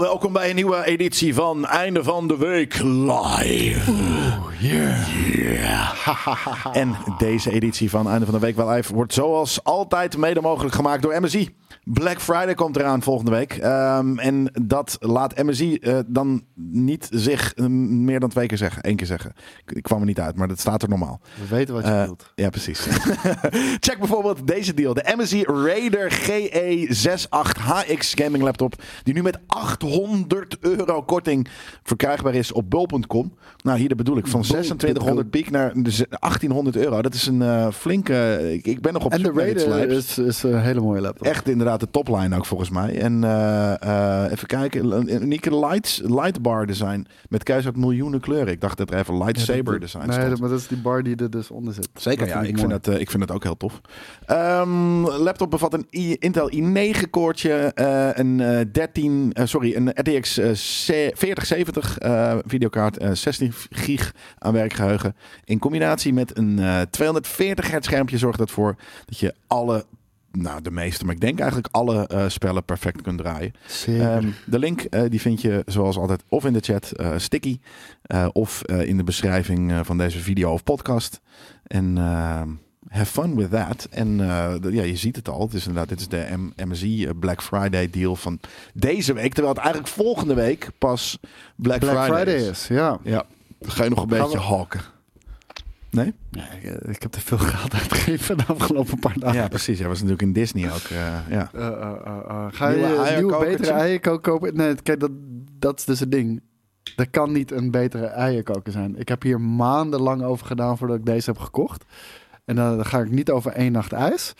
Welkom bij een nieuwe editie van Einde van de Week Live. Yeah. En deze editie van Einde van de Week Live wordt zoals altijd mede mogelijk gemaakt door MSI. Black Friday komt eraan volgende week. Ehm, en dat laat MSI eh, dan niet zich eh, meer dan twee keer zeggen. Eén keer zeggen. Ik, ik kwam er niet uit, maar dat staat er normaal. We weten wat je Eh, bedoelt. ja, precies. Check bijvoorbeeld deze deal. De MSI Raider GE68 HX gaming laptop. Die nu met 800 euro korting verkrijgbaar is op bol.com. Nou, hier bedoel ik. Van 2600 piek naar dus 1800 euro. Dat is een eh, flinke... Ik, ik ben nog op En de Raider is, is een hele mooie laptop. Echt inderdaad de topline ook volgens mij. En eh, eh, even kijken. Een unieke lights, lightbar design. Met keihard miljoenen kleuren. Ik dacht dat er even lightsaber design Nee, stond. dat- maar dat is die bar die er dus onder zit. Zeker, Dat ja. Ik vind, mooi. eh, ik vind het ook heel tof. Ehm, laptop bevat een I- Intel i9 koortje, een eh, 13, eh, sorry, een RTX eh, C- 4070 eh, videokaart, eh, 16 gig aan werkgeheugen. In combinatie met een eh, 240 hertz schermpje zorgt dat voor dat je alle, nou de meeste, maar ik denk eigenlijk alle eh, spellen perfect kunt draaien. Ehm, de link eh, die vind je zoals altijd of in de chat eh, sticky eh, of eh, in de beschrijving eh, van deze video of podcast. En ehm, have fun with that. En eh, ja, je ziet het al. Het is inderdaad, dit is de M- MSI eh, Black Friday deal van deze week. Terwijl het eigenlijk volgende week pas Black, Black Friday, Friday is. is, ja. Ja, ga je nog een Gaan beetje we- hakken. Nee? Ik, eh, ik heb te veel geld uitgegeven de afgelopen paar dagen. Ja, precies. Hij was natuurlijk in Disney ook. ja. Ga je Nieuwe een nieuwe betere eierkoker kopen? Nee, kijk, dat, dat is dus het ding. Er kan niet een betere eierkoker zijn. Ik heb hier maandenlang over gedaan voordat ik deze heb gekocht. En dan ga ik niet over één nacht ijs.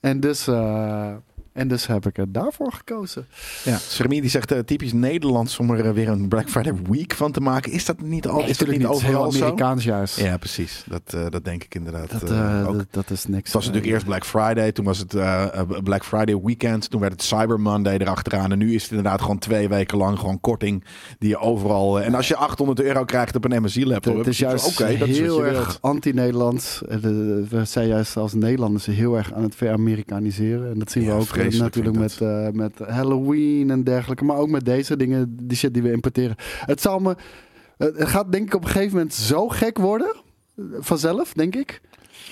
En dus, eh, en dus heb ik er daarvoor gekozen. Ja, Sermi die zegt eh, typisch Nederlands om er eh, weer een Black Friday week van te maken. Is dat niet al? is dat niet heel overal zo? Amerikaans juist. Ja, precies. Dat, eh, dat denk ik inderdaad Dat, ook. dat, dat is niks. Het was natuurlijk eerst Black Friday, toen was het Black Friday weekend, toen werd het Cyber Monday erachteraan. En nu is het inderdaad gewoon twee weken lang gewoon korting die je overal... en als je 800 euro krijgt op een MSI laptop, Het is juist oké, dat is heel erg anti-Nederlands. De- We zijn juist als Nederlanders heel erg aan het ver-Amerikaniseren. En dat zien Ja, we ook vreselijk natuurlijk met, eh, met Halloween en dergelijke. Maar ook met deze dingen, die shit die we importeren. Het zal me... Het gaat denk ik op een gegeven moment zo gek worden. Vanzelf, denk ik.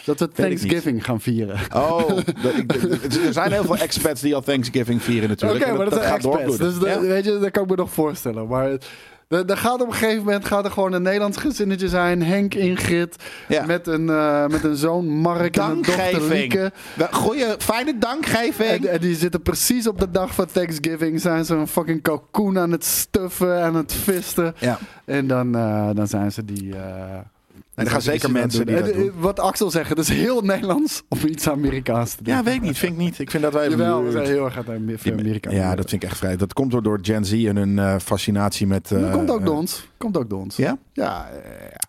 Dat we. Thanksgiving gaan vieren. Oh, dat- ik- er zijn heel veel expats die al Thanksgiving vieren Oké, natuurlijk. En maar dat, dat zijn gaat expats. Dus Ja. weet je, dat kan ik me nog voorstellen. Maar er er gaat op een gegeven moment gaat er gewoon een Nederlands gezinnetje zijn. Henk, Ingrid, Ja. met, een, eh, met een zoon Mark en een dochter. Lieke. Goeie, fijne dankgeving. En, en die zitten precies op de dag van Thanksgiving. Zijn ze een fucking kalkoen aan het stuffen, aan het visten. ja. En dan, eh, dan zijn ze die... eh, er gaan zeker mensen die dat En, doen. eh, Wat Axel zegt, het is heel Nederlands om iets Amerikaans te doen. ja, weet ik niet. Vind ik niet. Ik vind dat wij... Jawel, we zijn heel erg aan Amerika. Ja, dat vind ik echt vrij. Dat komt door, door Gen Z en hun eh, fascinatie met... Dat eh, komt ook eh, door ons. Komt ook door ons. Ja? Ja,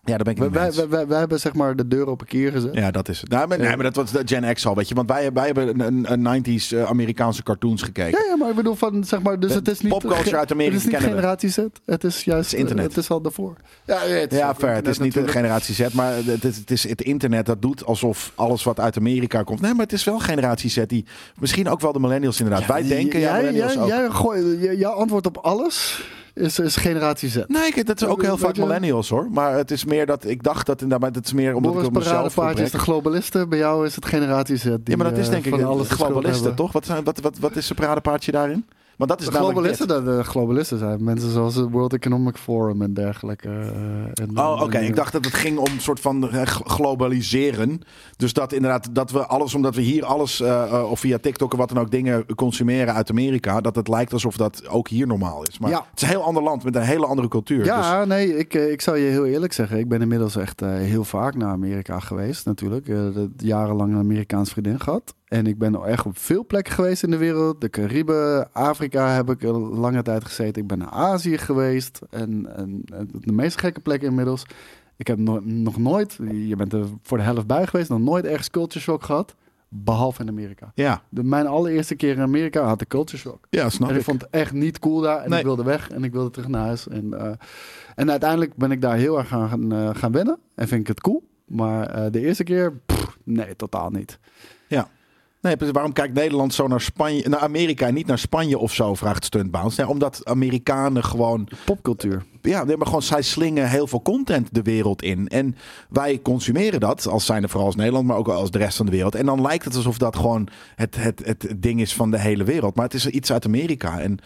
ja, daar ben ik mee wij, eens. wij, wij- wij hebben zeg maar de deur op een keer gezet. Ja, dat is het. Nou, maar, nee, maar dat was de Gen X al, weet je. Want wij, wij hebben een, een 90s eh, Amerikaanse cartoons gekeken. Ja, ja, maar ik bedoel van zeg maar, dus De het is niet popculture uit Amerika Het is niet we. generatie Z. Het is juist Het is internet. Het is al daarvoor. Ja, het is Ja, ook fair. Het is niet de natuurlijk. generatie Z, maar het het is het internet dat doet alsof alles wat uit Amerika komt. Nee, maar het is wel generatie Z die misschien ook wel de millennials inderdaad. Wij denken, ja, jij, millennials jij, ook. jij gooi- j- jouw antwoord op alles is, is generatie Z. Nee, ik- dat is ook heel Weet vaak je- millennials hoor. Maar het is meer dat ik dacht dat inderdaad, maar het is meer omdat Boris ik op mezelf is de globalisten. Bij jou is het generatie Z. Die, Ja, maar dat is eh, denk ik alles globalisten, toch? Wat, zijn, wat, wat, wat is een paradepaardje daarin? Want dat is De globalisten, dat de globalisten zijn mensen zoals het World Economic Forum en dergelijke. eh, en, Oh, oké. en, Ik dacht dat het ging om een soort van eh, globaliseren. Dus dat inderdaad, dat we alles, omdat we hier alles, eh, of via TikTok of wat dan ook, dingen consumeren uit Amerika, dat het lijkt alsof dat ook hier normaal is. Maar Ja. het is een heel ander land met een hele andere cultuur. Dus, Ja, nee, ik, ik zou je heel eerlijk zeggen. Ik ben inmiddels echt heel vaak naar Amerika geweest, natuurlijk. Dat- jarenlang een Amerikaans vriendin gehad. En ik ben echt op veel plekken geweest in de wereld. De Cariben, Afrika heb ik een lange tijd gezeten. Ik ben naar Azië geweest. En, en, en de meest gekke plekken inmiddels. Ik heb no- nog nooit, je bent er voor de helft bij geweest, nog nooit ergens culture shock gehad. Behalve in Amerika. ja. De, mijn allereerste keer in Amerika had ik culture shock. ja, snap En ik ik. vond het echt niet cool daar. En Nee. ik wilde weg en ik wilde terug naar huis. En, eh, en uiteindelijk ben ik daar heel erg aan gaan, eh, gaan wennen. En vind ik het cool. Maar eh, de eerste keer, pff, nee, totaal niet. Nee, waarom kijkt Nederland zo naar Spanje, naar Amerika en niet naar Spanje of zo? Vraagt Stuntbounce. Nee, omdat Amerikanen gewoon Popcultuur. ja, nee, maar gewoon zij slingen heel veel content de wereld in. En wij consumeren dat, als zijn er vooral als Nederland, maar ook als de rest van de wereld. En dan lijkt het alsof dat gewoon het, het, het ding is van de hele wereld. Maar het is iets uit Amerika. En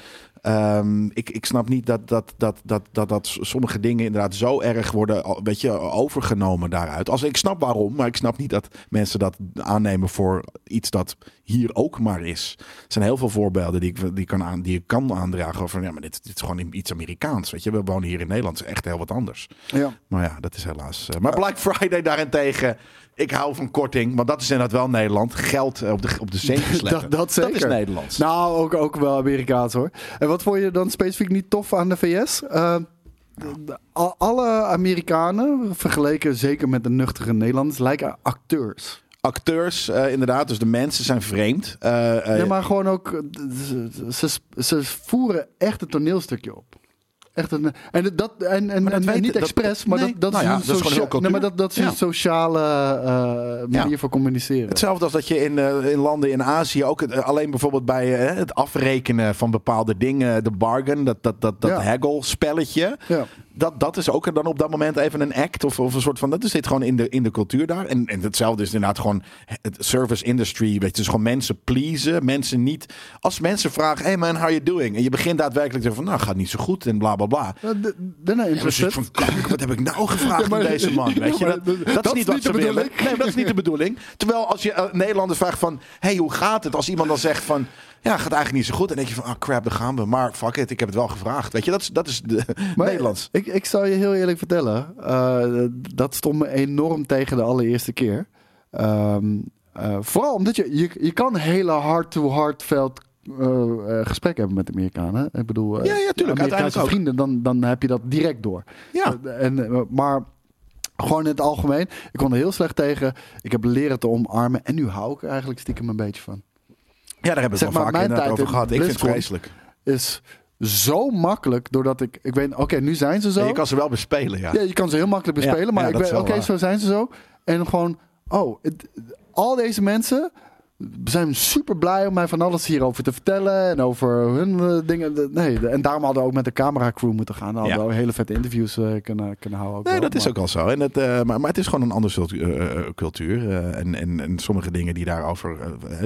ehm, ik, ik snap niet dat, dat, dat, dat, dat, dat sommige dingen inderdaad zo erg worden weet je, overgenomen daaruit. Als, ik snap waarom, maar ik snap niet dat mensen dat aannemen voor iets dat hier ook maar is. Er zijn heel veel voorbeelden die ik, die kan aan, die ik kan aandragen over, ja, maar dit, dit is gewoon iets Amerikaans. Weet je, we wonen hier in Nederland, het is echt heel wat anders. Ja. Maar ja, dat is helaas. eh, maar Black Friday daarentegen. Ik hou van korting, want dat is inderdaad wel Nederland. Geld eh, op de, op de sleppen. Dat- dat zeker. is Nederlands. Nou, ook, ook wel Amerikaans hoor. En wat vond je dan specifiek niet tof aan de VS? Eh, alle Amerikanen, vergeleken zeker met de nuchtere Nederlanders, lijken acteurs. Acteurs, eh, inderdaad, dus de mensen zijn vreemd. Eh, Nee, maar gewoon ook, ze, ze, ze voeren echt een toneelstukje op. Echt een, en dat, en, en, Maar dat en, weet- niet dat- expres, maar nee. dat, dat Nou is ja, een dat is gewoon heel nee, maar dat, dat is Ja. een sociale eh, manier Ja. van communiceren. Hetzelfde als dat je in, eh, in landen in Azië ook het, eh, alleen bijvoorbeeld bij het afrekenen van bepaalde dingen, de bargain, dat, dat, dat, dat Ja. haggle spelletje. Ja. Dat, dat is ook dan op dat moment even een act of, of een soort van. Dat zit gewoon in de, in de cultuur daar. En, en hetzelfde is inderdaad gewoon het service industry. Weet je, dus gewoon mensen pleasen. Mensen niet. Als mensen vragen: Hey man, how are you doing? En je begint daadwerkelijk te zeggen: van, Nou, gaat niet zo goed en bla bla bla. D- Daarna En dan zit je interested. van, kijk, wat heb ik nou gevraagd Ja, maar- aan deze man? Weet je, Ja, dat, dat, dat is niet wat niet ze de willen. bedoeling. Nee, dat is niet de bedoeling. Terwijl als je uh, Nederlanders vraagt van, hey, hoe gaat het? Als iemand dan zegt van, ja, gaat eigenlijk niet zo goed. Dan denk je van, ah crap, daar gaan we. Maar fuck it, ik heb het wel gevraagd. Weet je, dat is, dat is de, Maar Nederlands. Ik, ik zal je heel eerlijk vertellen. eh, dat stond me enorm tegen de allereerste keer. Ehm, eh, vooral omdat je, je, je kan hele hard-to-hard veld eh, eh, gesprekken hebben met Amerikanen. Ik bedoel, eh, Ja, ja, tuurlijk, Amerikaanse vrienden, dan, dan heb je dat direct door. Ja. En, maar gewoon in het algemeen, ik kon er heel slecht tegen. Ik heb leren te omarmen en nu hou ik er eigenlijk stiekem een beetje van. Ja, daar hebben we het wel inderdaad tijd over gehad. Ik vind het vreselijk. Is zo makkelijk doordat ik, ik weet, oké, nu zijn ze zo. Je kan ze wel bespelen, ja. Ja, je kan ze heel makkelijk bespelen, Ja, maar ja, ik weet, oké, zo zijn ze zo. En gewoon, oh, het- al deze mensen zijn super blij om mij van alles hierover te vertellen en over hun eh, dingen. De- Nee, de- en daarom hadden we ook met de cameracrew moeten gaan. Dan hadden Ja. we hele vette interviews eh, kunnen, kunnen houden. Nee, wel, dat is ook al zo. En het, eh, maar, maar het is gewoon een andere cultuur. en, en, en sommige dingen die daarover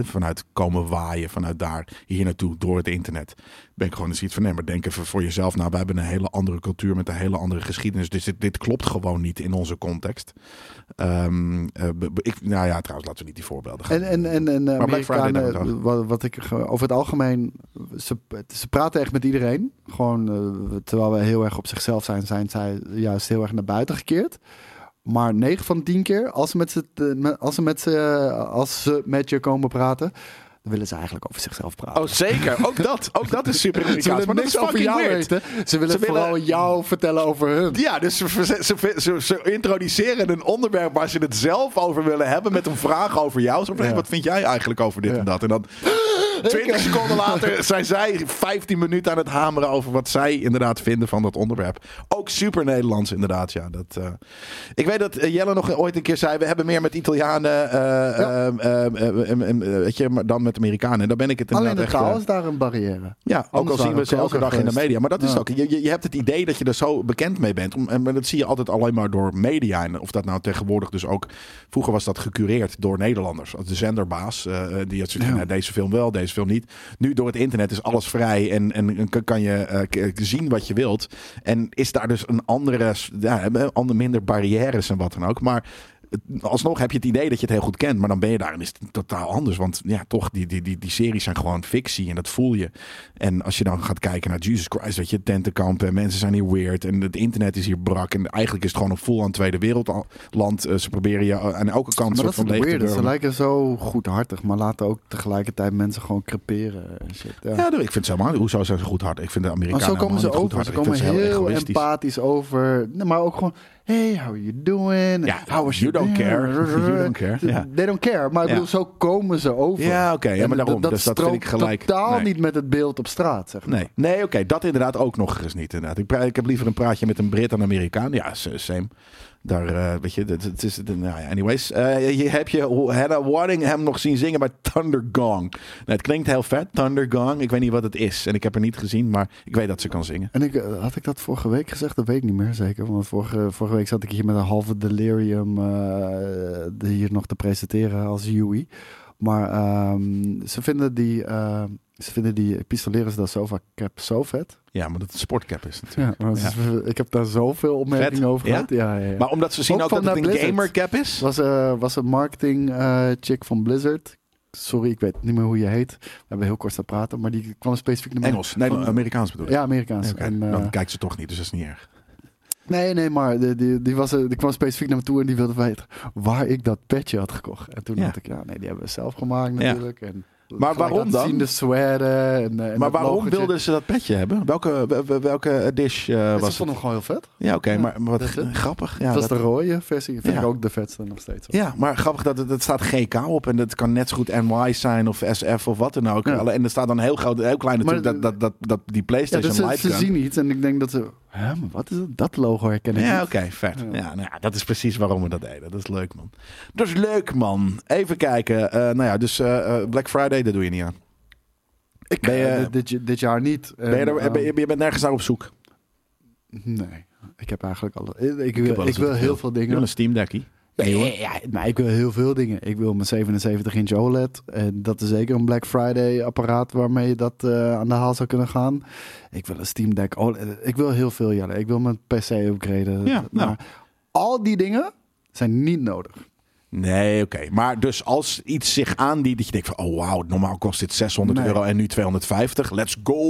vanuit komen waaien, vanuit daar hier naartoe door het internet. Ben ik gewoon eens iets van, nee, maar denk even voor jezelf. Nou, we hebben een hele andere cultuur met een hele andere geschiedenis. Dus dit, dit klopt gewoon niet in onze context. Ehm, eh, ik, nou ja, trouwens, laten we niet die voorbeelden gaan. En, en, en, en de Amerikanen, we het wat, wat ik ge- over het algemeen, ze, ze praten echt met iedereen. Gewoon, eh, terwijl we heel erg op zichzelf zijn, zijn zij juist heel erg naar buiten gekeerd. Maar 9 van de 10 keer, als ze met, ze, als ze met, ze, als ze met je komen praten, dan willen ze eigenlijk over zichzelf praten. Oh, zeker. Ook dat. Ook dat is super ze Amerikaans. willen Maar niks over jou weird. weten. Ze willen Ze willen- vooral jou vertellen over hun. Ja, dus ze, ze, ze, ze, ze introduceren een onderwerp waar ze het zelf over willen hebben met een vraag over jou. Zo Ja. wat vind jij eigenlijk over dit Ja. en dat? En dan 20 seconden later zijn zij 15 minuten aan het hameren over wat zij inderdaad vinden van dat onderwerp. Ook super Nederlands inderdaad, ja. Dat, eh, Ik weet dat eh, Jelle nog ooit een keer zei, we hebben meer met Italianen Ja. eh, weet je, maar dan met Amerikanen. En daar ben ik het Alleen inderdaad de echt... taal eh, is daar een barrière. ja, ook al zien we ze elke dag in de media. Maar dat is Ja. ook. Je, je- hebt het idee dat je er zo bekend mee bent. Om- En dat zie je altijd alleen maar door media. En of dat nou tegenwoordig dus ook. Vroeger was dat gecureerd door Nederlanders. De zenderbaas. eh, die had zoiets Ja. nou, deze film wel, deze film niet. Nu door het internet is alles vrij. En, en, kan- je eh, zien wat je wilt. En is daar dus een andere. Ja, ander, minder barrières en wat dan ook. Maar. Alsnog heb je het idee dat je het heel goed kent, maar dan ben je daar en is het totaal anders. Want ja, toch, die, die, die, die series zijn gewoon fictie en dat voel je. En als je dan gaat kijken naar Jesus Christ, weet je, tentenkampen, en mensen zijn hier weird en het internet is hier brak. En eigenlijk is het gewoon een full aan Tweede Wereldland. Eh, ze proberen je aan elke kant Maar soort dat van leeg te. Ze lijken zo goedhartig, maar laten ook tegelijkertijd mensen gewoon creperen en shit. Ja. Ja, ik vind het helemaal Hoezo zijn ze goed hard? Ik vind de Maar Amerikanen zo komen ze over. Ze komen heel egoïstisch. empathisch over. Nee, maar ook gewoon Hey, how are you doing? Ja, how was you your don't day?" care. You don't care. They don't care. Maar ik bedoel, zo komen ze over. Ja, oké. ja, maar daarom. Dat, dus dat vind ik gelijk. totaal Nee. niet met het beeld op straat, zeg maar. Nee, nee oké, dat inderdaad ook nog eens niet. Inderdaad. Ik, ik heb liever een praatje met een Brit dan een Amerikaan. Ja, same. Daar, eh, weet je, het, is, nou anyways. Eh, je heb je Hannah Waddingham nog zien zingen bij Thunder Gong. Nou, het klinkt heel vet, Thunder Gong. Ik weet niet wat het is en ik heb er niet gezien, maar ik weet dat ze kan zingen. En ik, eh, had ik dat vorige week gezegd? Dat weet ik niet meer zeker. Want vorige, vorige week zat ik hier met een halve delirium de hier nog te presenteren als Yui. Maar ehm, ze vinden die, ze vinden die Pistoleros da Sofa cap zo vet. Ja, maar dat het een sportcap is natuurlijk. Ja, ik heb daar zoveel opmerkingen over gehad. Ja, ja, ja. Maar omdat ze zien Ook dat het een Blizzard. gamer cap is. was, eh, was een marketing eh, chick van Blizzard. Sorry, ik weet niet meer hoe je heet. We hebben heel kort te praten, maar die kwam specifiek naar. Engels, nee, Van- Amerikaans bedoel ik. Ja, Amerikaans. En, eh, Dan kijkt ze toch niet, dus dat is niet erg. Nee, nee, maar die, die, die, was, die kwam specifiek naar me toe en die wilde weten waar ik dat petje had gekocht. En toen dacht ik, ja, nee, die hebben we zelf gemaakt natuurlijk. En Maar waarom dan? Zien de sweater en, eh, en Maar waarom wilden ze dat petje hebben? Welke, wel- wel- welke dish eh, Ja, was Ze het? vonden hem gewoon heel vet. Ja, oké, Ja, maar, maar wat het. grappig. Ja, dat was dat- de rode versie. Vind Ja. ik ook de vetste nog steeds. Ja, maar grappig dat het, het staat GK op en dat kan net zo goed NY zijn of SF of wat dan ook. Ja. Alle- En er staat dan heel groot, heel klein natuurlijk Maar- dat, dat, dat, dat die Ja, PlayStation dus ze, Live ze kan. zien iets en ik denk dat ze... Hè, maar wat is het? Dat logo herken ik Ja, oké, vet. Ja. Ja. nou ja, dat is precies waarom we dat deden. Dat is leuk, man. Dat is leuk, man. Even kijken. Eh, nou ja, dus eh, eh, Black Friday, dat doe je niet aan. Ik, Ben je- dit, dit, jaar niet. Ben je, En, er, eh, ben je, je bent nergens naar op zoek. Nee, ik heb eigenlijk alle... Ik, ik ik wil heel veel. dingen. een Steam Deckie. Nee, hoor. ja, maar ik wil heel veel dingen. Ik wil mijn 77 inch OLED. En dat is zeker een Black Friday apparaat waarmee je dat eh, aan de haal zou kunnen gaan. Ik wil een Steam Deck OLED. Ik wil heel veel, Jelle. Ik wil mijn PC upgraden. Ja, nou. maar al die dingen zijn niet nodig. Nee, oké. Maar dus als iets zich aandient dat je denkt van... Oh, wauw, normaal kost dit 600 Nee. euro en nu 250. Let's go!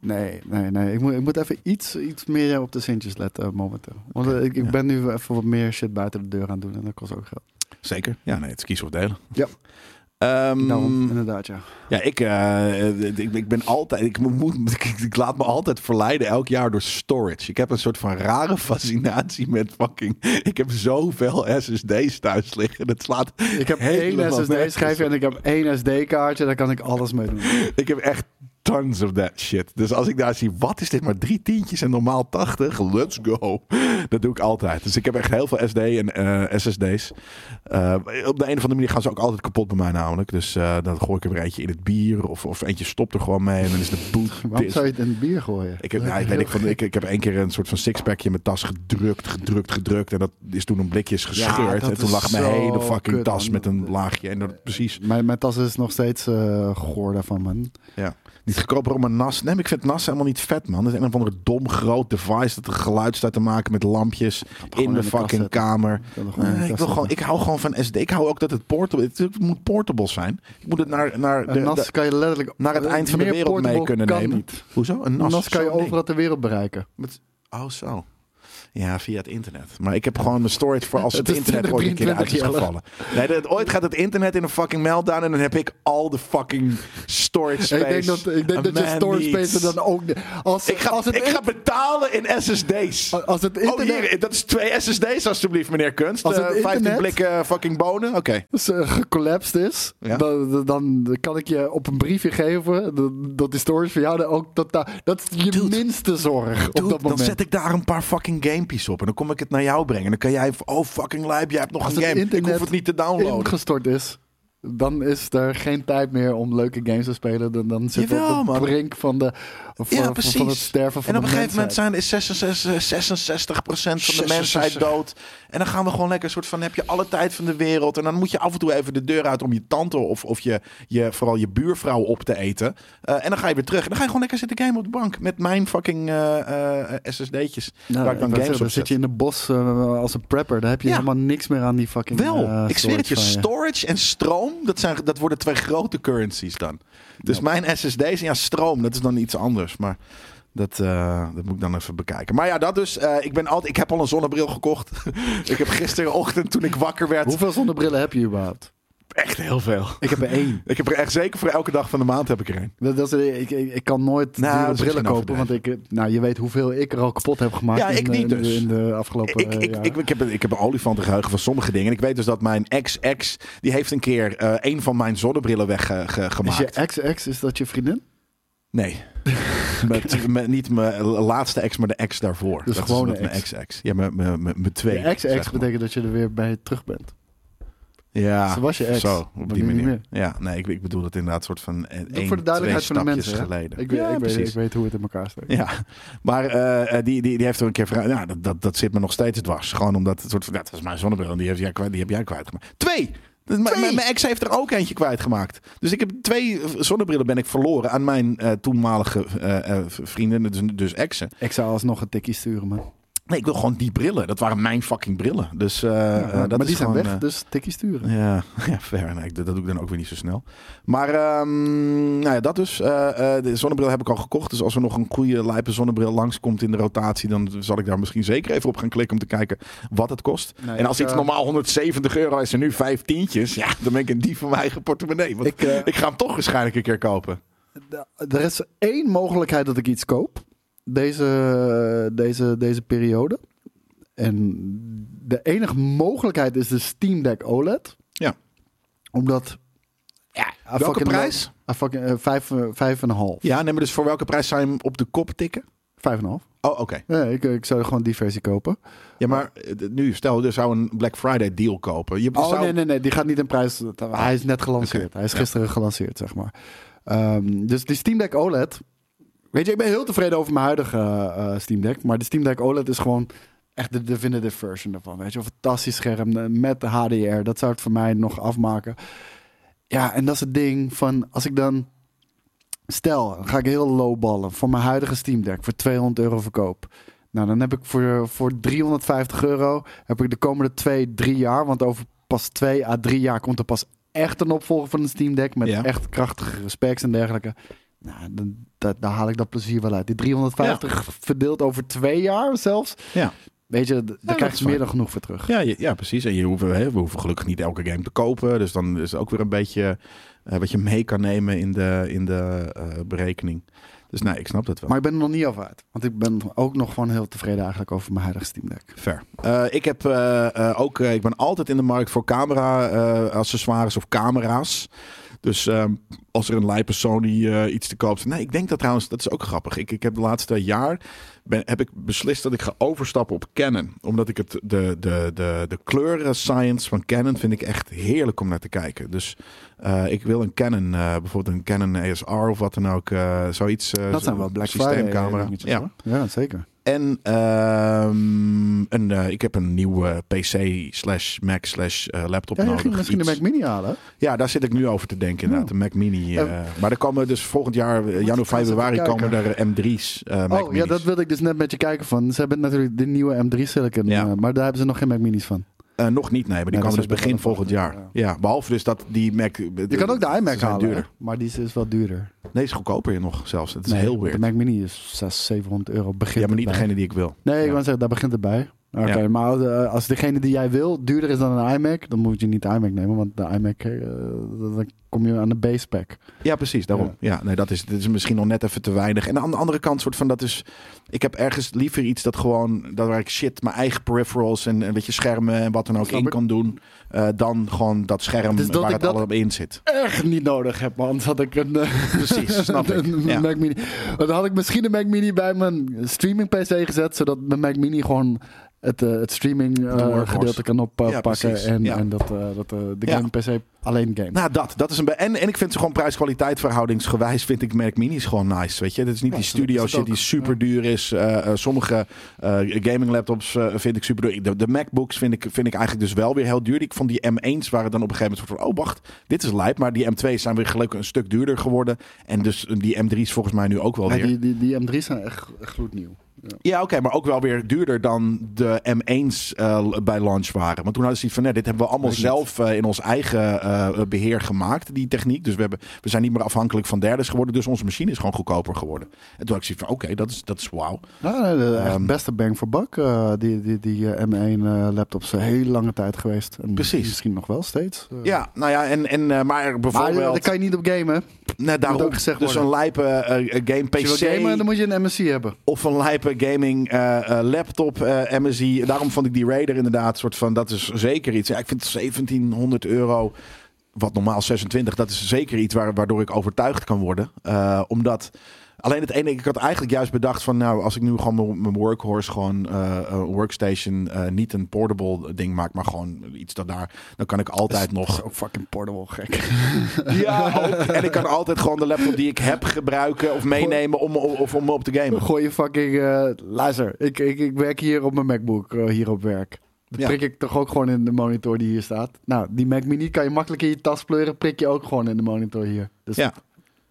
Nee, nee, nee. Ik moet, ik moet even iets, iets meer op de centjes letten momenteel. Want eh, ik, ik Ja. ben nu even wat meer shit buiten de deur aan het doen. En dat kost ook geld. Zeker. Ja, nee, het is kiezen of delen. Ja. Daarom, inderdaad, ja. Ja, ik, eh, ik, ik ben altijd, ik, moet, ik, ik laat me altijd verleiden elk jaar door storage. Ik heb een soort van rare fascinatie met fucking. Ik heb zoveel SSD's thuis liggen. Dat slaat. Ik heb één SSD-schijfje en ik heb één SD-kaartje. Daar kan ik alles mee doen. Ik heb echt tons of that shit. Dus als ik daar zie, wat is dit maar drie tientjes en normaal 80? Let's go. Dat doe ik altijd. Dus ik heb echt heel veel SD en eh, SSD's. Eh, op de een of andere manier gaan ze ook altijd kapot bij mij namelijk. Dus eh, dan gooi ik er weer eentje in het bier of, of eentje stopt er gewoon mee en dan is de boot. Waarom zou je het in het bier gooien? Ik heb, ja, ik, weet, ik, van, ik, ik heb één keer een soort van sixpackje in mijn tas gedrukt, gedrukt, gedrukt. En dat is toen een blikjes gescheurd. en toen lag mijn hele fucking kut, tas met een laagje. En dat precies Mijn, mijn tas is nog steeds goor daarvan, man. Niet goedkoper om een NAS. Nee, maar ik vind NAS helemaal niet vet, man. Het is een of andere dom groot device dat er geluid staat te maken met lampjes in de fucking kamer. Ik wil gewoon Nee, ik, kast wil gewoon, zetten. ik hou gewoon van SD. Ik hou ook dat het portable het, het moet portable zijn. Ik moet het naar, naar, de, NAS de- kan je letterlijk... naar het eind van de wereld mee kunnen nemen. Niet. Hoezo? Een NAS, NAS kan je overal ter wereld bereiken. Oh, zo. Ja, via het internet. Maar ik heb gewoon mijn storage voor als het, internet ooit een keer uit is 2023 gevallen. Nee, dat, ooit gaat het internet in een fucking meltdown en dan heb ik al de fucking storage space. Ik denk dat, ik denk dat je storage needs. space dan ook... Als, Ik ga, als, het, ik ga betalen in SSD's. als het Oh, internet hier, dat is twee SSD's alsjeblieft, meneer Kunst. Als het 15 internet- blikken fucking bonen. Oké. dus, eh, gecollapsed is, Ja. dan, dan kan ik je op een briefje geven dat- dat die storage voor jou dan ook totaal... Dat is je Dude. minste zorg op dat dan moment. zet ik daar een paar fucking gamepies op. En dan kom ik het naar jou brengen. Dan kan jij van, oh fucking lijp, jij hebt nog Als een game. Ik hoef het niet te downloaden. ingestort is, dan is er geen tijd meer om leuke games te spelen. Dan, dan we Jawel, op de man. brink van, de, Ja, van- precies. van het sterven van en op een gegeven moment zijn, is 66, 66% van de 66. mensheid dood. En dan gaan we gewoon lekker een soort van, heb je alle tijd van de wereld. En dan moet je af en toe even de deur uit om je tante of, of je, je, vooral je buurvrouw op te eten. Eh, en dan ga je weer terug. En dan ga je gewoon lekker zitten gamen op de bank. Met mijn fucking eh, eh, SSD'tjes. Ja, waar ik dan games dan zit je in de bos eh, als een prepper. Daar heb je Ja. helemaal niks meer aan die fucking Wel, eh, ik zweer het je, storage en stroom, dat, zijn, dat worden twee grote currencies dan. Dus mijn SSD's en ja, stroom, dat is dan iets anders. Maar dat, eh, dat moet ik dan even bekijken. Maar ja, dat dus. eh, ik, ben altijd, ik heb al een zonnebril gekocht. ik heb gisterenochtend, toen ik wakker werd, Hoeveel zonnebrillen heb je überhaupt? Echt heel veel. Ik heb er één. Ik heb er echt zeker voor elke dag van de maand heb ik er een. Dat, dat is, ik, ik, ik kan nooit Nou, dure is brillen kopen, want ik, nou, je weet hoeveel ik er al kapot heb gemaakt Ja, in, ik de- niet in, de- dus. in de afgelopen Ik, eh, ik, jaren. ik, ik, heb, een- ik heb een olifantengeheugen van sommige dingen. En ik weet dus dat mijn ex-ex, die heeft een keer eh, een van mijn zonnebrillen is weggemaakt. je ex-ex, is dat je vriendin? Nee. met, met- niet mijn laatste ex, maar de ex daarvoor. Dus dat gewoon is mijn ex. ex-ex. Ja, mijn- twee. ex-ex betekent dat je er weer bij terug bent. Ja, Ze was je ex, Zo, op die manier. Ja, nee, ik, ik bedoel het inderdaad soort van Ook één, voor de duidelijkheid twee van de stapjes mensen. hè? geleden. Ik, weet, ja, ik, weet, precies. ik weet hoe het in elkaar steekt. Ja, maar eh, die, die, die heeft er een keer vragen. Ja, dat, dat, dat zit me nog steeds dwars. Gewoon omdat het soort van. Dat is mijn zonnebril en die, heeft jij kwijt, die heb jij kwijtgemaakt. Twee! Mijn- ex heeft er ook eentje kwijtgemaakt. Dus ik heb twee zonnebrillen ben ik verloren aan mijn eh, toenmalige eh, vrienden, dus, dus exen. Ik zou alsnog een tikkie sturen, man. Nee, ik wil gewoon die brillen. Dat waren mijn fucking brillen. Dus eh, Ja, eh, maar dat die is zijn gewoon, weg, eh, dus tikkie sturen. ja, ja, fair. Nee, dat, dat doe ik dan ook weer niet zo snel. Maar ehm, nou ja, dat dus. Eh, eh, de zonnebril heb ik al gekocht. Dus als er nog een goede lijpe zonnebril langskomt in de rotatie... dan zal ik daar misschien zeker even op gaan klikken om te kijken wat het kost. Nee, en als ik, iets normaal 170 euro is en nu vijf tientjes... ja, dan ben ik een dief van mijn eigen portemonnee. Want ik, Ik, ga hem toch waarschijnlijk een keer kopen. Er is één mogelijkheid dat ik iets koop. Deze, deze, deze periode. En de enige mogelijkheid is de Steam Deck OLED. Ja. Omdat... Ja, Welke prijs? fucking, eh, vijf, eh, vijf en een half. Ja, nee, maar dus voor welke prijs zou je hem op de kop tikken? Vijf en een half. Oh, oké. Ja, ik, ik zou gewoon die versie kopen. Ja, maar eh, nu, stel, je zou een Black Friday deal kopen. Je Oh zou... nee, nee, nee. Die gaat niet in prijs. Hij is net gelanceerd. Hij is ja. gisteren gelanceerd, zeg maar. Ehm, dus die Steam Deck OLED. Weet je, ik ben heel tevreden over mijn huidige eh, Steam Deck. Maar de Steam Deck OLED is gewoon echt de definitive version ervan. Weet je, een fantastisch scherm eh, met de HDR. Dat zou het voor mij nog afmaken. Ja, en dat is het ding van als ik dan. Stel, dan ga ik heel lowballen voor mijn huidige Steam Deck voor 200 euro verkoop. Nou, dan heb ik voor, voor 350 euro heb ik de komende twee, drie jaar, want over pas twee à drie jaar komt er pas echt een opvolger van de Steam Deck met Ja. echt krachtige specs en dergelijke. Nou, dan, haal ik dat plezier wel uit. Die 350 verdeeld over twee jaar zelfs. Ja. Weet je, daar krijg je meer dan genoeg voor terug. Ja, ja, precies. En je hoeft, hè, we hoeven gelukkig niet elke game te kopen. Dus dan is het ook weer een beetje eh, wat je mee kan nemen in de, in de eh, berekening. Dus nee, ik snap dat wel. Maar ik ben er nog niet over uit. Want ik ben ook nog gewoon heel tevreden eigenlijk over mijn huidige Steam Deck. Fair. Eh, ik heb ook, ik ben altijd in de markt voor camera accessoires of camera's. Dus ehm, als er een lijpe Sony eh, iets te koop is. Nee, ik denk dat trouwens, dat is ook grappig. Ik, ik heb de laatste jaar ben, heb ik beslist dat ik ga overstappen op Canon. Omdat ik het, de, de, de, de kleuren science van Canon vind ik echt heerlijk om naar te kijken. Dus eh, ik wil een Canon, eh, bijvoorbeeld een Canon ASR of wat dan ook. zoiets. Dat zijn wel Black systeemcamera. Friday Ja. hoor. ja, zeker. En ehm, een, eh, ik heb een nieuwe PC slash Mac slash eh, laptop Ja, nodig. misschien Iets- de Mac Mini halen. Ja, daar zit ik nu over te denken inderdaad. De Mac Mini. eh, maar er komen dus volgend jaar, januari, februari, komen er M3's. eh Mac oh, ja, dat wilde ik dus net met je kijken van. Ze hebben natuurlijk de nieuwe M3 Silicon, Ja. maar daar hebben ze nog geen Mac Minis van. Eh, nog niet, nee. Maar die Nee, dat komen dus begin volgend jaar. Ja. behalve dus dat die Mac... Je kan ook de iMac halen, duurder. hè? maar die is dus wel duurder. Nee, is goedkoper hier nog zelfs. Het is Nee, heel weird. De Mac Mini is 600, 700 euro. Begint Ja, maar niet erbij. degene die ik wil. Nee, ik wou zeggen, daar begint het bij. Oké, Ja. maar eh, als degene die jij wil duurder is dan een iMac, dan moet je niet de iMac nemen, want de iMac, eh, dan kom je aan de base spec. Ja, precies. Daarom. Ja, nee, dat is, dat is misschien nog net even te weinig. En aan de andere kant, soort van dat is. Ik heb ergens liever iets dat gewoon. Dat waar ik shit, mijn eigen peripherals en een beetje schermen en wat dan ook in kan doen. eh, dan gewoon dat scherm Dus dat waar ik het allemaal in zit. Echt niet nodig heb, man. Had ik een, Precies, snap ik. een Ja. Mac Mini. Dan had ik misschien een Mac Mini bij mijn streaming PC gezet, zodat mijn Mac Mini gewoon het, eh, het streaming eh, gedeelte kan oppakken. Ja, precies. en, Ja. en dat, eh, dat eh, de Ja. game PC alleen game. Nou, dat. dat is een en, en ik vind ze gewoon prijs-kwaliteit verhoudingsgewijs. Vind ik Mac Minis gewoon nice. Weet je, het is niet die studio shit die super duur is. Eh, eh, sommige eh, gaming laptops eh, vind ik super duur. De, de MacBooks vind ik, vind ik eigenlijk dus wel weer heel duur. Ik vond die M1's waren dan op een gegeven moment van, oh wacht, dit is lijp. Maar die M2's zijn weer gelukkig een stuk duurder geworden. En dus die M3's volgens mij nu ook wel Ja, weer. die, die, die M3's zijn echt, echt gloednieuw. Ja, oké, maar ook wel weer duurder dan de M1's eh, bij launch waren. Want toen hadden ze iets van, nee, dit hebben we allemaal zelf eh, in ons eigen eh, beheer gemaakt, die techniek. Dus we, hebben, we zijn niet meer afhankelijk van derdes geworden, dus onze machine is gewoon goedkoper geworden. En toen had ik zoiets van, oké, dat is, dat is wauw. Ja, de Ehm, beste bang voor buck. die die, die eh, M1 eh, laptops een hele lange tijd geweest. En Precies. Misschien nog wel steeds. Ja, nou ja, en, en, maar Maar bijvoorbeeld... daar kan je niet op gamen. Net daarom, ook gezegd dus worden. een lijpe eh, game Als je PC... gamen, dan moet je een MSI hebben. of een lijpe gaming eh, eh, laptop eh, MSI. Daarom vond ik die Raider inderdaad soort van dat is zeker iets. Ja, ik vind 1700 euro, wat normaal 26, dat is zeker iets waar, waardoor ik overtuigd kan worden. Eh, omdat alleen het ene, ik had eigenlijk juist bedacht van nou, als ik nu gewoon mijn- workhorse gewoon eh, een workstation eh, niet een portable ding maak, maar gewoon iets dat daar, dan kan ik altijd Dat nog is ook fucking portable gek. ja, ook. En ik kan altijd gewoon de laptop die ik heb gebruiken of meenemen om, of om op te gamen. Gooi je fucking... eh, luister, ik, ik, ik werk hier op mijn MacBook, eh, hier op werk. Dat Ja. prik ik toch ook gewoon in de monitor die hier staat. Nou, die Mac Mini kan je makkelijk in je tas pleuren. Prik je ook gewoon in de monitor hier. Dus Ja.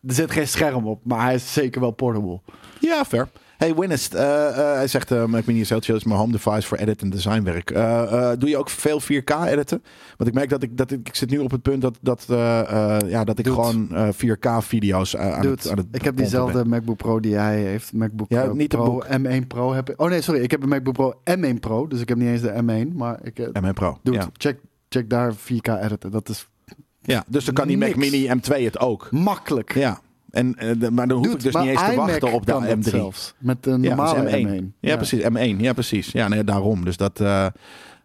Er zit geen scherm op, maar hij is zeker wel portable. Ja, fair. Hey, Winnest, eh, eh, hij zegt, uh, Mac Mini Essential is mijn home device voor edit en designwerk. Eh, eh, doe je ook veel 4K editen? Want ik merk dat ik, dat ik, ik zit nu op het punt dat, dat, eh, eh, ja, dat ik Dude. gewoon eh, 4K video's aan, Dude, het, aan het ik heb diezelfde ben. MacBook Pro die hij heeft. MacBook Ja, eh, niet de Pro boek. M1 Pro heb ik. Oh nee, sorry. Ik heb een MacBook Pro M1 Pro. Dus ik heb niet eens de M1. Maar ik... eh, M1 Pro. dude, Ja. check, check daar 4K editen. Dat is ja, dus dan kan die Mac. Mini M2 het ook. makkelijk. Ja. En, eh, maar dan hoef Dude, ik dus niet eens te wachten op de kan dat M3. zelfs. Met een Ja, normale dus M1. M1. Ja, precies. M1. Ja, precies. Ja, nee, daarom. Dus dat. eh,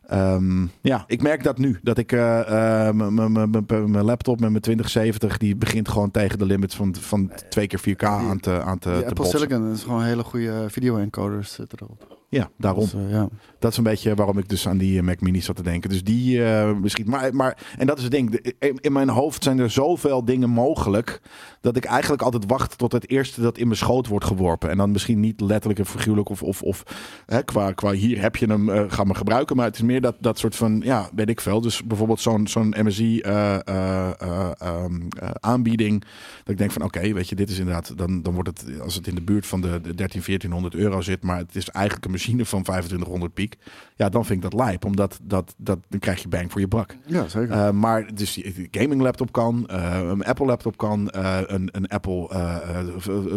ehm, ja, ik merk dat nu. Dat ik eh, mijn laptop met mijn 2070, die begint gewoon tegen de limits van, van twee keer 4K aan te, aan te, Die te Apple botsen. Silicon is gewoon hele goede video-encoders zitten erop. Ja, daarom. Dus, eh, ja. Dat is een beetje waarom ik dus aan die eh, Mac Mini zat te denken. Dus die eh, misschien. Maar, maar, en dat is het ding. In, mijn hoofd zijn er zoveel dingen mogelijk. Dat ik eigenlijk altijd wacht tot het eerste dat in mijn schoot wordt geworpen. En dan misschien niet letterlijk en figuurlijk. Of, of, of hè, qua, qua hier heb je hem, eh, ga maar gebruiken. Maar het is meer dat, dat soort van, ja, weet ik veel. Dus bijvoorbeeld zo'n zo'n MSI eh, eh, eh, ehm, eh, aanbieding. Dat ik denk van oké, weet je, dit is inderdaad. Dan, dan wordt het, als het in de buurt van de, de 13, 1400 euro zit. Maar het is eigenlijk een machine van 2500 piek. Ja, dan vind ik dat lijp. Omdat dat, dat, dan krijg je bang voor je bak. ja, zeker. Uh, maar dus die gaming laptop kan, uh, een Apple laptop kan, uh, een, een Apple,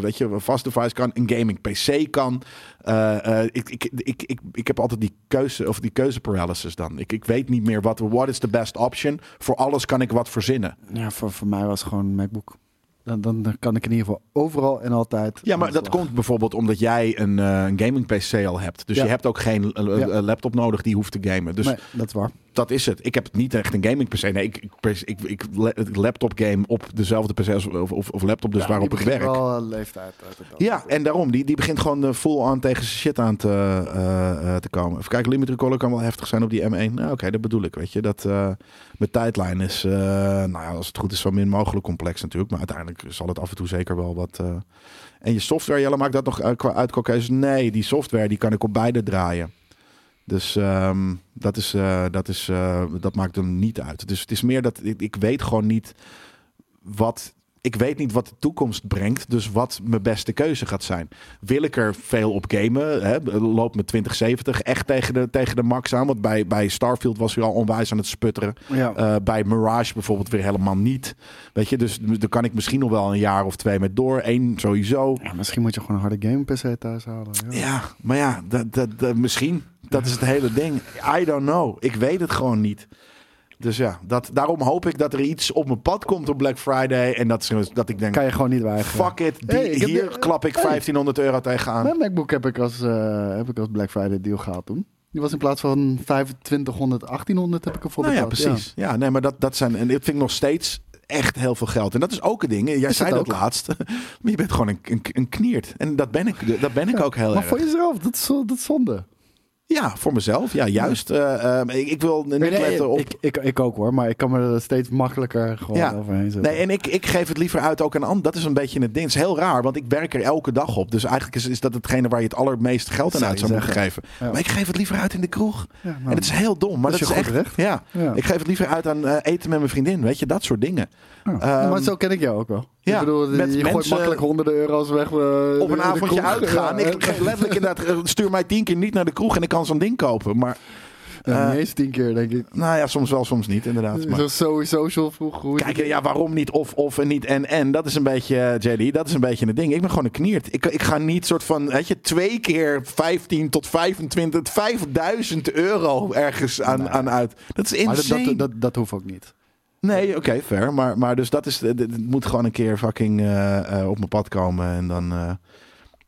weet je, een vast device kan, een gaming PC kan. Ik, ik, ik, ik, ik heb altijd die keuze of die keuze paralysis dan. Ik, ik weet niet meer wat, what is the best option. Voor alles kan ik wat verzinnen. Ja, voor, voor mij was het gewoon een MacBook. Dan, dan, kan ik in ieder geval overal en altijd. Ja, maar dat komt bijvoorbeeld omdat jij een, uh, een gaming PC al hebt. Dus Ja. je hebt ook geen uh, Ja. laptop nodig die hoeft te gamen. Dus nee, dat is waar. Dat is het. Ik heb niet echt een gaming PC. Nee, ik, ik, ik, ik laptop game op dezelfde PC als- of, of, of laptop dus Ja, waarop ik werk. wel eh, leeftijd Ja, en daarom. Die, die begint gewoon eh, full on tegen zijn shit aan te, eh, te komen. Even kijken, limit recall kan wel heftig zijn op die M1. Nou, Oké, dat bedoel ik. Weet je, dat eh mijn tijdlijn is, nou ja, als het goed is, zo min mogelijk complex natuurlijk. Maar uiteindelijk zal het af en toe zeker wel wat. En je software, Jelle, maakt dat nog uit qua uitkookhuis? Nee, die software die kan ik op beide draaien. Dus ehm, dat, is, eh, dat, is, eh, dat maakt hem niet uit. Dus het is meer dat ik, ik weet gewoon niet wat. Ik weet niet wat de toekomst brengt, dus wat mijn beste keuze gaat zijn. Wil ik er veel op gamen? Hè? Loopt mijn 2070 echt tegen de, tegen de max aan? Want bij, bij Starfield was hij al onwijs aan het sputteren. Ja. Uh, bij Mirage bijvoorbeeld weer helemaal niet. Weet je, dus daar kan ik misschien nog wel een jaar of twee met door. Eén sowieso. ja, misschien moet je gewoon een harde game PC thuis halen. Ja. Ja, maar ja, dat, dat, dat, misschien. Dat is het hele ding. I don't know. Ik weet het gewoon niet. Dus ja, dat, daarom hoop ik dat er iets op mijn pad komt op Black Friday. En dat, is- dat ik denk, Kan je gewoon niet weigeren. fuck it. Die, Hey, ik heb hier de- klap ik hey. 1500 euro tegenaan. Mijn MacBook heb ik, als, eh, heb ik als Black Friday deal gehaald toen. Die was in plaats van 2500, 1800 heb ik ervoor Nou ja, betaald. precies. Ja. nee, maar dat, dat zijn... En dit vind ik nog steeds echt heel veel geld. En dat is ook een ding. Jij zei dat ook? laatst. Maar je bent gewoon een, een, een kniert. En dat ben ik, dat ben ik ook heel Maar erg. voor jezelf, dat is, zo- dat is zonde. Ja, voor mezelf. Ja, juist. Eh, eh, ik, ik wil niet Nee, letten op... ik, ik, ik ook hoor, maar ik kan me er steeds makkelijker gewoon Ja. overheen zetten. Nee, en ik, ik geef het liever uit ook aan anderen. Dat is een beetje het ding. Het is heel raar, want ik werk er elke dag op. Dus eigenlijk is, is dat hetgene waar je het allermeest geld aan Zou uit zou moeten geven. Ja. Maar ik geef het liever uit in de kroeg. Ja, nou, En het is heel dom, maar dat dat, is echt... Ja, ik geef het liever uit aan eh, eten met mijn vriendin. Weet je, dat soort dingen. ehm, maar zo ken ik jou ook wel. Ja, ik bedoel, met je gooit makkelijk honderden euro's weg. eh, Op een avondje uitgaan. Ja, Ik letterlijk inderdaad, eh, stuur mij tien keer niet naar de kroeg en ik kan zo'n ding kopen. Maar Ja, Eh, tien keer, denk ik. nou ja, soms wel, soms niet inderdaad. Maar, Zo sowieso social vroeg. Hoe kijk, ja, waarom niet of of en niet en en? Dat is een beetje, JD, dat is een beetje het ding. Ik ben gewoon een kniert. Ik, ik ga niet soort van, weet je, twee keer 15 tot 25, 5000 euro ergens aan, Nee. aan uit. Dat is Maar dat, insane. dat, dat, dat hoeft ook niet. Nee, oké, fair. Maar, maar dus dat is, het moet gewoon een keer fucking eh, eh, op mijn pad komen en dan...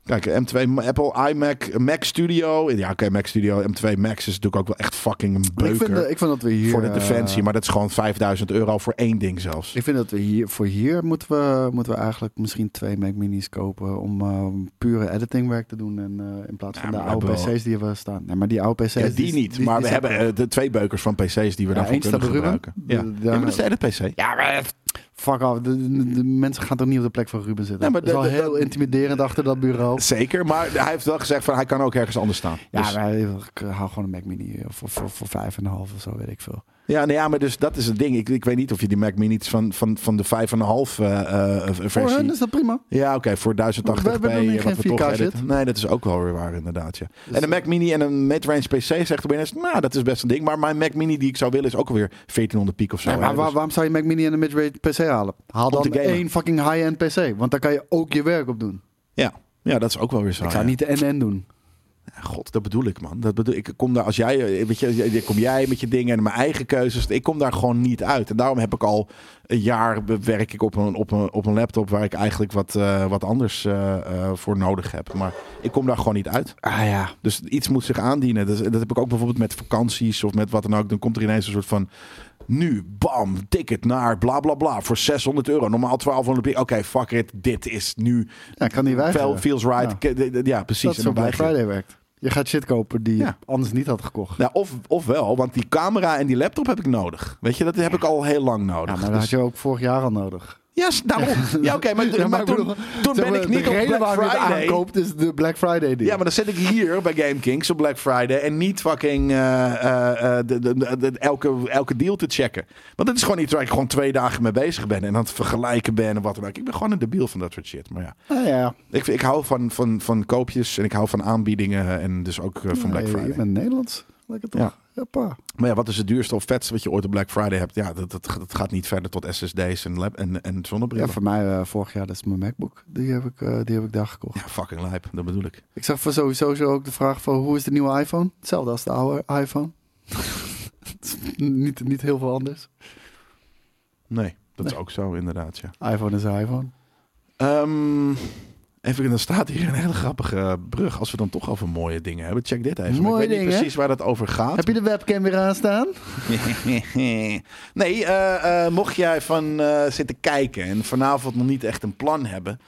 Kijk, M2 Apple iMac Mac Studio. Ja, oké, Mac Studio. M2 Max is natuurlijk ook wel echt fucking een Ik beuker vind, eh, ik vind dat we hier... voor de eh, defensie. Maar dat is gewoon 5000 euro voor één ding zelfs. Ik vind dat we hier, voor hier moeten we, moeten we eigenlijk misschien twee Mac Minis kopen om eh, pure editingwerk te doen. En, eh, in plaats van Ja, de oude PC's die we staan. Nee, maar die oude PC's... Ja, die niet. maar we hebben de twee beukers van PC's die we Ja, daarvoor kunnen gebruiken. Ja. De- ja, daar- maar dat is de edit PC. Ja, maar fuck off. De, de- de mensen gaan toch niet op de plek van Ruben zitten? Nee, maar dat is wel heel intimiderend achter dat bureau. Zeker, maar hij heeft wel gezegd van hij kan ook ergens anders staan. Ja, Dus- maar ik hou gewoon een Mac Mini eh, voor, voor, voor vijf en een half of zo, weet ik veel. Ja, nee, ja, maar dus dat is het ding. Ik, ik weet niet of je die Mac Mini's van, van, van de 5,5 eh, eh, Voor versie... hen is dat prima. Ja, oké, voor 1080p. We hebben nog niet eh, wat we toch 4K shit. editen. Nee, dat is ook wel weer waar inderdaad, ja. Dus, en een Mac Mini en een mid-range PC zegt er binnen, nou, dat is best een ding. Maar mijn Mac Mini die ik zou willen is ook alweer 1400 piek of zo. Nee, maar hè. waar- Dus- waarom zou je Mac Mini en een mid-range PC halen? Haal dan één fucking high-end PC. Want daar kan je ook je werk op doen. ja. ja, dat is ook wel weer zo. ik zou ja. niet de NN doen. God, dat bedoel ik, man. Dat bedoel, ik kom daar, als jij, eh, weet je, je- kom jij met je dingen en mijn eigen keuzes. Ik kom daar gewoon niet uit. En daarom heb ik al een jaar werk ik op een, op een, op een laptop waar ik eigenlijk wat, eh, wat anders eh, eh, voor nodig heb. Maar ik kom daar gewoon niet uit. Ah ja. Dus iets moet zich aandienen. Dus, dat heb ik ook bijvoorbeeld met vakanties of met wat dan ook. Dan komt er ineens een soort van. Nu, bam, ticket naar bla bla bla voor 600 euro. Normaal 1200 piek. Oké, fuck it. Dit is nu. Ja, ik kan niet. Fel, feels right. Ja. Ja, ja precies. dat is En Black weiger je. Friday werkt. Je gaat shit kopen die Ja. je anders niet had gekocht. Nou, of, of wel, want die camera en die laptop heb ik nodig. Weet je, dat heb ik al heel lang Ja, nodig. maar dat Dus- had je ook vorig jaar al nodig. Ja, s- daarom. Ja, oké, maar, Ja, toen, toen ben ik niet op Black Friday. aankoopt is de Black Friday deal. Ja, maar dan zit ik hier bij Game Kings op Black Friday en niet fucking eh, eh, eh, de, de, elke, elke deal te checken. Want het is gewoon iets waar ik gewoon twee dagen mee bezig ben en aan het vergelijken ben en wat dan ook. Ik ben gewoon een debiel van dat soort shit. Maar ja, Ah, ja. ik, ik hou van, van, van koopjes en ik hou van aanbiedingen en dus ook van Black Friday. Je bent Nederlands. Lekker toch? Ja. Hoppa. Maar ja, wat is het duurste of vetste wat je ooit op Black Friday hebt? Ja, dat, dat, dat gaat niet verder tot SSD's en, lab, en, en zonnebrillen. Ja, voor mij eh, vorig jaar, dat is mijn MacBook. Die heb ik, eh, die heb ik daar gekocht. Ja, fucking lijp. Dat bedoel ik. Ik zag voor sowieso zo ook de vraag van hoe is de nieuwe iPhone? Hetzelfde als de oude iPhone. Niet, niet heel veel anders. Nee, dat is ook zo inderdaad, ja. iPhone is een iPhone. Ehm, even, er staat hier een hele grappige brug. Als we dan toch over mooie dingen hebben. Check dit even. Mooie ik weet niet dingen? precies waar dat over gaat. Heb je de webcam weer aanstaan? nee, eh, eh, mocht jij van eh, zitten kijken en vanavond nog niet echt een plan hebben.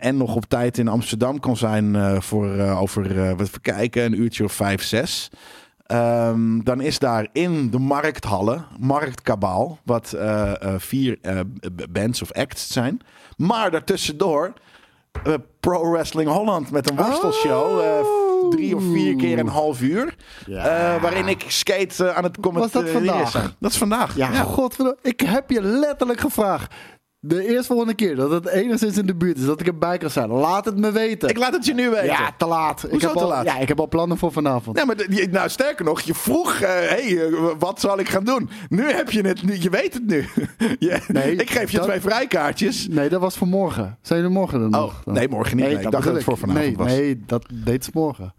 en nog op tijd in Amsterdam kan zijn voor over, wat even kijken, een uurtje of vijf, zes. Ehm, dan is daar in de markthallen, Marktkabaal, wat vier bands of acts zijn. Maar daartussendoor eh, Pro Wrestling Holland met een worstelshow. eh, Oh. drie of vier keer een half uur. Ja. eh, waarin ik skate aan het commenteren Was dat vandaag? Dat is vandaag. Ja, godverdomme. Ik heb je letterlijk gevraagd. De eerstvolgende keer dat het enigszins in de buurt is, dat ik erbij kan zijn. Laat het me weten. Ik laat het je nu weten. ja, te laat. ik heb te al, laat? Ja, ik heb al plannen voor vanavond. Nee, maar de- nou, sterker nog, je vroeg, eh, hey, eh, wat zal ik gaan doen? Nu heb je het, nu, je weet het nu. Je- Nee, ik geef je dat- twee vrijkaartjes. Nee, dat was voor morgen. Zijn jullie morgen dan Oh, nog? dan? nee, morgen niet. Nee, ik dacht dat het voor vanavond nee, was. Nee, dat deed ze morgen.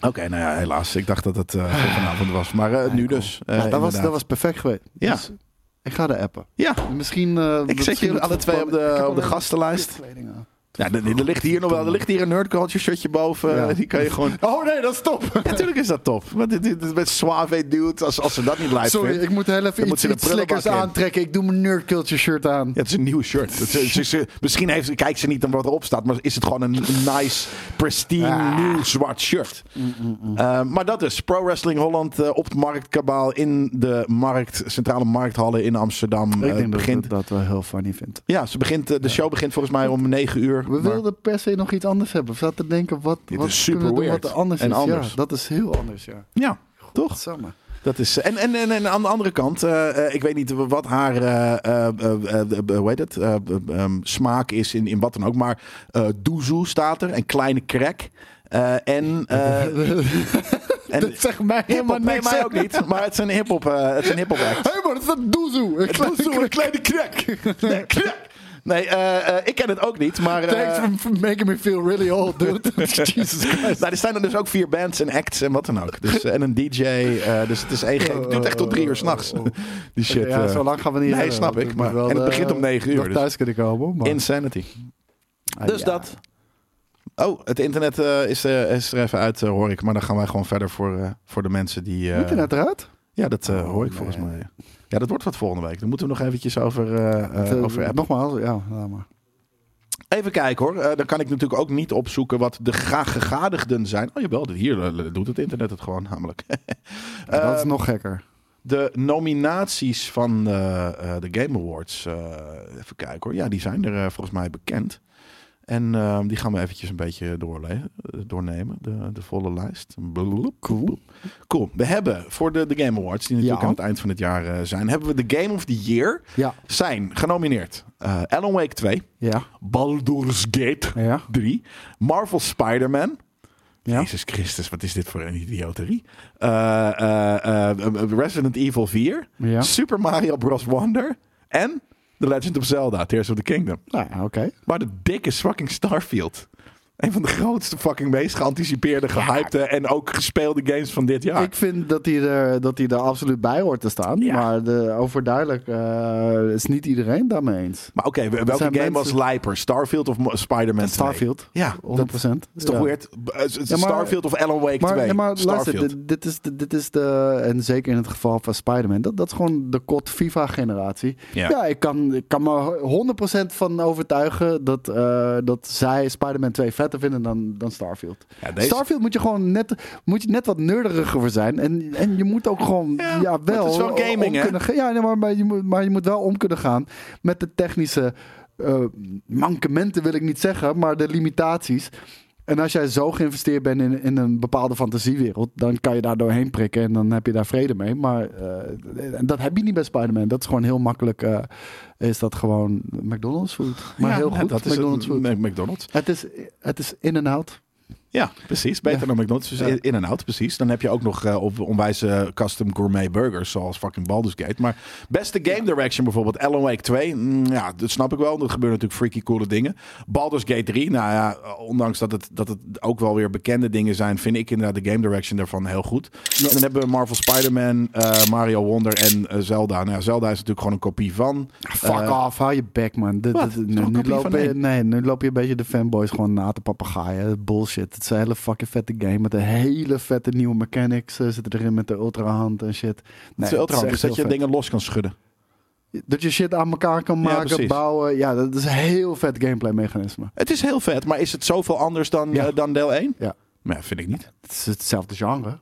Oké, nou ja, helaas. Ik dacht dat het eh, voor vanavond was. Maar nu dus. eh, Ja, dat, was, dat was perfect geweest. Ja. Dus ik ga de appen. Ja, Misschien. eh, ik zet jullie alle twee op de, op de gastenlijst. Ja, er, er ligt hier nog wel er ligt hier een nerdculture shirtje boven. Ja. Die kan je gewoon... Oh nee, dat is top. Natuurlijk is dat top. Maar dit, dit, met suave dude, als, als ze dat niet lijp Sorry, vindt. ik moet heel even iets, iets in. aantrekken. Ik doe mijn nerd culture shirt aan. Ja, het is een nieuw shirt. Het misschien heeft, kijkt ze niet naar wat erop staat, maar is het gewoon een, nice, pristine, Ah. nieuw zwart shirt. Uh, maar dat is Pro Wrestling Holland eh, op het Marktkabaal in de markt, centrale markthallen in Amsterdam. Ik eh, denk dat begint, dat, dat wel heel funny vindt. ja, ze begint, eh, de show begint volgens mij om 9 uur. We maar- wilden per se nog iets anders hebben. We zaten te denken, wat, Dit wat is super kunnen we doen weird. wat er anders En is. anders. Ja, dat is heel anders, ja. Ja, toch? Samen. Dat is, en, en, en, en aan de andere kant, eh, eh, ik weet niet wat haar hoe heet het, smaak is in, in wat dan ook, maar eh doezoe staat er, een kleine crack. En, en dat zegt mij helemaal nee, mij ook niet. Maar het is een hip-hop het is een hip-hop act. Hé man, dat is een doezoe. Een kleine Doezoe, een kleine crack. Nee, crack. Nee, eh, eh, ik ken het ook niet, maar... eh, Thanks for- for making me feel really old, dude. Jesus Christ. nou, er zijn er dus ook vier bands en acts en wat dan ook. Dus, eh, en een DJ. eh, dus het is één. Het duurt echt tot drie uur s'nachts. Die shit. ja, eh, zo lang gaan we niet nee, hebben. snap ik, maar- en het eh, begint om negen uur, dus- thuis kunnen komen. Maar, Insanity. Ah, Dus ja. dat. Oh, het internet eh, is, eh, is er even uit, eh, hoor ik. Maar dan gaan wij gewoon verder voor, eh, voor de mensen die... eh, Moet je net eruit? Ja, dat eh, hoor ik Oh, volgens nee. mij. Ja, dat wordt wat volgende week. Dan moeten we nog eventjes over, Eh, over. Nogmaals, ja, maar. Even kijken hoor. Eh, dan kan ik natuurlijk ook niet opzoeken wat de ga- gegadigden zijn. Oh jawel, hier doet het internet het gewoon namelijk. Ja, dat is nog gekker. De nominaties van de Game Awards. even kijken hoor. Ja, die zijn er volgens mij bekend. En eh, die gaan we eventjes een beetje eh, doornemen. De, de volle lijst. Blablabla. Cool. Cool. We hebben voor de, de Game Awards, die natuurlijk Ja. aan het eind van het jaar eh, zijn, hebben we de Game of the Year. Ja, Zijn genomineerd eh Alan Wake 2, ja, Baldur's Gate ja. 3, Marvel Spider-Man. Ja. Jezus Christus, wat is dit voor een idioterie? Resident Evil 4, ja. Super Mario Bros. Wonder en The Legend of Zelda, Tears of the Kingdom. Nou oké. Maar de dikke fucking Starfield. Een van de grootste fucking meest geanticipeerde, gehypte en ook gespeelde games van dit jaar. Ik vind dat hij, er, dat hij er absoluut bij hoort te staan. Ja. Maar de, overduidelijk eh, is niet iedereen daarmee eens. Maar oké, welke game was lijper? Starfield of Spider-Man 2? Starfield, Ja, 100%. dat is toch ja. weird? Eh, Starfield of Alan Wake Maar, 2? nee, maar Starfield. luister, dit, is de, dit is de, en zeker in het geval van Spider-Man, dat, dat is gewoon de kot FIFA-generatie. Ja. Ja, ik, kan, ik kan me 100% van overtuigen dat, eh, dat zij Spider-Man 2 vetter vinden dan, dan Starfield. Ja, deze- Starfield moet je gewoon net, moet je net wat nerderiger voor zijn. En, en je moet ook gewoon, Ja, wel, het is wel gaming, om kunnen Ja, nee, maar, maar, je moet, maar je moet wel om kunnen gaan met de technische eh, mankementen, wil ik niet zeggen, maar de limitaties. En als jij zo geïnvesteerd bent in, in een bepaalde fantasiewereld, dan kan je daar doorheen prikken en dan heb je daar vrede mee. Maar eh, dat heb je niet bij Spider-Man. Dat is gewoon heel makkelijk. eh, is dat gewoon McDonald's food. Maar Ja, heel goed. Dat is McDonald's het, food. McDonald's. Het is, het is in en out. Ja, precies. Beter Ja. dan McDonald's. Dus Ja. in- en out, precies. Dan heb je ook nog eh, op onwijze custom gourmet burgers, zoals fucking Baldur's Gate. Maar beste game direction bijvoorbeeld, Alan Wake 2. mm, ja, dat snap ik wel. Er gebeuren natuurlijk freaky coole dingen. Baldur's Gate 3, nou ja, ondanks dat het, dat het ook wel weer bekende dingen zijn, vind ik inderdaad de game direction daarvan heel goed. En dan hebben we Marvel Spider-Man, eh, Mario Wonder en eh, Zelda. Nou ja, Zelda is natuurlijk gewoon een kopie van. Fuck Eh, off, hou je bek man. Dit- Het is nu, loop van je, nee, nu loop je een beetje de fanboys gewoon na te papegaaien. Bullshit. Het is een hele fucking vette game met een hele vette nieuwe mechanics. zitten erin met de ultrahand en shit. Het Nee, is ultra het handig, echt dat je vet. dingen los kan schudden. Dat je shit aan elkaar kan maken, bouwen. Ja, dat is een heel vet gameplay mechanisme. Het is heel vet, maar is het zoveel anders dan, Ja. eh, dan deel 1? Ja. Maar ja, vind ik niet. Het is hetzelfde genre.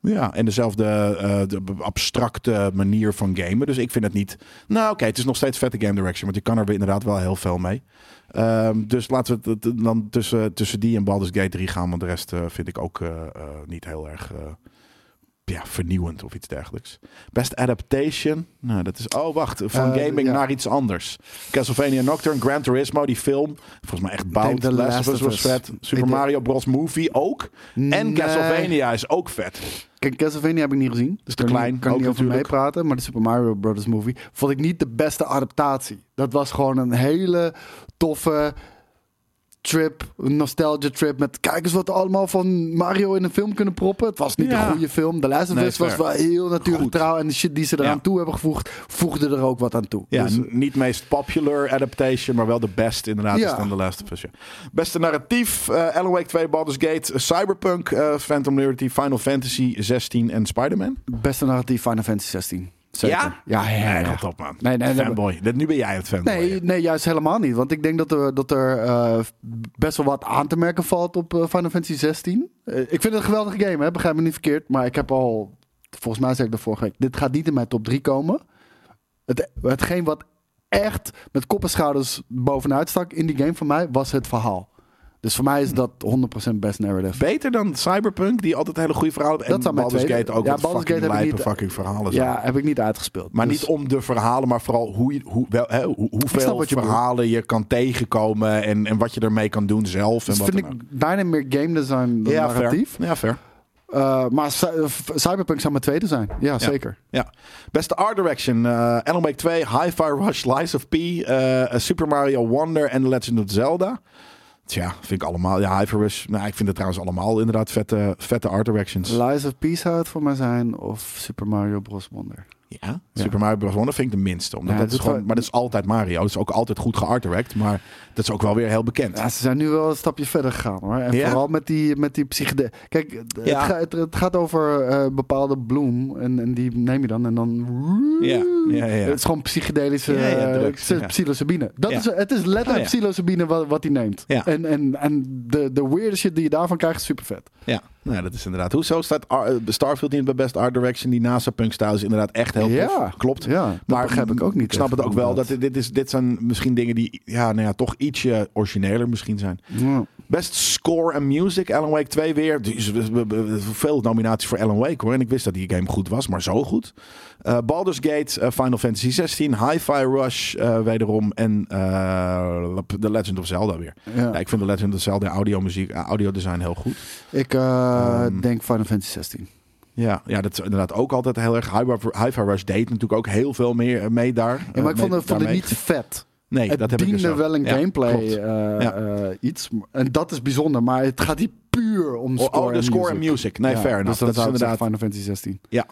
Ja, en dezelfde eh, de abstracte manier van gamen. Dus ik vind het niet... Nou oké, het is nog steeds vette game direction. Want je kan er inderdaad wel heel veel mee. Ehm, dus laten we het dan tussen, tussen die en Baldur's Gate 3 gaan. Want de rest eh, vind ik ook eh, eh, niet heel erg... ja, vernieuwend of iets dergelijks. Best Adaptation. Nou, dat is... Oh, wacht. Van gaming ja. naar iets anders. Castlevania Nocturne, Gran Turismo, die film. Volgens mij echt bout. The Last Last of Us was vet. Super Mario Bros. Movie ook. En. Castlevania is ook vet. Kijk, Castlevania heb ik niet gezien. is te Kan klein, Niet, kan ook niet over meepraten. Maar de Super Mario Brothers movie vond ik niet de beste adaptatie. Dat was gewoon een hele toffe trip, een nostalgia trip. Met kijk eens wat allemaal van Mario in een film kunnen proppen. Het was niet Ja. een goede film. De Last of Nee, Us was wel heel natuurlijk Goed. trouw. En de shit die ze eraan Ja. toe hebben gevoegd, voegde er ook wat aan toe. Ja, Dus, n- niet meest popular adaptation, maar wel de best inderdaad. Ja. Is dan The Last of Us. ja. Beste narratief, eh Alan Wake 2, Baldur's Gate, eh, Cyberpunk, eh, Phantom Liberty, Final Fantasy 16 en Spider-Man. beste narratief Final Fantasy 16. Zeker. Ja? Ja, ja, ja. Nee, op man. Nee, nee, fanboy. Nu ben jij het fanboy. Nee, nee, juist helemaal niet. Want ik denk dat er, dat er eh, best wel wat aan te merken valt op eh, Final Fantasy 16. Eh, ik vind het een geweldige game, hè? begrijp me niet verkeerd. Maar ik heb al, volgens mij zei ik de vorige week, dit gaat niet in mijn top 3 komen. Het, hetgeen wat echt met kop en schouders bovenuit stak in die game voor mij, was het verhaal. Dus voor mij is dat 100% best narrative. Beter dan Cyberpunk, die altijd hele goede verhalen hebben. Dat En Baldur's Gate ook Ja, wat Baldur's fucking Gate lijpe fucking verhalen zijn. Ja, heb ik niet uitgespeeld. Maar Dus- niet om de verhalen, maar vooral hoe, je- hoe, wel, hè, hoe, hoeveel bedoelt. verhalen je kan tegenkomen en, en wat je ermee kan doen zelf. En Dus wat vind dan ik bijna meer game design dan ja, narratief. fair. Ja, fair. Uh, maar F- Cyberpunk zou mijn tweede zijn. Ja, zeker. Ja. Beste art direction. eh Alan Wake 2, Hi-Fi Rush, Lies of P, eh, Super Mario Wonder en The Legend of Zelda. Tja, vind ik allemaal. Ja, Rush. Nou, ik vind het trouwens allemaal inderdaad vette, vette art directions. Lies of Peace zou het voor mij zijn. Of Super Mario Bros. Wonder. Ja, Super Mario Bros. Wonder vind ik de minste. Omdat Ja, dat is gewoon, wel- maar dat is altijd Mario. Dat is ook altijd goed geart direct. Maar dat is ook wel weer heel bekend. Ja, ze zijn nu wel een stapje verder gegaan hoor. En vooral met die, met die psychede... Kijk, het, ga- het, het gaat over eh, bepaalde bloem. En, en die neem je dan en dan... Ja, ja, ja. Het is gewoon psychedelische eh, drugs, ja. psilocybine. Dat is, het is letterlijk Oh, psilocybine wat, wat hij neemt. Ja. En, en, en de, de weirde shit die je daarvan krijgt is super vet. Ja, nou, dat is inderdaad. Hoezo staat Ar- eh, Starfield niet bij Best Art Direction? Die NASA punk style is inderdaad echt heel tof. Ja. Klopt. Ja, dat begrijp ik ook niet Ik snap het ook wel. Dat dit, is, dit zijn misschien dingen die ja, nou ja, toch ietsje origineler misschien zijn. Ja. Best score en music. Alan Wake 2 weer. Veel nominaties voor Alan Wake hoor. En ik wist dat die game goed was, maar zo goed. Eh Baldur's Gate, eh, Final Fantasy 16, Hi-Fi Rush eh, wederom. En The Legend of Zelda weer. Ja. Ja, ik vind The Legend of Zelda audio muziek, audio design heel goed. Ik eh, Ehm, denk Final Fantasy 16. Ja, ja, dat is inderdaad ook altijd heel erg. Hi-Fi Rush deed natuurlijk ook heel veel meer mee daar. Ja, maar ik vond vond het niet vet. Nee, het dat heb ik dus wel een Ja, gameplay eh, Ja. eh, iets. En dat is bijzonder. Maar het gaat hier puur om Oh, score oh, de en score music. en music. Nee, Ja, fair enough. Dus dat dat is inderdaad... Final Fantasy 16. Ja,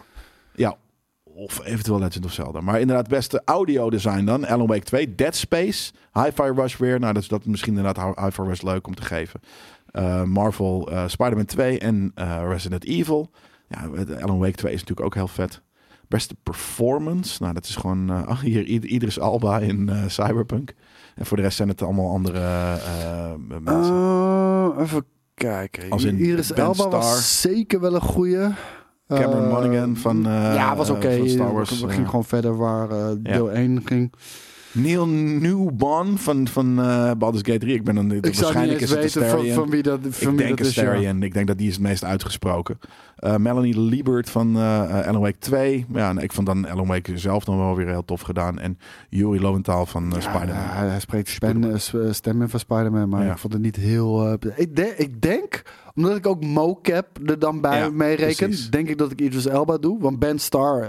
of eventueel Legend of Zelda. Maar inderdaad, beste audio design dan. Alan Wake 2, Dead Space, Hi-Fi Rush weer. Nou, dat is dat misschien inderdaad Hi-Fi Rush leuk om te geven. Eh, Marvel, eh, Spider-Man 2 en Resident Evil. Ja, Alan Wake 2 is natuurlijk ook heel vet. Beste performance. Nou, dat is gewoon oh, hier Idris Alba in eh, Cyberpunk. En voor de rest zijn het allemaal andere eh, mensen. Uh, even kijken. Als in Iris Ben Elba Starr. was zeker wel een goede. Cameron Monaghan van, ja, was oké. Star Wars, We gingen gewoon verder waar Ja. deel 1 ging. Neil Newborn van, van eh Baldur's Gate 3. Ik ben dan Ik waarschijnlijk is het van, van wie dat, van ik wie denk dat is. ja. Ik denk dat die is het meest uitgesproken. Eh, Melanie Liebert van eh Alan Wake 2. Ja, en ik vond dan Alan Wake zelf nog wel weer heel tof gedaan. En Yuri Lowenthal van Ja, Spider-Man. hij, hij spreekt spen, s- eh, stemmen van Spider-Man, maar Ja. ik vond het niet heel... ik, denk, ik denk, omdat ik ook mocap er dan bij Ja, mee reken, precies. denk ik dat ik Idris Elba doe. Want Ben Starr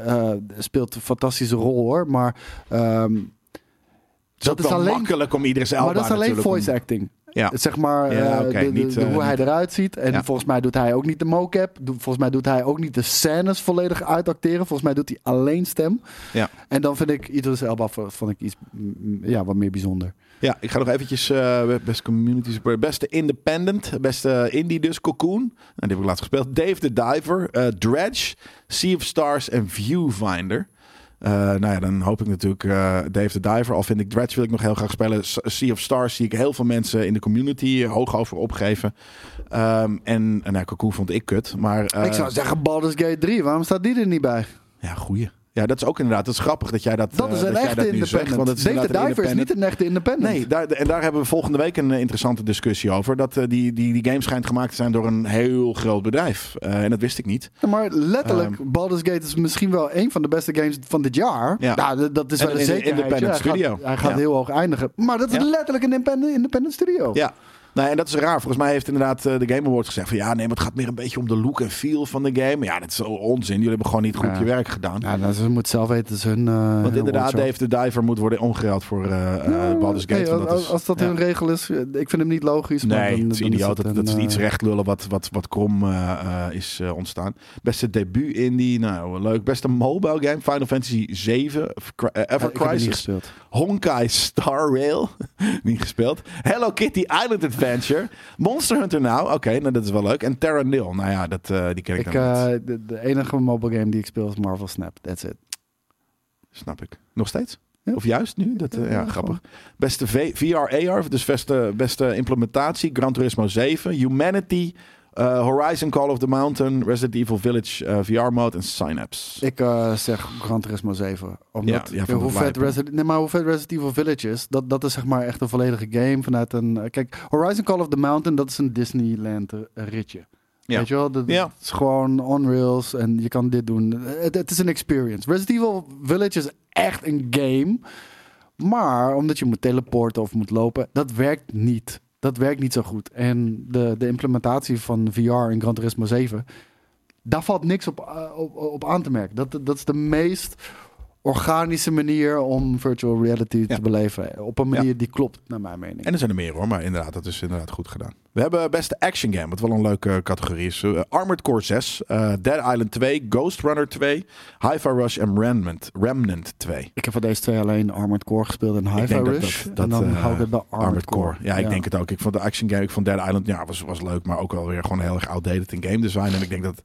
speelt een fantastische rol hoor, maar... ehm, Is ook dat is wel alleen- makkelijk om Idris Elba maar dat is alleen om- voice acting. Ja. Zeg maar Ja, eh, oké, de- de- niet, de- eh, hoe hij eruit ziet. En Ja. volgens mij doet hij ook niet de mocap. Volgens mij doet hij ook niet de scènes volledig uitacteren. Volgens mij doet hij alleen stem. Ja. En dan vind ik Idris Elba vond ik iets mm, ja, wat meer bijzonder. Ja, ik ga nog eventjes uh, best community support. Beste independent, beste indie dus, Cocoon. Nou, die heb ik laatst gespeeld. Dave the Diver, eh, Dredge, Sea of Stars en Viewfinder. Uh, nou ja, dan hoop ik natuurlijk uh, Dave the Diver. Al vind ik Dredge wil ik nog heel graag spelen. Sea of Stars zie ik heel veel mensen in de community hoog over opgeven. Um, en nou, Cocoon vond ik kut. Maar, uh, ik zou zeggen Baldur's Gate 3. Waarom staat die er niet bij? Ja, goeie. Ja, dat is ook inderdaad. Dat is grappig dat jij dat. Dat is uh, een dat echte dat independent. zegt, want het is Diver is niet een echte independent. Nee, daar, en daar hebben we volgende week een interessante discussie over. Dat uh, die, die, die game schijnt gemaakt te zijn door een heel groot bedrijf. Uh, en dat wist ik niet. Ja, maar letterlijk, um, Baldur's Gate is misschien wel een van de beste games van dit jaar. Ja. Nou, dat is wel een, een zekerheid. independent hij studio. Gaat, hij gaat ja. heel hoog eindigen. Maar dat is letterlijk een independent, independent studio. Ja. Nee, en dat is raar. Volgens mij heeft inderdaad uh, de Game Awards gezegd van ja, nee, maar het gaat meer een beetje om de look en feel van de game. Ja, dat is onzin. Jullie hebben gewoon niet goed Ja. je werk gedaan. Ja, nou, ze moeten zelf weten dat ze hun. Uh, Want inderdaad, Dave the Diver moet worden omgeruild voor uh, ja, Baldur's Gate. hey, dat als, is, als dat ja. hun regel is, ik vind hem niet logisch. maar Nee, dan, het is dan idioot. het dat, dat is iets eh, rechtlullen wat, wat, wat krom uh, is ontstaan. Beste debuut indie, nou leuk. Beste mobile game, Final Fantasy 7, Ever Crisis. Honkai Star Rail, niet gespeeld. Hello Kitty Island Adventure, Monster Hunter Now, oké, okay, nou dat is wel leuk. En Terra Nil, nou ja, dat, uh, die ken ik, ik dan uh, niet. de, de, enige mobile game die ik speel is Marvel Snap. That's it. Snap ik. Nog steeds? Ja. Of juist nu? Dat, uh, ja, Ja, grappig. Beste VR AR, dus beste, beste implementatie, Gran Turismo 7, Humanity, Eh, Horizon Call of the Mountain, Resident Evil Village eh, VR mode en Synapse. Ik eh, zeg Gran Turismo 7. Omdat Ja, ja, hoe, vet. Resident, nee, maar hoe vet Resident Evil Village is, dat, dat is zeg maar echt een volledige game vanuit een... Kijk, Horizon Call of the Mountain, dat is een Disneyland ritje. Ja. Weet je wel? Dat, Ja. Is gewoon on rails en je kan dit doen. Het, het is een experience. Resident Evil Village is echt een game. Maar omdat je moet teleporten of moet lopen, dat werkt niet. Dat werkt niet zo goed. En de, de implementatie van VR in Gran Turismo 7, daar valt niks op, eh, op, op aan te merken. Dat, dat is de meest organische manier om virtual reality Ja. te beleven. Op een manier die klopt, naar mijn mening. En er zijn er meer hoor, maar inderdaad, dat is inderdaad goed gedaan. We hebben beste action game, wat wel een leuke categorie is. Eh, Armored Core 6, eh, Dead Island 2, Ghost Runner 2, Hi-Fi Rush en Remnant, Remnant 2. Ik heb van deze twee alleen Armored Core gespeeld en Hi-Fi Rush. dat- dat, en dan eh, hou ik het bij Armored, Armored Core. Ja, ik Ja. denk het ook. Ik vond de action game, ik vond Dead Island, ja, was, was leuk, maar ook wel weer gewoon heel erg outdated in game design. En ik denk dat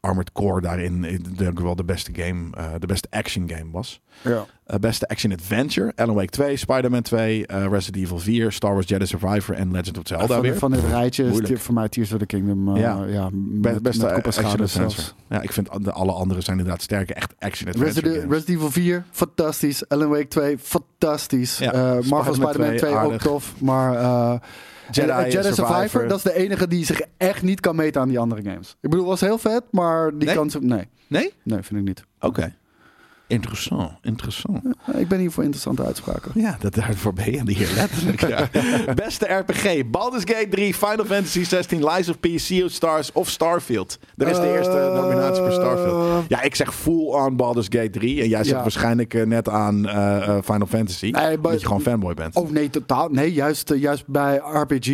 Armored Core daarin eh, denk ik wel de beste game, eh, de beste action game was. Ja. Eh, beste action adventure, Alan Wake 2, Spider-Man 2, eh, Resident Evil 4, Star Wars Jedi Survivor en Legend of Zelda van, weer. van dit rijtje is Moeilijk. het voor mij Tears of the Kingdom. Ja. ja. Met, beste met action adventure. zelfs. Ja, ik vind de, alle andere zijn inderdaad sterke, echt action adventure Resident, games. Resident Evil 4, fantastisch. Alan Wake 2, fantastisch. Ja, Marvel Spider-Man Spider-Man 2, 2, ook tof. Maar Jedi, en- en Jedi Survivor. Survivor, dat is de enige die zich echt niet kan meten aan die andere games. Ik bedoel, was heel vet, maar die Nee? kan ze... Nee, Nee? nee, vind ik niet. Oké. Interessant, interessant. Ik ben hier voor interessante uitspraken. Ja, dat, daarvoor ben je hier letterlijk. Ja. Beste RPG, Baldur's Gate 3, Final Fantasy 16, Lies of P, Sea of Stars of Starfield. Er is de eerste Eh, nominatie voor Starfield. Ja, ik zeg full on Baldur's Gate 3. En jij zegt Ja. waarschijnlijk eh, net aan eh, Final Fantasy. Nee, dat je gewoon fanboy bent. Oh nee, totaal. Nee, juist, juist bij RPG.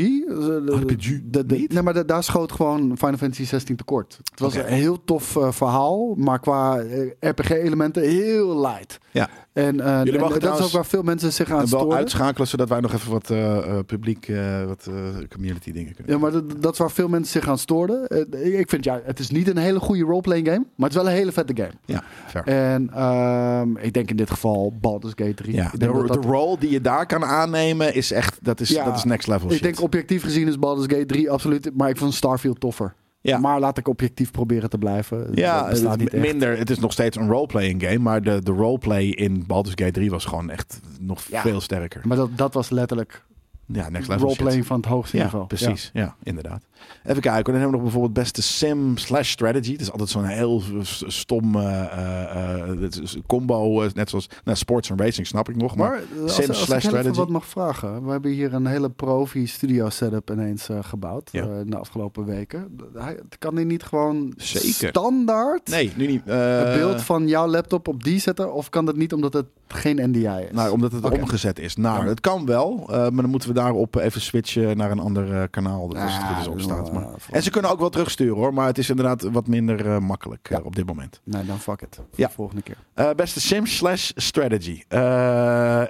RPG de, de- niet? Nee, maar de- daar schoot gewoon Final Fantasy 16 tekort. Het was een heel tof verhaal, maar qua RPG-elementen heel light. Ja. En, eh, en mogen dat is ook waar veel mensen zich aan En wel storen. uitschakelen, zodat wij nog even wat eh, eh, publiek, eh, wat eh, community dingen kunnen Ja, maar dat, dat is waar veel mensen zich aan stoorden. Ik vind, ja, het is niet een hele goede roleplaying game, maar het is wel een hele vette game. Ja, fair. En ehm, ik denk in dit geval Baldur's Gate 3. Ja, de, dat de role die je daar kan aannemen is echt, dat is, Ja, dat is next level ik shit. denk objectief gezien is Baldur's Gate 3 absoluut, maar ik vond Starfield toffer. Ja. Maar laat ik objectief proberen te blijven. ja, het- echt. minder. Het is nog steeds een roleplaying game, maar de, de roleplay in Baldur's Gate 3 was gewoon echt nog Ja. veel sterker. Maar dat, dat was letterlijk Ja, next level roleplaying van het hoogste niveau. precies. Ja. inderdaad. Even kijken. Dan hebben we nog bijvoorbeeld beste sim slash strategy. Het is altijd zo'n heel stom eh, eh, eh, is combo, net zoals nou, sports en racing snap ik nog. Maar, Maar als, sim als slash ik strategy. wat mag vragen. We hebben hier een hele profi studio setup ineens gebouwd Ja. in de afgelopen weken. Hij, kan hij niet gewoon Zeker. standaard nee, nu niet. het beeld van jouw laptop op die zetten? Of kan dat niet omdat het geen NDI is? Nou, omdat het omgezet is. Ja. Het kan wel, maar dan moeten we daarop even switchen naar een ander kanaal. Dat als het goed is staat. nou, Maar... eh, En ze kunnen ook wel terugsturen hoor, maar het is inderdaad wat minder eh, makkelijk eh, op dit moment. Nee, dan fuck it. Voor Ja. de volgende keer. Eh, beste sim slash strategy.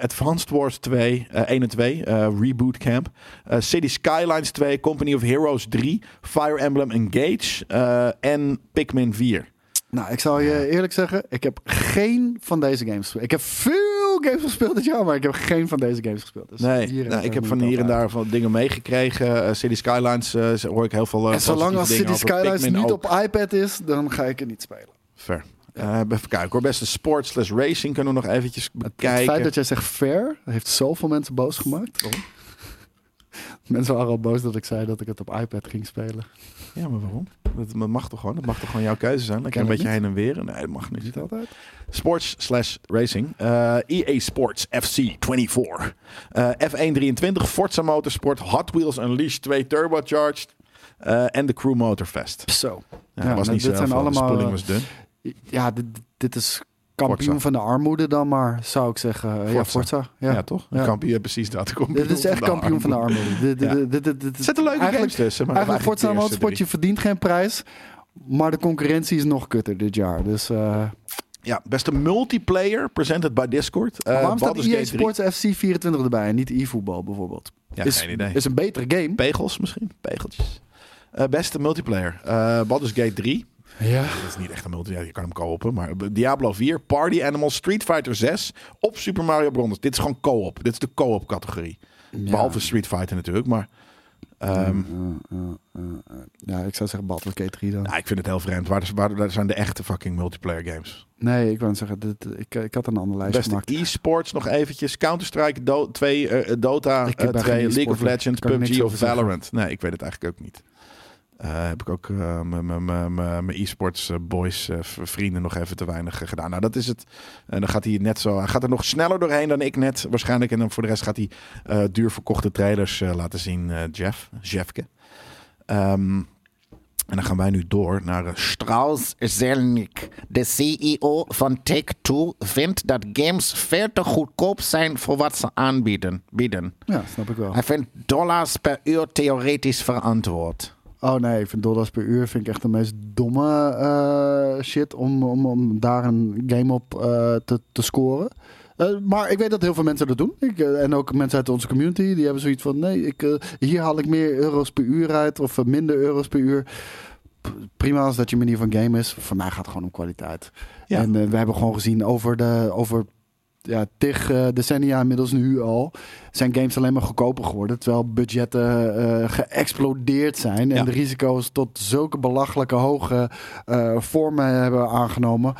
Advanced Wars 2, eh 1 en 2, eh, Reboot Camp. City Skylines 2, Company of Heroes 3, Fire Emblem Engage en Pikmin 4. Nou, ik zal je eerlijk zeggen, ik heb geen van deze games. Ik heb veel games gespeeld dit jaar, maar ik heb geen van deze games gespeeld. Dus Nee, hier, nou, ik heb van hier en daar van dingen meegekregen. Eh, City Skylines eh, hoor ik heel veel. eh, En zolang als City. Skylines Pikmin niet ook. op iPad is, dan ga ik het niet spelen. Ver. Eh, even kijken hoor. Beste sports slash racing kunnen we nog eventjes Het, het bekijken. feit dat jij zegt fair, heeft zoveel mensen boos gemaakt. Mensen waren al boos dat ik zei dat ik het op iPad ging spelen. Ja, maar waarom? Dat, dat mag toch gewoon? Dat mag toch gewoon jouw keuze zijn? Lekker een Ken beetje heen en weer. Nee, dat mag niet. Niet altijd. Sports slash racing. Eh, EA Sports FC 24. Eh, F1 23. Forza Motorsport. Hot Wheels Unleashed 2 Turbocharged. eh, en de Crew Motorfest. Zo. Ja, Ja, was nou, niet zo dit zijn allemaal, de spoeling eh, was dun. Ja, dit, dit is kampioen Forza. van de armoede dan maar, zou ik zeggen. Ja, Forza. Ja, Ja. toch? Ja. Kampioen, precies dat. Dit is echt kampioen van de armoede. Er zitten leuke eigenlijk, games tussen. Maar Eigenlijk Forza Motorsport, je verdient geen prijs. Maar de concurrentie is nog kutter dit jaar. Dus uh, Ja, beste multiplayer presented by Discord. Eh, waarom staat EA Gate 3. Sports FC 24 erbij en niet e-voetbal bijvoorbeeld? Ja, is, geen idee. is een betere game. Pegels misschien? Pegeltjes. Eh, beste multiplayer. Eh Baldur's Gate 3. Ja. Dat is niet echt een multiplayer, je kan hem kopen. Maar Diablo 4, Party Animals, Street Fighter 6 op Super Mario Bros. Dit is gewoon co-op. Dit is de co-op categorie. Behalve Street Fighter natuurlijk. Maar Ehm, Eh, eh, eh, eh. ja, ik zou zeggen Gate 3 dan. nou, ik vind het heel vreemd. Waar, waar, waar zijn de echte fucking multiplayer games? Nee, ik wou zeggen, dit, ik, ik had een andere lijst Beste gemaakt. e-sports nog eventjes. Counter-Strike, Do 2, eh, Dota eh, daar 2, geen League of. Legends, PUBG of zeggen. Valorant. Nee, ik weet het eigenlijk ook niet. Eh, heb ik ook eh, mijn- e-sports eh, boys, vrienden nog even te weinig gedaan. Nou, dat is het. En dan gaat hij net zo. Hij gaat er nog sneller doorheen dan ik net waarschijnlijk. En dan voor de rest gaat hij duur verkochte trailers laten zien. Jeff, Jeffke. Ehm, en dan gaan wij nu door naar Strauss Zelnick, de CEO van Take-Two, vindt dat games veel te goedkoop zijn voor wat ze aanbieden. Bieden. Ja, snap ik wel. Hij vindt dollars per uur theoretisch verantwoord. Oh nee, ik vind dollars per uur vind ik echt de meest domme eh, shit om, om, om daar een game op eh, te, te scoren. Eh, maar ik weet dat heel veel mensen dat doen. Ik, en ook mensen uit onze community, die hebben zoiets van... nee, ik, hier haal ik meer euro's per uur uit of minder euro's per uur. P- Prima als dat je manier van game is. Voor mij gaat het gewoon om kwaliteit. Ja. En we hebben gewoon gezien over, de, over ja, tig eh, decennia inmiddels nu al... zijn games alleen maar goedkoper geworden. Terwijl budgetten eh, geëxplodeerd zijn. En Ja. de risico's tot zulke belachelijke hoge eh, vormen hebben aangenomen.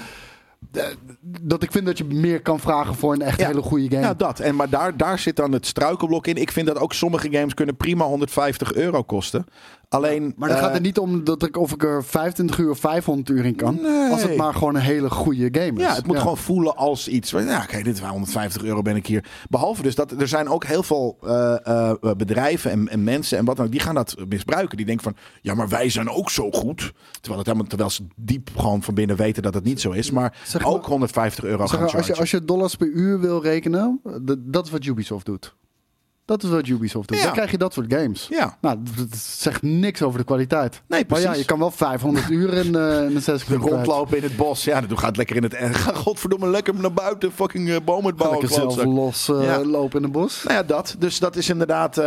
Dat ik vind dat je meer kan vragen voor een echt Ja. hele goede game. Ja, dat. En, maar daar, daar zit dan het struikelblok in. Ik vind dat ook sommige games kunnen prima 150 euro kosten. Alleen... maar dan eh, gaat het niet om dat ik, of ik er 25 uur of 500 uur in kan. Nee. Als het maar gewoon een hele goede game is. Ja, het moet gewoon voelen als iets. Ja, oké, dit is 150 euro ben ik hier. Behalve dus dat er zijn ook heel veel eh, eh, bedrijven en, en mensen en wat dan ook, die gaan dat misbruiken. Die denken van, ja, maar wij zijn ook zo goed. Terwijl, het helemaal, terwijl ze diep gewoon van binnen weten dat het niet zo is. Maar Zeg maar- ook 150 euro Zeg gaan maar, als, je, als je dollars per uur wil rekenen, dat is wat Ubisoft doet. Dat is wat Ubisoft doet. Ja. Dan krijg je dat soort games. Ja, Nou, dat zegt niks over de kwaliteit. nee, Maar precies. ja, je kan wel 500 uur in, eh in een 6 rondlopen in het bos. Ja, dan gaat lekker in het... Ga godverdomme lekker naar buiten fucking eh, bomen bouwen. Lekker zelf los eh, Ja. lopen in het bos. Nou ja, dat. Dus dat is inderdaad.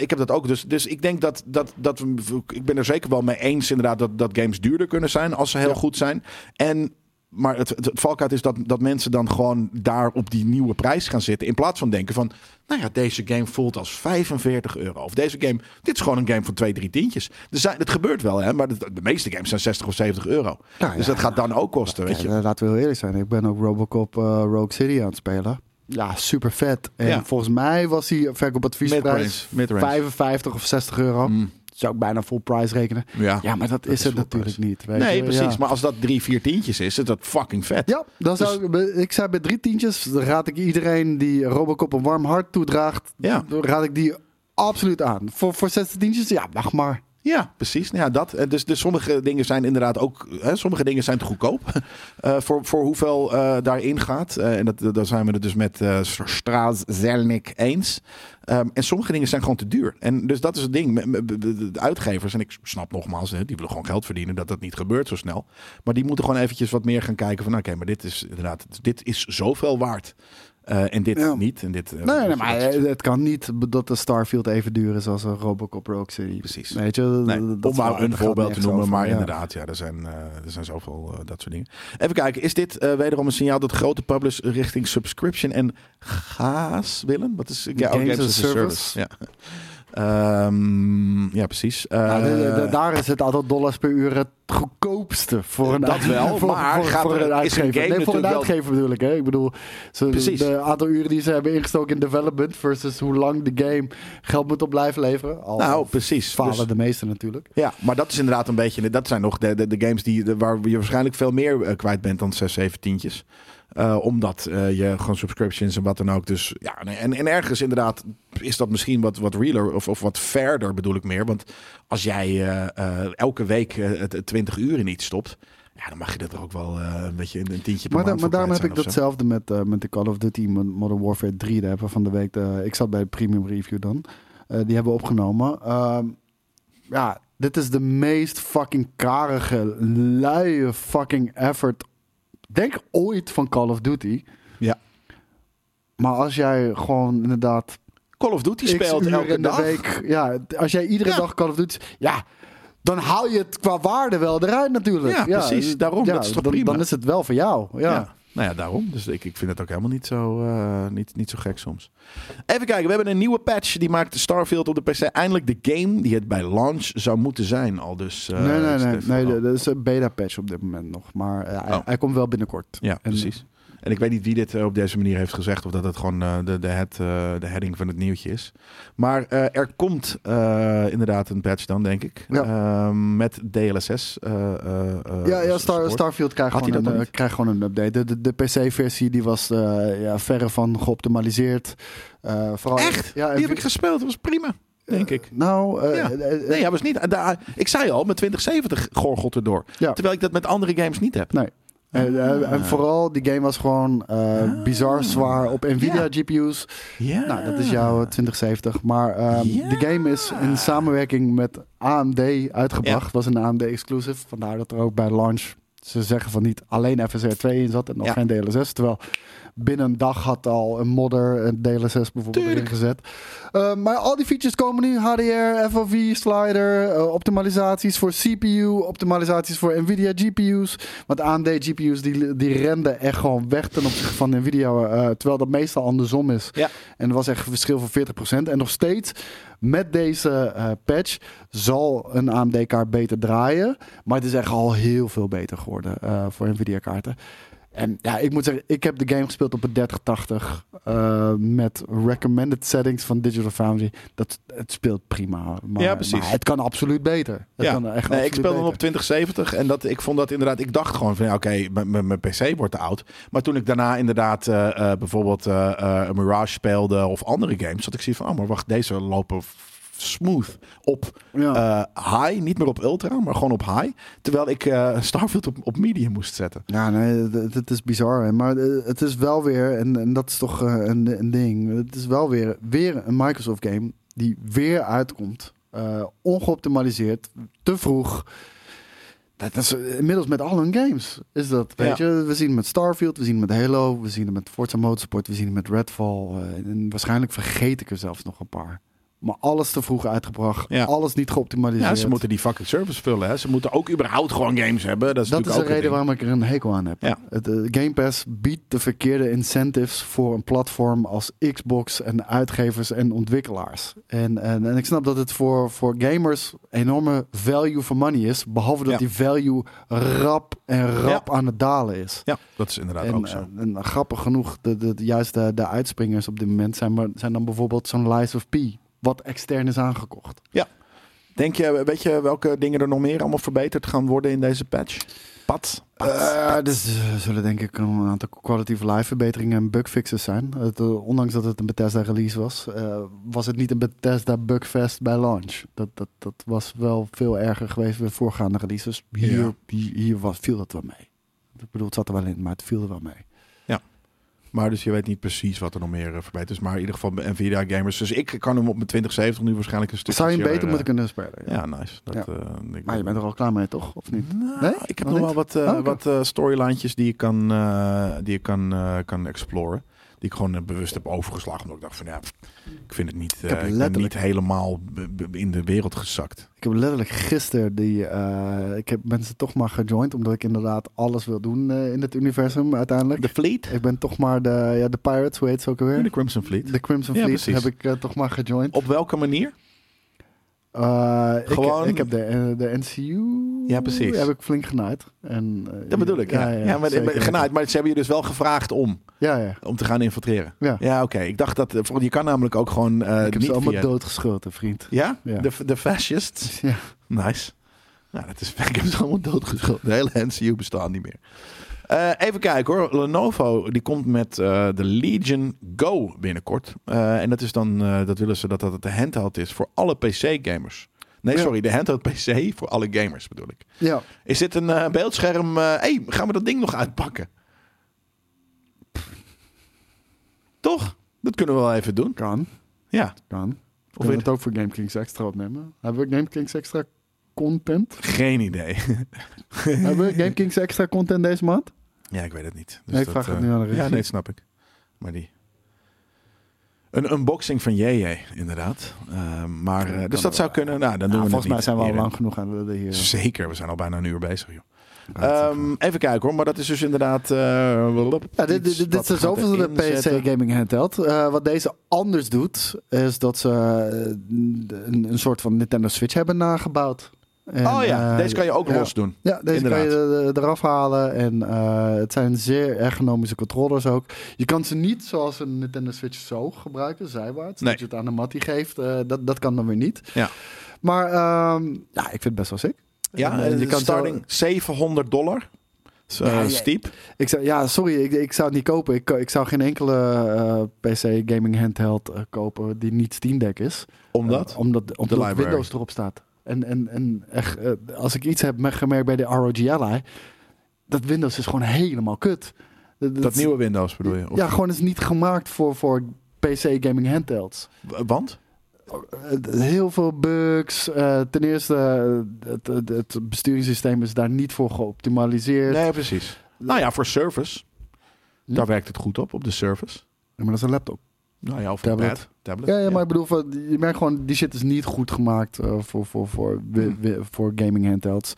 ik heb dat ook. Dus, dus ik denk dat, dat, dat we. Ik ben er zeker wel mee eens, inderdaad, dat, dat games duurder kunnen zijn als ze heel Ja. goed zijn. En. Maar het, het, het valkuit is dat, dat mensen dan gewoon daar op die nieuwe prijs gaan zitten. In plaats van denken van, nou ja, deze game voelt als 45 euro. Of deze game, dit is gewoon een game van twee, drie tientjes. Er zijn, het gebeurt wel, hè, maar de, de meeste games zijn 60 of 70 euro. Dus ja. dat gaat dan ook kosten, weet je. Laten we heel eerlijk zijn. Ik ben ook Robocop eh, Rogue City aan het spelen. Ja, super vet. En Ja. volgens mij was die verkoopadviesprijs Mid-range, mid-range. 55 of 60 euro. Mm, Zou ik bijna full price rekenen. ja. Ja, maar dat, is is het natuurlijk niet. Weet Nee, je? precies. Ja. Maar als dat drie, vier tientjes is, is dat fucking vet. Ja, dan zou ik, ik zei bij drie tientjes, raad ik iedereen die Robocop een warm hart toedraagt, Ja. raad ik die absoluut aan. Voor, voor 60 tientjes, ja, wacht maar. Ja, precies. Nou Ja, dat. En Dus, dus sommige dingen zijn inderdaad ook. Hè, sommige dingen zijn te goedkoop. eh, voor, voor hoeveel eh, daarin gaat. Eh, en dat, daar zijn we het dus met eh Straas Zelnick eens. Ehm, en sommige dingen zijn gewoon te duur. En dus dat is het ding. De uitgevers, en ik snap nogmaals, hè, die willen gewoon geld verdienen. Dat dat niet gebeurt zo snel. Maar die moeten gewoon eventjes wat meer gaan kijken van... Oké, maar dit is inderdaad, dit is zoveel waard. Eh, en dit Ja. niet. En dit, eh, Nee, maar het kan niet dat de Starfield even duur is als een Robocop Rogue City. Precies. Weet je, Nee, dat om maar een voorbeeld te noemen, over, maar ja. inderdaad, ja, er zijn, eh, er zijn zoveel dat soort dingen. Even kijken, is dit eh, wederom een signaal dat grote publishers richting subscription en gaas willen? Wat is ja, oh, Games as a service. Ja. Ehm, ja, precies. Nou, de- de- Eh, daar is het aantal dollars per uur het goedkoopste voor een Dat wel, voor, maar voor, gaat voor er- een is een uitgever. game nee, voor een uitgever bedoel ik. Hè? Ik bedoel, ze, Precies. de aantal uren die ze hebben ingestoken in development versus hoe lang de game geld moet op blijven leveren. Al nou, precies. falen Dus- de meeste natuurlijk. Ja, maar dat is inderdaad een beetje. Dat zijn nog de, de, de games die, de- waar je waarschijnlijk veel meer eh, kwijt bent dan 6, 7 tientjes. Eh, omdat eh, je gewoon subscriptions en wat dan ook. Dus ja, en, en ergens inderdaad is dat misschien wat, wat realer of, of wat verder bedoel ik meer. Want als jij eh, elke week het- het 20 uur in iets stopt. Ja, dan mag je dat er ook wel een beetje een, een tientje per Maar, da- maand maar daarom heb ik datzelfde met, met de Call of Duty Modern Warfare 3. Daar hebben we van de week, de, ik zat bij de premium review dan. Die hebben we opgenomen. Ehm, ja, dit is de meest fucking karige, luie fucking effort. Denk ooit van Call of Duty. Ja. Maar als jij gewoon inderdaad Call of Duty speelt elke in de dag. week. Ja, als jij iedere Ja. dag Call of Duty. Ja, dan haal je het qua waarde wel eruit natuurlijk. Ja, precies. Daarom, dat is toch dan, prima? dan is het wel voor jou. Ja. Nou ja, daarom. Dus ik, ik vind het ook helemaal niet zo, eh, niet, niet zo gek soms. Even kijken, we hebben een nieuwe patch. Die maakt Starfield op de PC eindelijk de game die het bij launch zou moeten zijn. Al dus, eh, nee, nee, nee. nee al- dat is een beta-patch op dit moment nog. Maar eh, hij, Oh. hij komt wel binnenkort. Ja, En- precies. En ik weet niet wie dit eh, op deze manier heeft gezegd. Of dat het gewoon eh, de, de, head, eh, de heading van het nieuwtje is. Maar er komt inderdaad een patch dan, denk ik. Ja. Met DLSS. Ja, ja Star. Starfield krijgt gewoon, een, krijgt gewoon een update. De, de, de PC-versie die was ja, verre van geoptimaliseerd. Vooral, Echt? Ja, Die heb ik gespeeld. Dat was prima, denk ik. Nou, eh, Ja. Nee, hij was niet. Ik zei al, met 2070 gorgelt erdoor. Ja. Terwijl ik dat met andere games niet heb. Nee. En, eh, en vooral, die game was gewoon eh, Ah. bizar zwaar op Nvidia. GPU's. Ja. Nou, dat is jouw 2070. Maar ehm, de game is in samenwerking met AMD uitgebracht. Was een AMD exclusive. Vandaar dat er ook bij launch ze zeggen van niet alleen FSR 2 in zat en nog geen DLSS. Terwijl binnen een dag had al een modder een DLSS bijvoorbeeld Tuurlijk. erin gezet. Eh, maar al die features komen nu. HDR, FOV, slider, eh, optimalisaties voor CPU, optimalisaties voor Nvidia GPU's. Want AMD GPU's die, die renden echt gewoon weg ten opzichte van Nvidia. eh, terwijl dat meestal andersom is. Ja. En er was echt een verschil van 40%. En nog steeds met deze patch zal een AMD-kaart beter draaien. Maar het is echt al heel veel beter geworden voor Nvidia-kaarten. En ja, ik moet zeggen, ik heb de game gespeeld op een 3080 eh, met recommended settings van Digital Foundry. Dat, het speelt prima. Maar, Ja, precies. maar het kan absoluut beter. Het Ja, kan echt nee, ik speelde hem op 2070 en dat, ik vond dat inderdaad, ik dacht gewoon van ja, oké, mijn- PC wordt te oud. Maar toen ik daarna inderdaad eh, eh, bijvoorbeeld een Mirage speelde of andere games, zat ik zie van, oh maar wacht, deze lopen smooth op Ja. eh, high, niet meer op ultra, maar gewoon op high. Terwijl ik eh, Starfield op, op medium moest zetten. Ja, nee, het, is bizar. hè. Maar eh, het is wel weer, en, en dat is toch een, een ding. Het is wel weer, weer een Microsoft game die weer uitkomt. Ongeoptimaliseerd, te vroeg. Dat is inmiddels met al hun games. Is dat, weet je? We zien het met Starfield, we zien het met Halo, we zien het met Forza Motorsport, we zien het met Redfall. en waarschijnlijk vergeet ik er zelfs nog een paar. Maar alles te vroeg uitgebracht, Ja. alles niet geoptimaliseerd. Ja, ze moeten die fucking service vullen. Hè. Ze moeten ook überhaupt gewoon games hebben. Dat is, Dat is de reden ding. waarom ik er een hekel aan heb. Ja. Het, eh, Game Pass biedt de verkeerde incentives voor een platform als Xbox en uitgevers en ontwikkelaars. En, en, en ik snap dat het voor, voor gamers enorme value for money is. Behalve dat Ja. die value rap en rap aan het dalen is. Ja, dat is inderdaad En, ook zo. eh, en grappig genoeg, de, de, de, juist de, de uitspringers op dit moment zijn, maar, zijn dan bijvoorbeeld zo'n Lies of P. Wat extern is aangekocht. Denk je, weet je welke dingen er nog meer allemaal verbeterd gaan worden in deze patch? Pat? Pat? Eh, dus er zullen denk ik een aantal quality of life verbeteringen en bugfixes zijn. Het, eh, ondanks dat het een Bethesda release was, eh, was het niet een Bethesda bugfest bij launch. Dat, dat, dat was wel veel erger geweest bij voorgaande releases. Hier, Ja. hier, hier was, viel dat wel mee. Ik bedoel, het zat er wel in, maar het viel er wel mee. Maar dus je weet niet precies wat er nog meer eh, verbeterd is. Maar in ieder geval Nvidia gamers. Dus ik kan hem op mijn 2070 nu waarschijnlijk een stukje Zou je hem beter eh, moeten kunnen spelen? Ja, nice. Dat, Ja. eh, ik Maar je bent er al klaar mee, toch? Of niet? Nou, Nee? Ik heb Nog wel wat, eh Oh, oké. wat eh, storylijntjes die ik kan, eh, die ik kan, eh, kan exploren. Die ik gewoon eh, bewust heb overgeslagen. Omdat ik dacht van ja, pff, ik vind het niet, eh, heb ik ben letterlijk- niet helemaal in de wereld gezakt. Ik heb letterlijk gisteren die. eh, ik heb mensen toch maar gejoind, omdat ik inderdaad alles wil doen eh, in het universum uiteindelijk. De Fleet? Ik ben toch maar de, ja, de Pirates, hoe heet ze ook alweer? De Crimson Fleet. De Crimson Fleet heb ik eh, toch maar gejoind. Op welke manier? Eh, ik, Gewoon- ik heb de, eh, de NCU. Ja, precies. Heb ik flink genaaid. En, eh, Dat bedoel ik, ja. Ja, maar zeker. genaaid, maar ze hebben je dus wel gevraagd om, Ja, ja. om te gaan infiltreren. Ja. Ja, oké. Ik dacht dat, je kan namelijk ook gewoon eh ik heb niet ze allemaal via- doodgeschoten, vriend. Ja? Ja. De, de fascists? Ja. Nice. Nou, dat is, ik heb ze allemaal doodgeschoten. De hele NCU bestaat niet meer. Eh, even kijken hoor. Lenovo die komt met eh, de Legion Go binnenkort. Eh, en dat is dan, dat willen ze dat dat de handheld is voor alle PC-gamers. Nee, Ja. sorry, de handheld PC voor alle gamers bedoel ik. Ja. Is dit een beeldscherm? hey, gaan we dat ding nog uitpakken? Toch? Dat kunnen we wel even doen. Kan. Ja. Kan. Of Of we het ook voor GameKings Extra opnemen? Hebben we GameKings Extra content? Geen idee. Hebben we GameKings Extra content deze maand? Ja, ik weet het niet. Dus Nee, ik dat, vraag het eh, nu aan de Ja, regie. nee, dat snap ik. Maar die... Een unboxing van JJ, inderdaad. Eh, maar, eh, dus dat zou kunnen. Nou, dan doen Ja, we volgens mij zijn we al lang genoeg aan de hier. Zeker, we zijn al bijna een uur bezig, joh. Ehm, even kijken hoor, maar dat is dus inderdaad... eh, Ja, dit, dit, dit is de erin zetten. PC Gaming Handheld. Wat deze anders doet, is dat ze een, een soort van Nintendo Switch hebben nagebouwd. En, Oh ja, eh, deze kan je ook los doen. Ja, deze Inderdaad. kan je er- eraf halen. En eh, het zijn zeer ergonomische controllers ook. Je kan ze niet zoals een Nintendo Switch zo gebruiken, zijwaarts. Nee. Dat je het aan de mattie geeft. Eh, dat, dat kan dan weer niet. Ja. Maar ehm, ja, ik vind het best wel sick. Ja, En, eh, en je kan zo- starting 700 dollar. Eh, Ja, steep. Ik zou, ja, sorry, ik, ik zou het niet kopen. Ik, ik zou geen enkele eh, PC gaming handheld eh, kopen die niet Steam Deck is. Omdat? Eh, omdat omdat library. Windows erop staat. En, en, en echt, eh, als ik iets heb me- gemerkt bij de ROG Ally, dat Windows is gewoon helemaal kut. Dat, dat nieuwe Windows bedoel je? Of- Ja, gewoon is niet gemaakt voor, voor PC gaming handhelds. Want? Eh, Heel veel bugs. eh, ten eerste, het, het, het besturingssysteem is daar niet voor geoptimaliseerd. Nee, precies. Nou ja, voor service. Daar werkt het goed op, op de service. Ja, maar dat is een laptop. Nou ja, of Tablet. pad. Tablet. Ja, ja, maar ik bedoel, je merkt gewoon, die shit is niet goed gemaakt eh, voor, voor, voor, wi- voor gaming handhelds.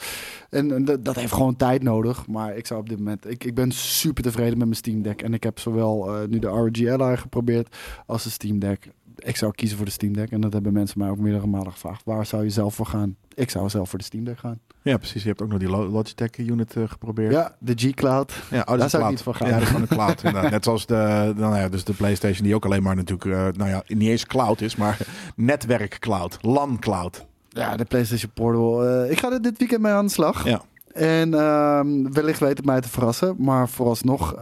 En, en dat, dat heeft gewoon tijd nodig. Maar ik zou op dit moment, ik, ik ben super tevreden met mijn Steam Deck. En ik heb zowel eh, nu de ROG Ally geprobeerd als de Steam Deck. Ik zou kiezen voor de Steam Deck. En dat hebben mensen mij ook meerdere malen gevraagd. Waar zou je zelf voor gaan? Ik zou zelf voor de Steam Deck gaan. Ja, precies. Je hebt ook nog die Lo- Logitech unit eh, geprobeerd. Ja, de G-Cloud. Ja, oh, dat Daar is zou ik cloud. niet voor gaan. Ja, dat is gewoon een cloud. Net zoals de, nou ja, dus de PlayStation, die ook alleen maar natuurlijk, eh, nou ja, niet eens cloud is, maar netwerk cloud, LAN cloud. Ja, de PlayStation Portal. Eh, ik ga er dit weekend mee aan de slag. Ja. En ehm, wellicht weet het mij te verrassen. Maar vooralsnog,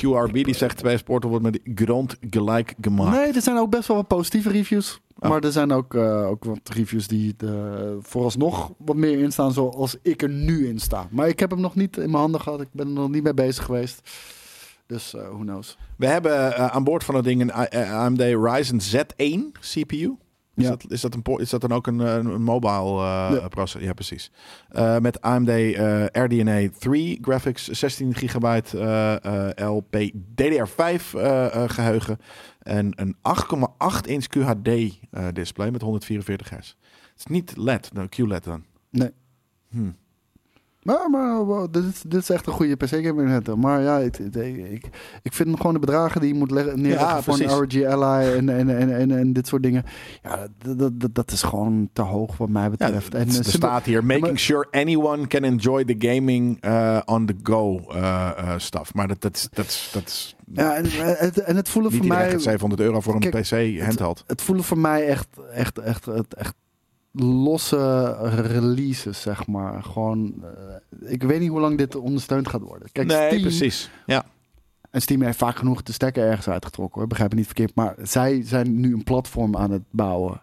QRB die zegt twee sporten wordt met grond gelijk gemaakt. Nee, er zijn ook best wel wat positieve reviews. Oh. Maar er zijn ook, eh, ook wat reviews die er vooralsnog wat meer in staan zoals ik er nu in sta. Maar ik heb hem nog niet in mijn handen gehad. Ik ben er nog niet mee bezig geweest. Dus eh who knows. We hebben eh, aan boord van dat ding een eh, AMD Ryzen Z1 CPU. Is, Ja. dat, is, dat een, is dat dan ook een, eh, een mobile eh Ja. processor? Ja, precies. Eh, met AMD eh, RDNA 3 graphics, 16 gigabyte LP DDR5 eh, eh, geheugen en een 8,8 inch QHD display met 144 hertz. Het is niet LED, nou, QLED dan. Nee. Hm. Maar, maar wow, dit, is, dit is echt een goede PC gaming handheld. Maar ja, ik, ik, vind gewoon de bedragen die je moet leggen, neerleggen Ja, voor een Ally en, en, en, en, en dit soort dingen. Ja, dat, dat, dat, is gewoon te hoog wat mij Ja, betreft. en, er eh, staat hier making maar- sure anyone can enjoy the gaming eh, on the go eh, eh, stuff. Maar dat, dat, is- dat, is- dat is ja, en, het, en het voelen voor mij... gaat 700 euro voor een Kijk, PC handheld. het voelen voor mij echt, echt, echt, echt, echt losse releases, zeg maar. Gewoon, eh, ik weet niet hoe lang dit ondersteund gaat worden. Kijk, nee, Steam, precies. Ja. en Steam heeft vaak genoeg de stekker ergens uitgetrokken, hoor. Begrijp me niet verkeerd. Maar zij zijn nu een platform aan het bouwen.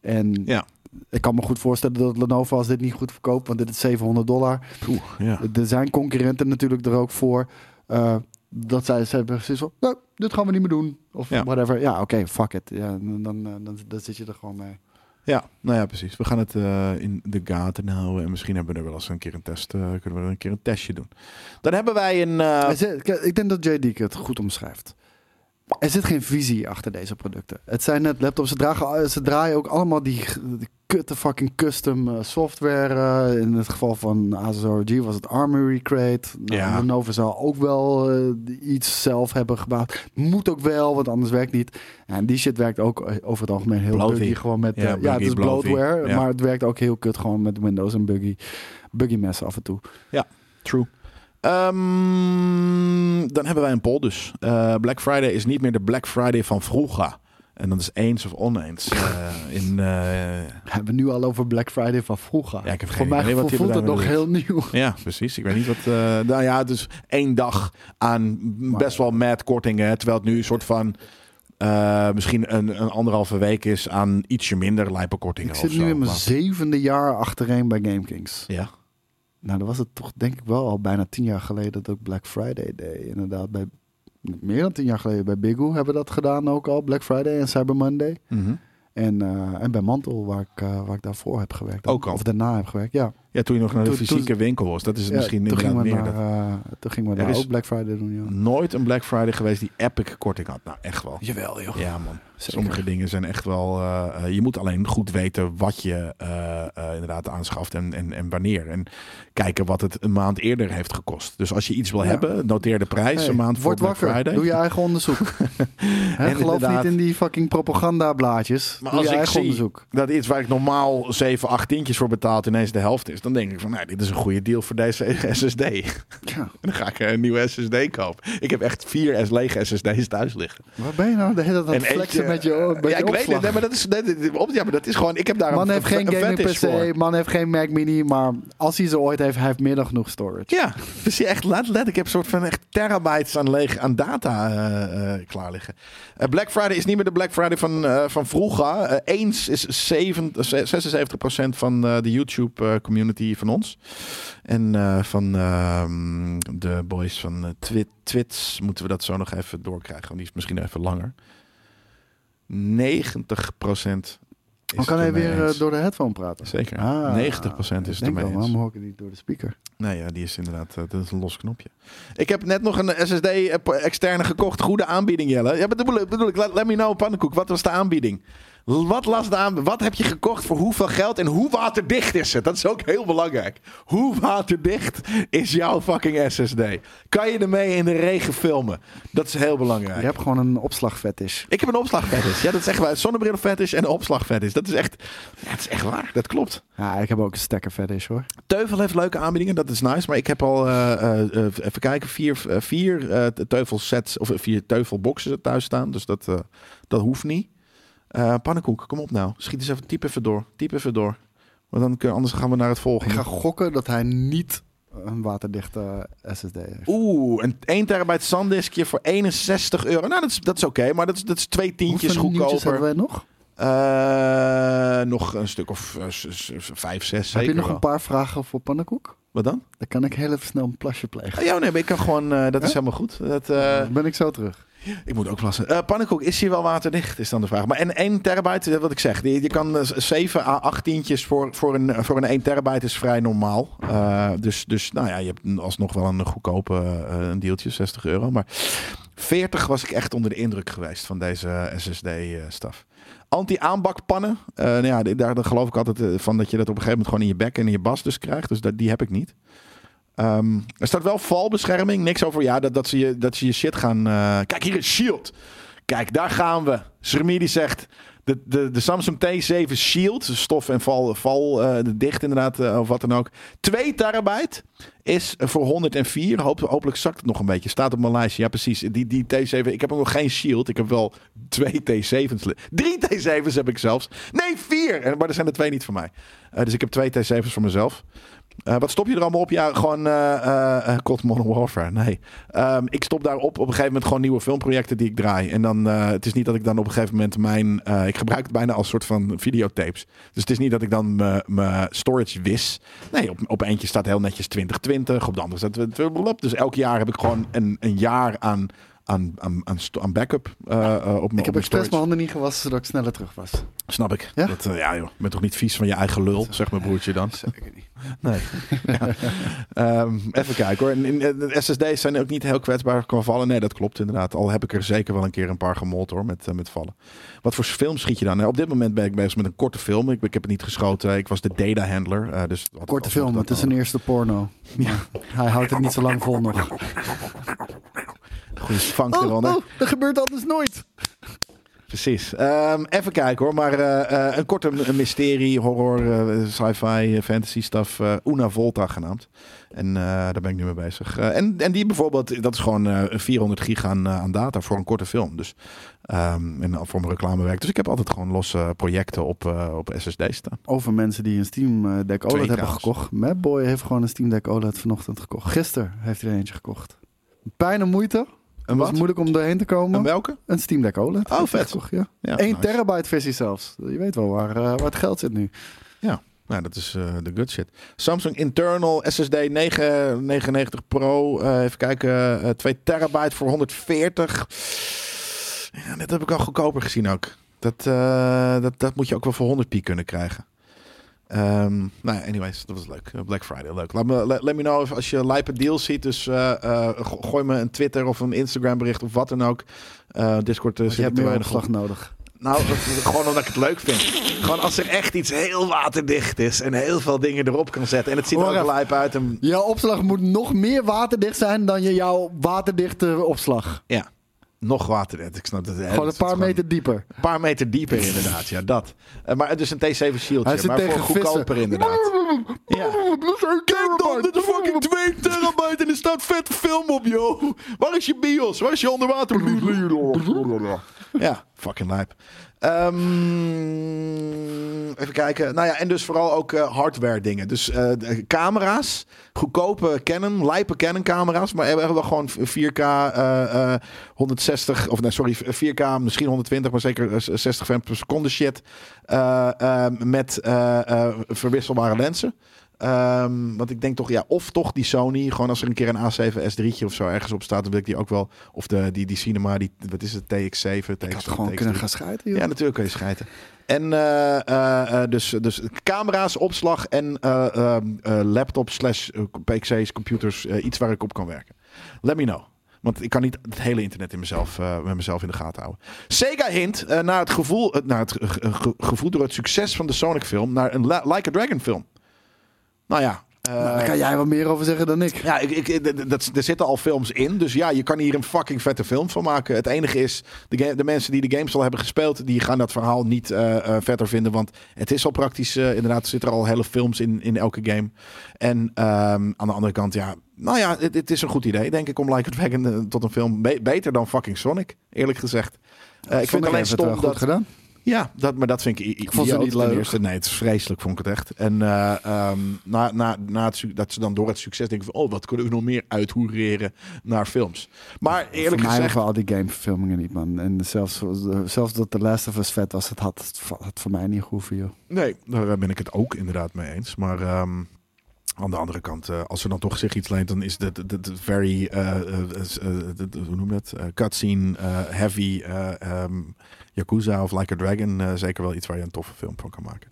En Ja. ik kan me goed voorstellen dat Lenovo als dit niet goed verkoopt, want dit is 700 dollar. Oeh, ja. Er zijn concurrenten natuurlijk er ook voor. eh, dat zij ze hebben precies van, nou, dit gaan we niet meer doen. Of Ja. whatever. Ja, oké, fuck it. Ja, dan, dan, dan, dan zit je er gewoon mee. Ja, nou ja, precies. We gaan het eh, in de gaten houden. En misschien hebben we er wel eens een keer een test. eh, kunnen we er een keer een testje doen. Dan hebben wij een. eh, ik denk dat JD het goed omschrijft. Er zit geen visie achter deze producten. Het zijn net laptops. Ze, dragen, ze draaien ook allemaal die, die kutte fucking custom eh, software. eh, in het geval van Asus ROG was het Armory Crate. Nou, Ja. Lenovo zal ook wel eh, iets zelf hebben gebouwd. Moet ook wel, want anders werkt niet. En die shit werkt ook over het algemeen heel Bloathy. buggy. Gewoon met, Ja, ja, het is bloatware. Ja. Maar het werkt ook heel kut gewoon met Windows en buggy, buggy mess af en toe. True. Ehm, dan hebben wij een poll dus. Eh, Black Friday is niet meer de Black Friday van vroeger. En dat is eens of oneens. eh, in, eh, We hebben nu al over Black Friday van vroeger. Ja, ik heb Voor geen mij idee wat gevoel die voelt het nog heel nieuw. ja, precies. Ik weet niet wat... eh nou ja, dus één dag aan best wel mad kortingen. Terwijl het nu een soort van... misschien een, een anderhalve week is aan ietsje minder lijpe kortingen Ik zit nu zo. in mijn Maar- zevende jaar achtereen bij GameKings. Ja. Nou, dan was het toch denk ik wel al bijna tien jaar geleden dat ik Black Friday deed. Inderdaad, bij, meer dan tien jaar geleden bij Bigoo hebben we dat gedaan ook al. Black Friday en Cyber Monday. Mhm. En, eh, en bij Mantel, waar ik, eh, waar ik daarvoor heb gewerkt. Ook al. Of daarna heb gewerkt, ja. Ja, toen je nog naar de Toen- fysieke toen- winkel was. Dat is het Ja, misschien toen inderdaad gingen we meer. naar, dat- eh, toen gingen we daar ook Black Friday doen, ja. Nooit een Black Friday geweest die epic korting had. Nou, echt wel. Jawel, joh. Ja, man. Zeker. Sommige dingen zijn echt wel. eh, eh, je moet alleen goed weten wat je inderdaad aanschaft en, en, en wanneer. En kijken wat het een maand eerder heeft gekost. Dus als je iets wil Ja. hebben, noteer de prijs Hey, een maand voor Black wakker. Friday. Doe je eigen onderzoek. Hè, En geloof niet in die fucking propagandablaadjes. Maar Doe als je ik eigen zie onderzoek. dat iets waar ik normaal 7, 8 tientjes voor betaald ineens de helft is, dan denk ik van, nou, dit is een goede deal voor deze SSD. Ja. dan ga ik een nieuwe SSD kopen. Ik heb echt vier lege SSD's thuis liggen. Waar ben je nou de hele tijd flexen met je, met ja, je ik weet het, nee, maar dat is, op- ja, maar dat is gewoon, ik heb daar Man een, heeft geen een gaming voor. PC, man heeft geen Mac Mini, maar als hij ze ooit heeft, hij heeft meer dan genoeg storage. Ja, dus je echt let, let, ik heb een soort van echt terabytes aan, leeg, aan data eh, klaar liggen. Eh, Black Friday is niet meer de Black Friday van, van vroeger. Eens is 7, 76% van de YouTube eh, community van ons. En eh, van ehm, de boys van eh, Twit, Twits moeten we dat zo nog even doorkrijgen. Want die is misschien even langer. 90% is Dan kan hij weer eh, eens. door de headphone praten. Zeker. Ah, 90% is het ermee eens. Waarom hoor ik het niet door de speaker? Nee, ja, die is inderdaad dat is een los knopje. Ik heb net nog een SSD externe gekocht. Goede aanbieding, Jelle. Ja, bedoel, ik- bedoel ik, let, let me know, pannenkoek. Wat was de aanbieding? Wat, las de aanb- wat heb je gekocht voor hoeveel geld en hoe waterdicht is het? Dat is ook heel belangrijk. Hoe waterdicht is jouw fucking SSD? Kan je ermee in de regen filmen? Dat is heel belangrijk. Je hebt gewoon een opslagfetish. Ik heb een opslagfetish. Ja, dat is echt waar. Zonnebrillenfetish en een opslagfetish. Dat is echt, ja, dat is echt waar. Dat klopt. Ja, ik heb ook een stekker fetish hoor. Teuvel heeft leuke aanbiedingen, dat is nice. Maar ik heb al, eh, eh, eh, even kijken, vier, vier eh, teufelsets of vier teufelboxen thuis staan. Dus dat, dat hoeft niet. Eh pannenkoek, kom op nou. Schiet eens even, typ even door. Typ even door. Want dan kun, anders gaan we naar het Ik volgende. ga gokken dat hij niet een waterdichte SSD heeft. Oeh, een 1 terabyte SanDiskje voor 61 euro. Nou, dat is, dat is oké, maar dat is, dat is twee tientjes Hoeveel goedkoper. hebben wij nog? Eh, nog een stuk of s- vijf, zes zeker Heb je nog wel. een paar vragen voor pannenkoek? Wat dan? Dan kan ik heel even snel een plasje plegen. Oh, ja, nee, maar ik kan gewoon, dat is helemaal goed. Dat, Dan ben ik zo terug. Ik moet ook plassen. Eh pannenkoek, is hier wel waterdicht? Is dan de vraag. Maar en 1 terabyte, eh, wat ik zeg. Je, je kan eh, 7 à 8 tientjes voor, voor, een, voor een 1 terabyte is vrij normaal. Eh, dus, dus nou ja, je hebt alsnog wel een goedkope eh, een deeltje, 60 euro. Maar 40 was ik echt onder de indruk geweest van deze SSD-staf. Anti-aanbakpannen. Eh nou ja, daar, daar geloof ik altijd eh, van dat je dat op een gegeven moment gewoon in je bek en in je bas dus krijgt. Dus dat, die heb ik niet. Ehm, er staat wel valbescherming. Niks over ja, dat, dat, ze, je, dat ze je shit gaan. eh, Kijk, hier is Shield. Kijk, daar gaan we. Sremi die zegt. De, de, de Samsung T7 Shield, stof en val, val eh, dicht inderdaad, eh, of wat dan ook. 2 terabyte is voor 104. Hoop, hopelijk zakt het nog een beetje. Staat op mijn lijstje. Ja, precies. Die, die T7. Ik heb ook nog geen Shield. Ik heb wel twee T7's. li- Drie T7's heb ik zelfs. Nee, vier. Maar er zijn er twee niet voor mij. Dus ik heb twee T7's voor mezelf. Eh, wat stop je er allemaal op? Ja, gewoon eh eh, eh, COD Modern Warfare. Nee. Ehm, ik stop daarop op een gegeven moment gewoon nieuwe filmprojecten die ik draai. En dan, eh, het is niet dat ik dan op een gegeven moment mijn... eh, ik gebruik het bijna als soort van videotapes. Dus het is niet dat ik dan mijn- storage wis. Nee, op, op eentje staat heel netjes 2020. Op de andere staat... 20, Dus elk jaar heb ik gewoon een, een jaar aan, aan, aan, aan, backup eh, op mijn Ik heb expres storage. mijn handen niet gewassen zodat ik sneller terug was. Snap ik. Ja? Dat, eh, ja joh, ik ben toch niet vies van je eigen lul, zegt mijn broertje dan. Zeker niet. Nee. Ja. Ehm, even kijken hoor. En, de SSD's zijn ook niet heel kwetsbaar qua vallen. Nee, dat klopt inderdaad. Al heb ik er zeker wel een keer een paar gemold hoor, met, met vallen. Wat voor film schiet je dan? Nou, op dit moment ben ik bezig met een korte film. Ik, ik heb het niet geschoten. Ik was de data handler. dus Korte film, het is een eerste porno. Ja. Hij houdt het niet zo lang vol nog. Goeie funk Oh, eronder. oh, dat gebeurt anders nooit. Precies. Ehm, even kijken hoor. Maar eh, eh, een korte mysterie, horror, eh, sci-fi, fantasy stuff. Una Volta genaamd. En daar ben ik nu mee bezig. En, en die bijvoorbeeld, dat is gewoon eh 400 gig aan, aan data voor een korte film. Dus, ehm, en voor mijn reclamewerk. Dus ik heb altijd gewoon losse projecten op, op SSD staan. Over mensen die een Steam Deck OLED hebben trouwens. gekocht. Mapboy heeft gewoon een Steam Deck OLED vanochtend gekocht. Gisteren heeft hij er eentje gekocht. Pijn en moeite. En was moeilijk om doorheen te komen. En welke? Een Steam Deck OLED. Oh, vet. gekocht, ja. Ja, 1 nice. terabyte versie zelfs. Je weet wel waar, eh, waar het geld zit nu. Nou, dat is eh, de good shit. Samsung internal SSD 999 Pro. eh, even kijken. eh 2 terabyte voor 140. Ja, dit heb ik al goedkoper gezien ook. Dat, dat, dat moet je ook wel voor 100 piek kunnen krijgen. Ehm, nou ja, anyways, dat was leuk. Eh, Black Friday, leuk. Laat me, let, let me know if- als je lijpe deals ziet. Dus eh, eh, go- gooi me een Twitter of een Instagram bericht of wat dan ook. Discord zit je hebt meer weinig opslag op. nodig. Nou, dat- gewoon omdat ik het leuk vind. Gewoon als er echt iets heel waterdicht is en heel veel dingen erop kan zetten. En het ziet er ook lijp uit. En, Jouw opslag moet nog meer waterdicht zijn dan je jouw waterdichte opslag. ja, nog waterdicht. Ik snap dat. hè, Gewoon een paar meter dieper. Een paar meter dieper inderdaad, ja, dat. Eh, maar het is een T7 shieldje, Hij zit maar voor tegen goedkoper inderdaad. Ja. Kijk dan, dit is fucking 2 terabyte en er staat vette film op, joh. Waar is je bios? Waar is je onderwater? Ja, fucking lijp. Ehm, even kijken. Nou ja, en dus vooral ook eh, hardware dingen. Dus eh, camera's, goedkope Canon, lijpe Canon camera's. Maar hebben wel gewoon 4K eh, eh, 160, of nee, sorry, 4K, misschien 120, maar zeker eh, 60 frames per seconde shit. Met verwisselbare lenzen. Ehm, want ik denk toch, ja, of toch die Sony. Gewoon als er een keer een A7 S3'tje of zo ergens op staat, dan wil ik die ook wel. Of de, die, die Cinema, die, wat is het, TX7, TX, Ik had gewoon TX3. kunnen gaan schijten, joh. Ja, natuurlijk kun je schijten. En eh, eh, eh, dus, dus camera's, opslag en eh, laptop slash PC's, computers. iets waar ik op kan werken. Let me know. Want ik kan niet het hele internet in mezelf, met mezelf in de gaten houden. Sega hint eh, naar het, gevoel, naar het ge- ge- ge- gevoel door het succes van de Sonic film naar een La- Like a Dragon film. Nou ja. eh, Nou, daar kan jij wat meer over zeggen dan ik. ja, ik, ik, dat, er zitten al films in. Dus ja, je kan hier een fucking vette film van maken. Het enige is, de, de mensen die de games al hebben gespeeld... die gaan dat verhaal niet eh, eh, vetter vinden. Want het is al praktisch... eh, inderdaad, er zitten al hele films in, in elke game. En ehm, aan de andere kant, ja... Nou ja, het, het is een goed idee, denk ik, om Like a Dragon eh, tot een film... be- beter dan fucking Sonic, eerlijk gezegd. Eh, ik vind het alleen stom goed dat... gedaan. Ja, dat, maar dat vind ik, Ik vond ze idioot niet leuk. eerste. Nee, het is vreselijk, vond ik het echt. En eh, ehm, na, na, na het, dat ze dan door het succes denken van... oh, wat kunnen we nog meer uithoereren naar films. Maar eerlijk voor mij gezegd... hoeven al die gameverfilmingen niet, man. En zelfs, zelfs dat The Last of Us vet was, het had, het had voor mij niet gehoeven, joh. Nee, daar ben ik het ook inderdaad mee eens. Maar ehm, aan de andere kant, eh, als er dan toch zich iets leent... dan is het very, eh, eh, hoe noem je? Eh, cutscene, heavy, eh, ehm, Yakuza of Like a Dragon... zeker wel iets waar je een toffe film van kan maken.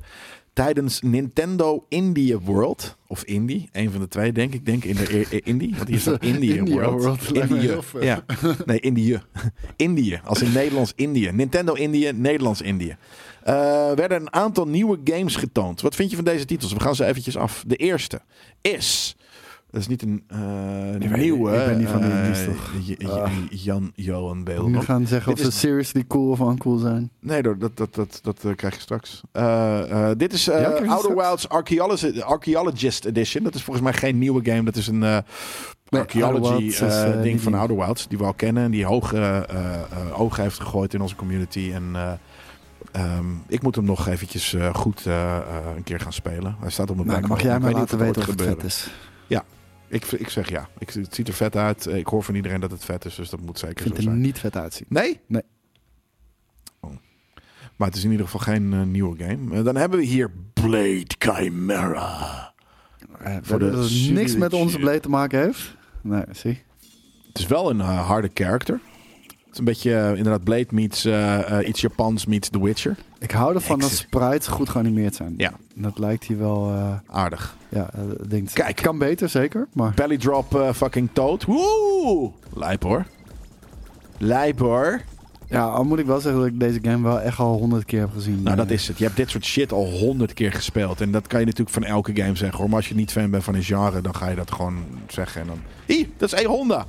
Tijdens Nintendo India World, of Indie, een van de twee denk ik, denk in de Indie, want hier staat India, India World. Indië, ja. Nee, Indië. Indië, als in Nederlands Indië. Nintendo Indië, Nederlands Indië. Eh, werden een aantal nieuwe games getoond. Wat vind je van deze titels? We gaan ze eventjes af. De eerste is... Dat is niet een eh, nieuwe. ik ben niet van die eh, toch? Ah. Jan Johan We Beel. gaan zeggen Dit of ze seriously cool of uncool zijn. Nee, dat, dat, dat, dat krijg je straks. Dit is Ja, Outer straks? Wilds Archaeologist, Archaeologist Edition. Dat is volgens mij geen nieuwe game. Dat is een Nee, archaeology ding van. Outer Wilds. Die we al kennen. En die hoge ogen heeft gegooid in onze community. En eh, ehm, ik moet hem nog eventjes eh, goed eh, eh, een keer gaan spelen. Hij staat op mijn Nou, dan mag jij mij laten weten of het vet is. Ik, ik zeg ja. Ik, het ziet er vet uit. Ik hoor van iedereen dat het vet is. Dus dat moet zeker zo het er zijn. niet vet uitzien. Nee? Nee. Oh. Maar het is in ieder geval geen nieuwe game. Dan hebben we hier Blade Chimera. Voor dat het niks met onze blade te maken heeft. Nee, zie. Het is wel een harde character. Een beetje eh, inderdaad Blade meets eh, eh, iets Japans meets The Witcher. Ik hou ervan dat sprites goed geanimeerd zijn. Ja. Dat lijkt hier wel... Aardig. ja, ik denk, Kijk. Kan beter, zeker. Maar Belly drop fucking toad. Woe! Lijp hoor. Lijp hoor. ja, al moet ik wel zeggen dat ik deze game wel echt al honderd keer heb gezien. Nou, dat is het. Je hebt dit soort shit al honderd keer gespeeld. En dat kan je natuurlijk van elke game zeggen hoor. Maar als je niet fan bent van een genre, dan ga je dat gewoon zeggen. En dan... Ih, dat is een Honda.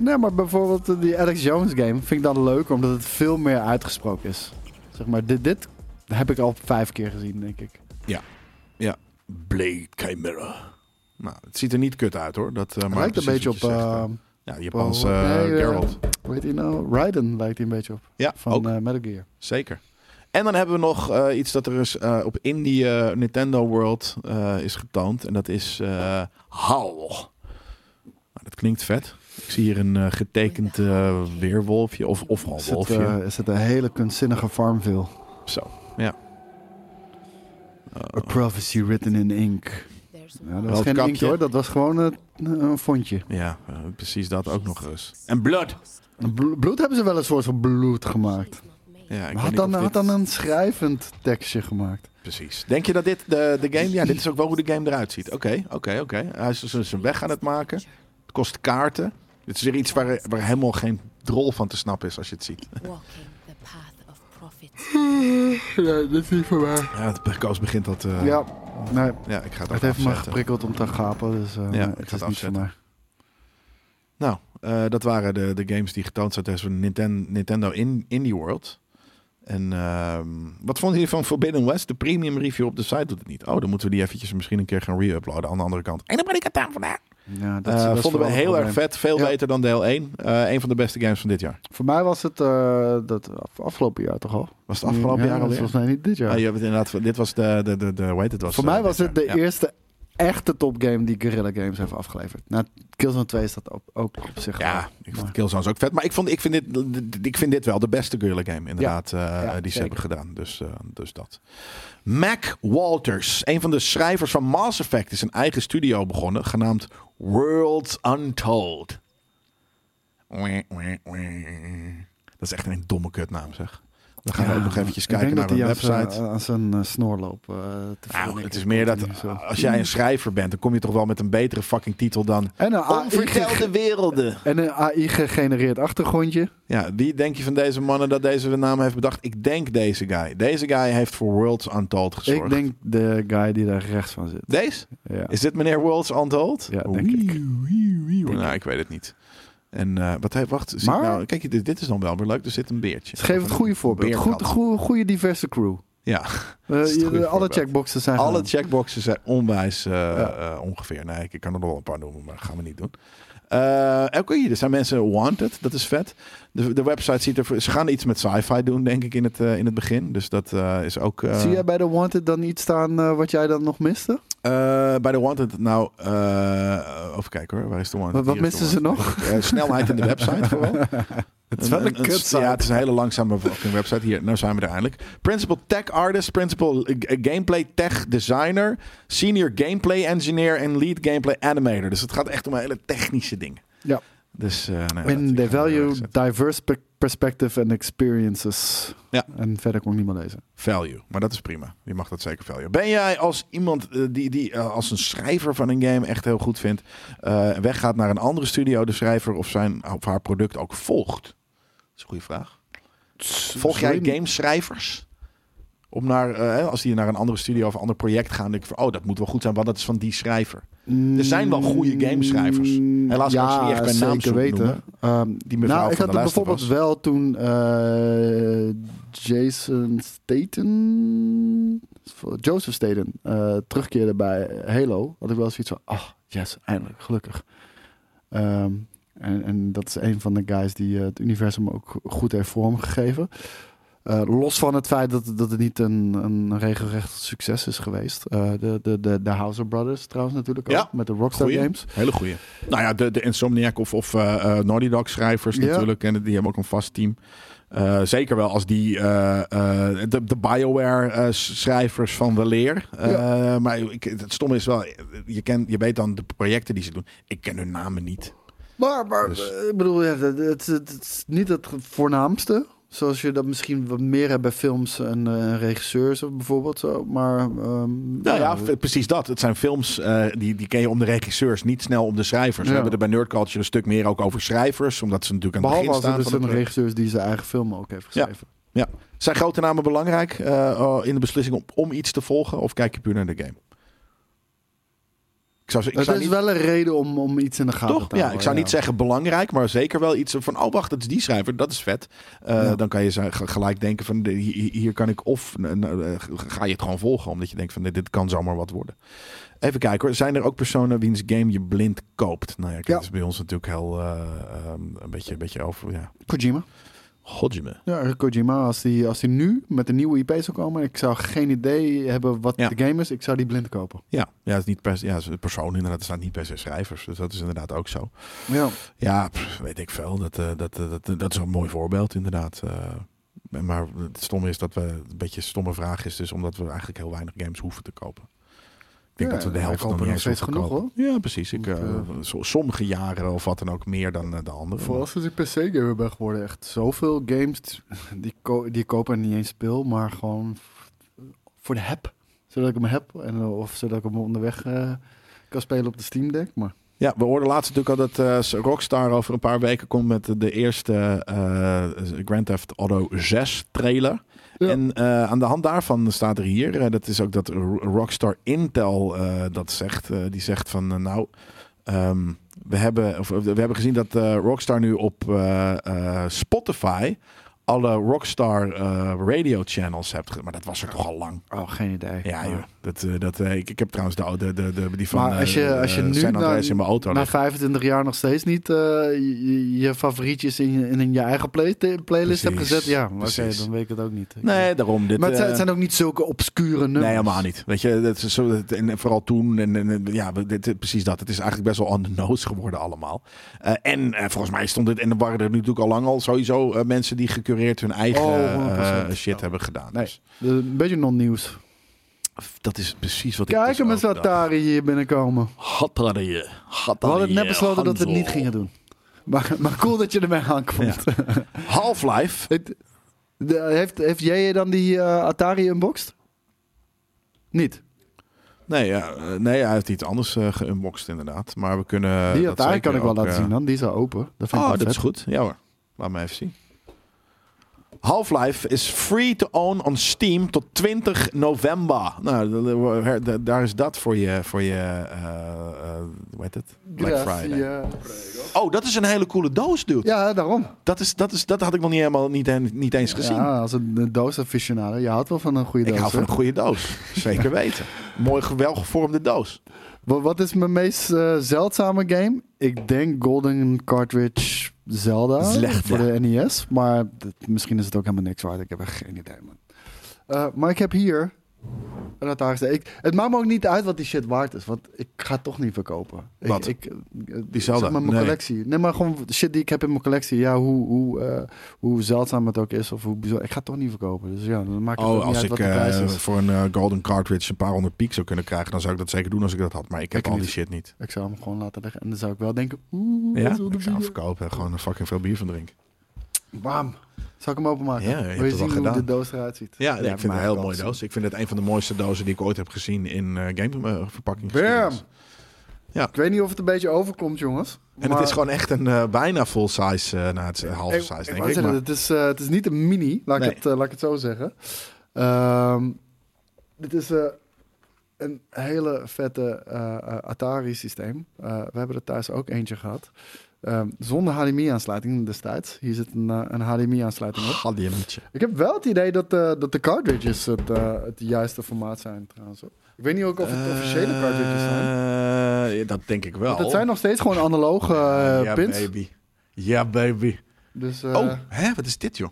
Nee, maar bijvoorbeeld eh, die Alex Jones game vind ik dan leuker omdat het veel meer uitgesproken is. Zeg maar, dit, dit heb ik al vijf keer gezien, denk ik. Blade Chimera. Nou, het ziet er niet kut uit hoor. Dat uh, Het lijkt een beetje op... eh ja, de Japanse eh, eh, Geralt. hoe heet hij nou? Raiden lijkt hij een beetje op. Ja, Van ook. eh, Metal Gear. Zeker. En dan hebben we nog eh, iets dat er is eh, op Indie eh, Nintendo World eh, is getoond. En dat is eh Howl. Nou, dat klinkt vet. Ik zie hier een eh, getekend eh, weerwolfje of, of al Is het, wolfje. eh, is het een hele kunstzinnige Farmville? Zo, ja. A prophecy written in ink. Ja, dat Wel was geen kapje. hoor, dat was gewoon een, een fondje. Ja, precies dat ook nog eens. En blood. Bl- bloed hebben ze wel een soort van bloed gemaakt. Ja, ik weet had niet dan, had dan een schrijvend tekstje gemaakt. Precies. Denk je dat dit de, de game... Ja, dit is ook wel hoe de game eruit ziet. Oké, oké, oké. Hij is dus zijn weg aan het maken. Het kost kaarten. Dit is weer iets waar, waar helemaal geen drol van te snappen is als je het ziet. Walking the path of profit. Ja, dit is niet voor mij. Ja, het Koos begint dat... eh, Ja, nee, ja, ik ga het het ook heeft me geprikkeld om te gapen. Dus eh, Ja, nee, ik het ga het niet voor afzetten. mij. Nou, eh, dat waren de, de games die getoond zijn tijdens Nintendo, Nintendo in, Indie World. En ehm, wat vonden jullie van Forbidden West? De premium review op de site doet het niet. Oh, dan moeten we die eventjes misschien een keer gaan re-uploaden aan de andere kant. En dan ben ik het aan vandaag. Ja, dat, Eh, dat vonden we heel erg vet. Veel Ja. beter dan deel 1. Eh een van de beste games van dit jaar. Voor mij was het eh, dat af- afgelopen jaar toch al? Was het afgelopen ja, jaar alweer? Volgens mij niet dit jaar. Ah, je hebt het inderdaad, dit was de, de, de, de hoe heet het? Was, Voor mij was het de eerste echte topgame die Guerrilla Games heeft afgeleverd. Na Killzone 2 is dat ook, ook op zich Ja, ik vind Maar- Killzone ook vet. Maar ik, vond, ik, vind dit, ik vind dit wel de beste Guerrilla game inderdaad eh, Ja, die ze zeker. hebben gedaan. Dus, dus dat. Mac Walters, een van de schrijvers van Mass Effect, is een eigen studio begonnen, genaamd Worlds Untold. Dat is echt een domme kutnaam zeg. Dan gaan we ook nog eventjes kijken naar aan website. zijn- aan zijn eh, snoorloop. eh, te veel, Nou, het is meer dat als jij een schrijver bent, dan kom je toch wel met een betere fucking titel dan En een AI, werelden. en een AI gegenereerd achtergrondje. Ja, wie denk je van deze mannen dat deze naam heeft bedacht? Ik denk deze guy. Deze guy heeft voor Worlds Untold gezorgd. Ik denk de guy die daar rechts van zit. Deze? Ja. Is dit meneer Worlds Untold? Ja, denk ik. Nou, ik weet het niet. En eh, wat hij wacht, zie Maar- nou, kijk, dit, dit is dan wel weer leuk. Er zit een beertje. Geven het goede voorbeeld. Goed, goede, goede diverse crew. Ja, Eh, je- alle checkboxen zijn alle checkboxen zijn onwijs eh, Ja. ongeveer. Nee, ik, kan er nog wel een paar noemen, maar dat gaan we niet doen. Eh Oké, er zijn mensen wanted. Dat is vet. De, de website ziet er... Ze gaan iets met sci-fi doen, denk ik, in het, eh, in het begin. Dus dat eh, is ook... eh, Zie jij bij de Wanted dan iets staan eh, wat jij dan nog miste? Eh, bij de Wanted, nou, eh even kijken hoor, waar is de Wanted? Wat- missen ze. Eh, snelheid in de website vooral. Het is wel een kutsite. Ja, het is een hele langzame fucking website. Hier, nou zijn we er eindelijk. Principal Tech Artist, Principal Gameplay Tech Designer, Senior Gameplay Engineer en Lead Gameplay Animator. Dus het gaat echt om hele technische dingen. Ja. Dus, eh En ik they value diverse pe- perspective and experiences. Ja. En verder kon ik niet meer lezen. Value, maar dat is prima. Je mag dat zeker value. Ben jij als iemand eh, die, die eh, als een schrijver van een game echt heel goed vindt, eh, weggaat naar een andere studio, de schrijver of zijn of haar product ook volgt? Dat is een goede vraag. Volg jij gameschrijvers? Om naar, eh, als die naar een andere studio of een ander project gaan, denk ik van, oh, dat moet wel goed zijn, want dat is van die schrijver. Er zijn wel goede gameschrijvers. Helaas kan ik ze niet echt bij naam weten. Ehm, Die mevrouw nou, ik van had bijvoorbeeld wel toen eh, Jason Staten, Joseph Staten, eh, terugkeerde bij Halo. Had ik wel zoiets van, ah, yes, eindelijk, gelukkig. Ehm, en, en dat is een van de guys die eh, het universum ook goed heeft vormgegeven. Eh, los van het feit dat, dat het niet een, een regelrecht succes is geweest. Eh, de, de, de, de Houser Brothers trouwens natuurlijk ook. Ja, met de Rockstar Goeie. Games. Hele goeie. Nou ja, de, de Insomniac of, of eh, Naughty Dog schrijvers natuurlijk. En die hebben ook een vast team. Zeker wel als die de, de Bioware schrijvers van Weleer. Eh, Maar ik, het stomme is wel, je, ken, je weet dan de projecten die ze doen. Ik ken hun namen niet. Maar, maar Dus- ik bedoel, ja, het, het, het is niet het voornaamste. Zoals je dat misschien wat meer hebt bij films en eh, regisseurs bijvoorbeeld zo. Maar Nou ja, precies dat. Het zijn films eh, die, die ken je om de regisseurs, niet snel om de schrijvers. We Ja. hebben er bij Nerd Culture een stuk meer ook over schrijvers. Omdat ze natuurlijk aan het behalve begin als staan dus van een het project. regisseur die zijn eigen film ook heeft Ja. geschreven. Zijn grote namen belangrijk eh, oh, in de beslissing om, om iets te volgen? Of kijk je puur naar de game? Ik zou, ik het zou is niet, wel een reden om, om iets in de gaten toch? te Ja, houden. ik zou niet zeggen belangrijk, maar zeker wel iets van... Oh, wacht, dat is die schrijver, dat is vet. Eh, Ja. Dan kan je gelijk denken van... Hier, hier kan ik of... eh, nou, ga je het gewoon volgen, omdat je denkt van... Dit, kan zomaar wat worden. Even kijken hoor. Zijn er ook personen wiens game je blind koopt? Nou ja, kijk, Ja. dat is bij ons natuurlijk heel... eh, ehm, een, beetje, een beetje over... Ja, Kojima. Hodjeme. Ja, Kojima, als die, als die nu met een nieuwe IP zou komen... ik zou geen idee hebben wat Ja. de game is. Ik zou die blind kopen. Ja, ja, het is niet per se... Ja, het is een persoon inderdaad. Het staat niet per se schrijvers. Dus dat is inderdaad ook zo. Ja. Ja, pff, weet ik veel. Dat, eh, dat, eh, dat, dat is een mooi voorbeeld, inderdaad. Eh, maar het stomme is dat we een beetje een stomme vraag is, dus omdat we eigenlijk heel weinig games hoeven te kopen. Ik denk Ja, dat we de helft kopen niet nog steeds genoeg, kopen. Ja, precies. Ik, Want, eh, eh, so- sommige jaren of wat dan ook meer dan eh, de andere. Vooral sinds ik PC-gamer ben geworden, echt zoveel games die, ko die ik koop en niet eens speel, maar gewoon voor de heb. Zodat ik hem heb en, of zodat ik hem onderweg kan spelen op de Steam Deck. Maar Ja, we hoorden laatst natuurlijk al dat Rockstar over een paar weken komt met de eerste Grand Theft Auto 6 trailer. En eh, aan de hand daarvan staat er hier, eh, dat is ook dat Rockstar Intel eh, dat zegt. die zegt van, nou, ehm, we, hebben, of, we hebben gezien dat Rockstar nu op Spotify alle Rockstar eh, radio channels hebt. Maar dat was er toch al lang. oh, geen idee. Ja, Maar- joh. Dat, eh, dat, eh, ik, ik heb trouwens de, de, de, de, die van Maar als je, als je nu na, in mijn auto na liggen. 25 jaar nog steeds niet je, je favorietjes in je, in je eigen play, playlist hebt Precies, gezet, ja, oké, dan weet ik het ook niet. Nee, daarom. Dit, maar het zijn, het zijn ook niet zulke obscure nummers. Nee, helemaal niet. Weet je, dat is zo, dat- en vooral toen. En, ja, dit, dit- precies dat. Het is eigenlijk best wel on the nose geworden allemaal. En volgens mij stond het, en er waren er natuurlijk al lang al sowieso mensen die gecureerd hun eigen Oh, eh, 100%. shit hebben gedaan. Nee. Dus Een beetje non-nieuws. dat is precies wat ik Kijk dus hem eens ook wat dacht. Atari hier binnenkomen. We hadden het net besloten dat we het niet gingen doen. Maar, maar cool dat je ermee aankomt. Half-Life. Heeft, heeft jij dan die eh, Atari unboxed? Niet. Nee, ja, eh, nee, hij heeft iets anders eh geunboxed inderdaad. Maar we kunnen... die Atari kan ik wel ook, laten eh, zien dan. Die is al open. Dat vind ik Oh, dat is goed. Ja hoor. Laat me even zien. Half-Life is free to own on Steam tot 20 november. Nou, daar is dat voor je, voor je eh, hoe heet het? Black Friday. Oh, dat is een hele coole doos, dude. ja, daarom. Dat, is, dat, is, dat had ik nog niet, helemaal, niet, niet eens gezien. Ja, als een, een doos aficionado. Je houdt wel van een goede ik doos. hou van hè? een goede doos. Zeker weten. Mooi, welgevormde doos. Wa- Wat is mijn meest eh, zeldzame game? Ik denk Golden Cartridge Zelda Zelda. voor de NES. Maar misschien is het ook helemaal niks waard. Ik heb echt geen idee, man. Eh, maar ik heb hier Ik, het maakt me ook niet uit wat die shit waard is. Want ik ga het toch niet verkopen. Wat? Ik, eh, Die? Zeg maar mijn Nee. collectie. Nee, maar gewoon shit die ik heb in mijn collectie. Ja, hoe, hoe, eh, hoe zeldzaam het ook is. Of hoe bijzonder. Ik ga het toch niet verkopen. Dus ja, dan maakt het Oh, niet als uit ik wat de prijs eh, is. voor een golden cartridge een paar honderd piek zou kunnen krijgen, dan zou ik dat zeker doen als ik dat had. Maar ik heb Ik al niet. die shit niet. Ik zou hem gewoon laten liggen. En dan zou ik wel denken... Oeh, Ja, ik zou hem verkopen en gewoon een fucking veel bier van drinken. Bam. Zal ik hem openmaken? Ja, je Wil je zien hoe de doos eruit ziet? Ja, ik vind het een heel mooie doos. Ik vind het een van de mooiste dozen die ik ooit heb gezien in eh gameverpakking. Bam! Ja. Ik weet niet of het een beetje overkomt, jongens. En maar- het is gewoon echt een eh, bijna full size, eh nou het is half size ik denk ik. zeggen, Maar, het, is, eh, het is niet een mini, laat, Nee. ik, het, eh, laat ik het zo zeggen. Ehm, dit is eh, een hele vette eh, eh, Atari-systeem. Eh, we hebben er thuis ook eentje gehad. Ehm, zonder HDMI-aansluiting destijds. Hier zit een, eh, een HDMI-aansluiting op. Ik heb wel het idee dat, eh, dat de cartridges het, eh, het juiste formaat zijn trouwens. hoor. Ik weet niet ook of het officiële cartridges zijn. Ja, dat denk ik wel. Want het zijn nog steeds gewoon analoge eh, ja, pins. baby. Ja, baby. Dus, oh, hè? Wat is dit, joh?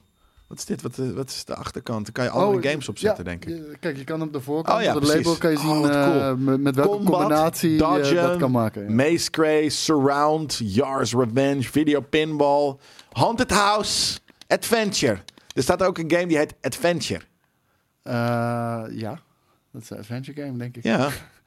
Wat is dit? Wat, eh, wat is de achterkant? Daar kan je oh, games op zetten, ja, denk ik. Kijk, je kan op de voorkant, Oh ja, op het label kan je Oh, zien cool. eh, met, met welke Combat, combinatie je dodgen, dat kan maken. ja. Maze Cray, Surround, Yars Revenge, Video Pinball, Haunted House, Adventure. Er staat ook een game die heet Adventure. Eh, ja, dat is een adventure game, denk ik. Ja,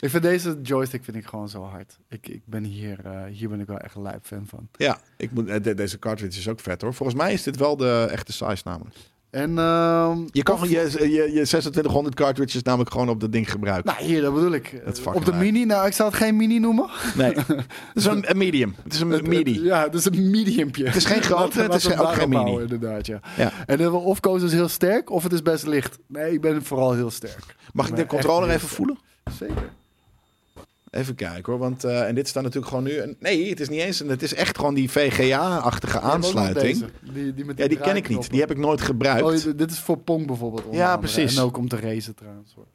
Ik vind deze joystick vind ik gewoon zo hard. Ik, ik ben hier, eh, hier ben ik wel echt een lijp fan van. ja. Ik moet, eh, de- deze cartridge is ook vet hoor. Volgens mij is dit wel de echte size namelijk. En ehm, Je kan of- je, je, je 2600 cartridges namelijk gewoon op dat ding gebruiken. Nou, hier, dat bedoel ik. Dat is Op de mini, nou, ik zou het geen mini noemen. Nee, het is een, een medium. Het is een Het- midi. het- Ja, het is een mediumpje. Het is geen grote, het is we ook geen mini. houden, inderdaad, ja. Ja. En dan of koos is heel sterk, of het is best licht. Nee, ik ben vooral heel sterk. Mag ik de controller even voelen? Zeker. Even kijken hoor, want eh, en dit staat natuurlijk gewoon nu. Een, nee, het is niet eens. Een, het is echt gewoon die VGA-achtige aansluiting. Die, die, met Ja, die ken ik niet. Die heb ik nooit gebruikt. Oh, dit- is voor Pong bijvoorbeeld. Ja, andere. precies. En ook om te racen trouwens. hoor.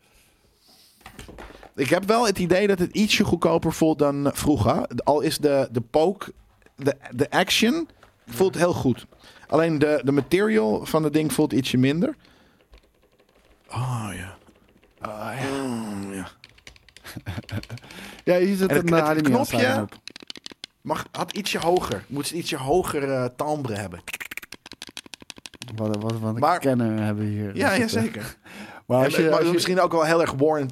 Ik heb wel het idee dat het ietsje goedkoper voelt dan vroeger. Al is de, de poke, de, de action voelt heel goed. Alleen de, de material van het ding voelt ietsje minder. Oh ja. Ah, ja. Mm, ja. Ja, hier zit het- een het uh, HDMI knopje- op. Mag, had ietsje hoger. Moet ze ietsje hoger eh timbre hebben. Wat, wat, wat een Maar- kenner hebben hier. Ja, ja zeker. Maar als je, maar als je- misschien ook wel heel erg worn,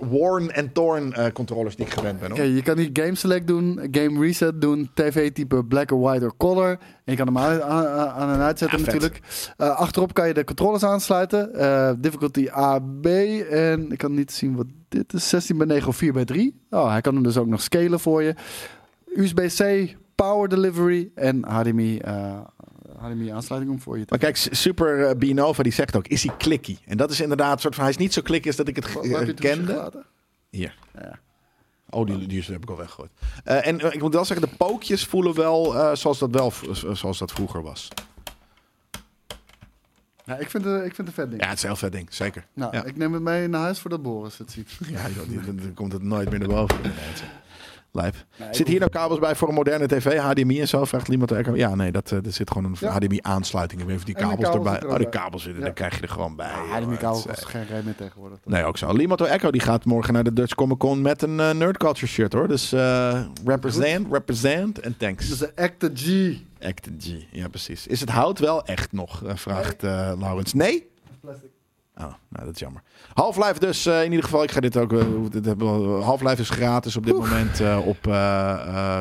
worn en torn eh, controllers die ik gewend ben. Hoor. Je kan hier game select doen, game reset doen, tv type black or white or color. En je kan hem aan, aan, aan en uitzetten Ja, natuurlijk. Eh, achterop kan je de controllers aansluiten. Eh, difficulty A, B. En ik kan niet zien wat dit is. 16 bij 9 of 4 bij 3. Oh, hij kan hem dus ook nog scalen voor je. USB-C, power delivery en HDMI, eh, HDMI aansluiting om voor je te Maar kijk, Super eh, Binova die zegt ook, is hij clicky? En dat is inderdaad een soort van, hij is niet zo clicky als dat ik het heb je kende. Hier. Ja. Oh, die, die heb ik al weggegooid. Eh, en eh, ik moet wel zeggen, de pookjes voelen wel zoals, dat wel zoals dat vroeger was. Ja, ik, vind het, ik vind het een vet ding. Ja, het is een heel vet ding, zeker. Nou, ja. ik neem het mee naar huis voordat Boris het ziet. Ja, dan komt het nooit meer naar boven. Lijp. Nee, Zit hier nou kabels bij voor een moderne tv, HDMI en zo? Vraagt iemand Echo. Ja, nee, dat, eh, er zit gewoon een Ja. HDMI-aansluiting. Even die kabels kabels erbij. er Oh, die kabels zitten, Ja. daar krijg je er gewoon bij. Ja, joh. HDMI Het kabel is, eh, geen reden meer tegenwoordig. Nee, ook zo. Limato Echo die gaat morgen naar de Dutch Comic Con met een eh, Nerd Culture shirt hoor. Dus eh, represent, represent en thanks. Is de Acte G. Acted G, ja precies. Is het hout wel echt nog? vraagt Laurens. Nee? Plastic. Oh, nou dat is jammer. Half-Life dus eh, in ieder geval. Ik ga dit ook... we- Half-Life is gratis op dit moment eh, op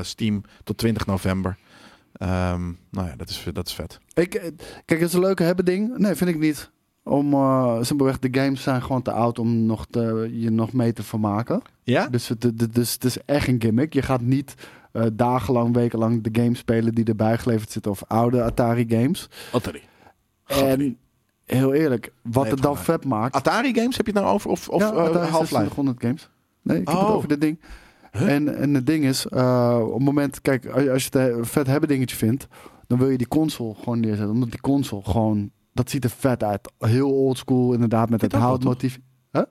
Steam tot 20 november. Ehm, nou ja, dat is, dat is vet. Ik, kijk, het is een leuke hebben ding. Nee, vind ik niet. Om simpelweg, de games zijn gewoon te oud om nog te, je nog mee te vermaken. Ja? Dus het, het- dus het is echt een gimmick. Je gaat niet dagenlang, wekenlang de games spelen die erbij geleverd zitten. Of oude Atari games. Atari. En heel eerlijk, wat Nee, het dan vet maakt... Atari games heb je het nou over? Of, of ja, eh, Atari Half-Life? 2600 games. Nee, ik heb Oh. het over dit ding. En, en het ding is, eh, op het moment, kijk, als je- het een vet hebben dingetje vindt, dan wil je die console gewoon neerzetten. Omdat die console gewoon, dat ziet er vet uit. Heel oldschool, inderdaad, met Dit het houtmotief.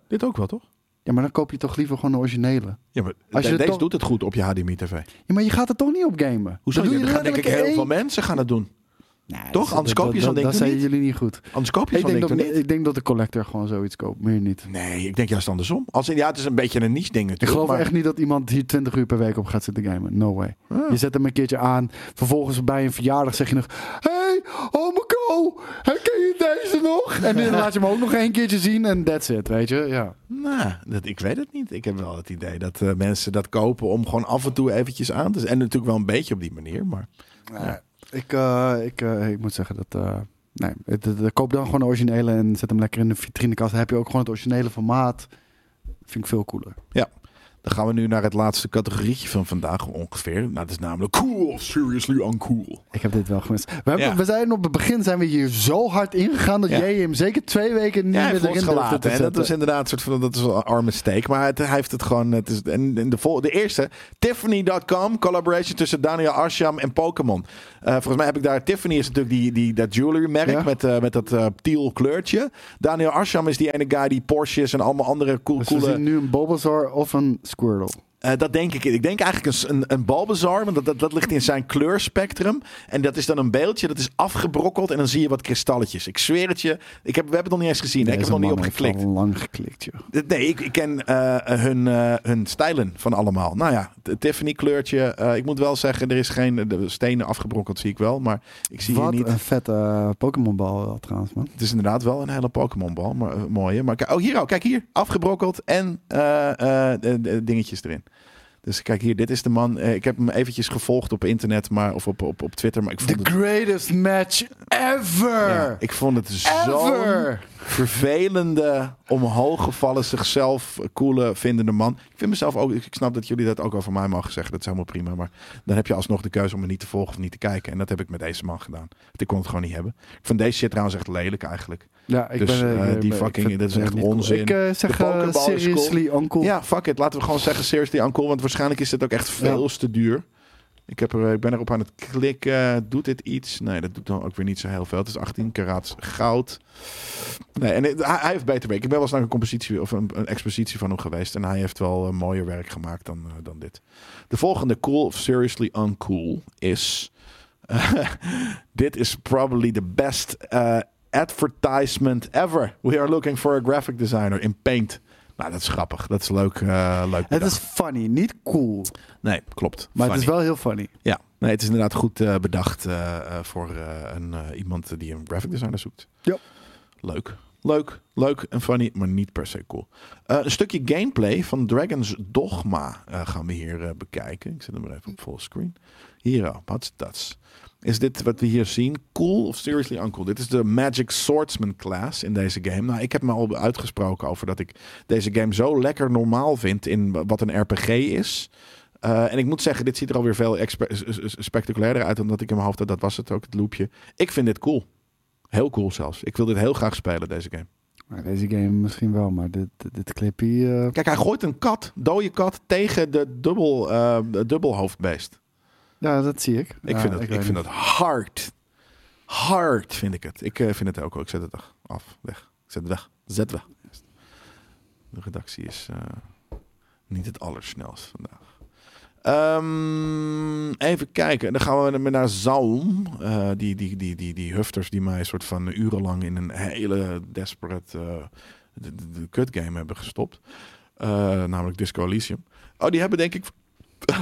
Dit ook wel, toch? Ja, maar dan koop je toch liever gewoon de originele. Ja, maar Als je de- het deze doet het goed op je HDMI-tv. Ja, maar je gaat er toch niet op gamen. Hoezo? Dan doe je gaan denk ik heel één- veel mensen gaan het doen. Nee, Toch? dat- Anders koop je zo'n ding Dat toch zijn jullie niet goed. Anders koop je Ik zo'n ding dat, toch niet? ik denk dat de collector gewoon zoiets koopt, meer niet. Nee, ik denk juist andersom. Als ja, het is een beetje een niche ding Ik geloof maar- echt niet dat iemand hier 20 uur per week op gaat zitten gamen. No way. Ah. Je zet hem een keertje aan. Vervolgens bij een verjaardag zeg je nog... Hey, oh my god, herken je deze nog? En dan laat je hem ook nog één keertje zien en that's it, weet je. Ja. Nou, dat, ik weet het niet. Ik heb wel het idee dat eh, mensen dat kopen om gewoon af en toe eventjes aan te En natuurlijk wel een beetje op die manier, maar... Ja. Ik, eh, ik, eh, ik moet zeggen dat... eh, nee, koop dan gewoon de originele en zet hem lekker in de vitrinekast. Dan heb je ook gewoon het originele formaat. Vind ik veel cooler. Dan gaan we nu naar het laatste categorietje van vandaag ongeveer. Nou, dat is namelijk cool seriously uncool. Ik heb dit wel gemist. We, hebben, Ja. we zijn op het begin zijn we hier zo hard ingegaan dat Ja. jij hem zeker twee weken niet Ja, meer erin te hè. Dat is inderdaad een soort van dat is een arme steek. Maar het, hij heeft het gewoon. Het is, en, en de, vol, de eerste, Tiffany.com, collaboration tussen Daniel Arsham en Pokémon. Eh, volgens mij heb ik daar. Tiffany is natuurlijk die, die, dat jewelry merk met, eh, met dat eh teal kleurtje. Daniel Arsham is die ene guy die Porsches en allemaal andere cool, Dus coole. nu een Bulbasaur of een Squirtle. Eh, dat denk ik. Ik denk eigenlijk een, een, een Bulbasaur, want dat, dat, dat ligt in zijn kleurspectrum. En dat is dan een beeldje, dat is afgebrokkeld en dan zie je wat kristalletjes. Ik zweer het je. Ik heb, we hebben het nog niet eens gezien. ik heb er nog niet op geklikt. al lang geklikt, joh. Nee, ik, ik ken eh, hun, eh, hun stijlen van allemaal. Nou ja, het Tiffany kleurtje. ik moet wel zeggen, er is geen de stenen afgebrokkeld, zie ik wel. Maar ik zie Wat hier niet. een vette Pokémon bal wel, trouwens, man. Het is inderdaad wel een hele Pokémon bal. Maar mooie. Maar oh hier ook. Kijk hier. Afgebrokkeld en dingetjes erin. Dus kijk hier, dit is de man. Eh, ik heb hem eventjes gevolgd op internet, maar, of op, op, op Twitter. Maar ik vond The het, greatest match ever! ja, ik vond het zo vervelende, omhooggevallen, zichzelf coole vindende man. Ik vind mezelf ook, ik snap dat jullie dat ook over mij mogen zeggen. Dat is helemaal prima. Maar dan heb je alsnog de keuze om me niet te volgen of niet te kijken. En dat heb ik met deze man gedaan. Ik kon het gewoon niet hebben. Ik vond deze shit trouwens echt lelijk eigenlijk. Ja, ik Dus, ben, eh, ik die fucking- ik dit is het echt onzin. Ik eh, zeg eh, seriously uncool. Ja, fuck it. Laten we gewoon zeggen seriously uncool. Want waarschijnlijk is dit ook echt veel te duur. Ik, heb er, ik ben erop aan het klikken. Doet dit iets? Nee, dat doet dan ook weer niet zo heel veel. Het is 18 karaats goud. Nee, en het- hij, hij heeft beter werk. Ik ben wel eens naar een compositie of een, een expositie van hem geweest. En hij heeft wel eh, mooier werk gemaakt dan, eh, dan dit. De volgende cool of seriously uncool is... dit is probably the best eh, advertisement ever. We are looking for a graphic designer in Paint. Nou, dat is grappig. Dat is leuk. eh, leuk Het bedacht. is funny, niet cool. Nee, klopt. Maar het is wel heel funny. Ja, nee, het is inderdaad goed eh, bedacht eh, voor een, iemand die een graphic designer zoekt. Ja. Leuk. Leuk, leuk en funny, maar niet per se cool. Een stukje gameplay van Dragon's Dogma gaan we hier bekijken. Ik zet hem maar even op fullscreen. Hier, oh, what's that? Is dit wat we hier zien cool of seriously uncool? Dit is de Magic Swordsman class in deze game. Nou, ik heb me al uitgesproken over dat ik deze game zo lekker normaal vind in wat een RPG is. Eh, en ik moet zeggen, dit ziet er alweer veel spectaculairder uit dan dat ik in mijn hoofd had. Dat was het ook, het loopje. Ik vind dit cool. Heel cool zelfs. Ik wil dit heel graag spelen, deze game. Maar deze game misschien wel, maar dit, dit, clipje... eh, Kijk, hij gooit een kat, dode kat, tegen de dubbel, de dubbelhoofdbeest. Ja, dat zie ik. Ik Ja, vind, dat, ik vind dat hard. Hard vind ik het. Ik eh, vind het ook. wel. Ik zet het af. Weg. Ik zet het weg. Zet weg. De redactie is eh, niet het allersnelst vandaag. Ehm, even kijken. Dan gaan we naar Zaum. Eh, die, die, die, die, die hufters die mij een soort van urenlang in een hele desperate eh, de, hebben gestopt. Eh, namelijk Disco Elysium. Oh, die hebben denk ik...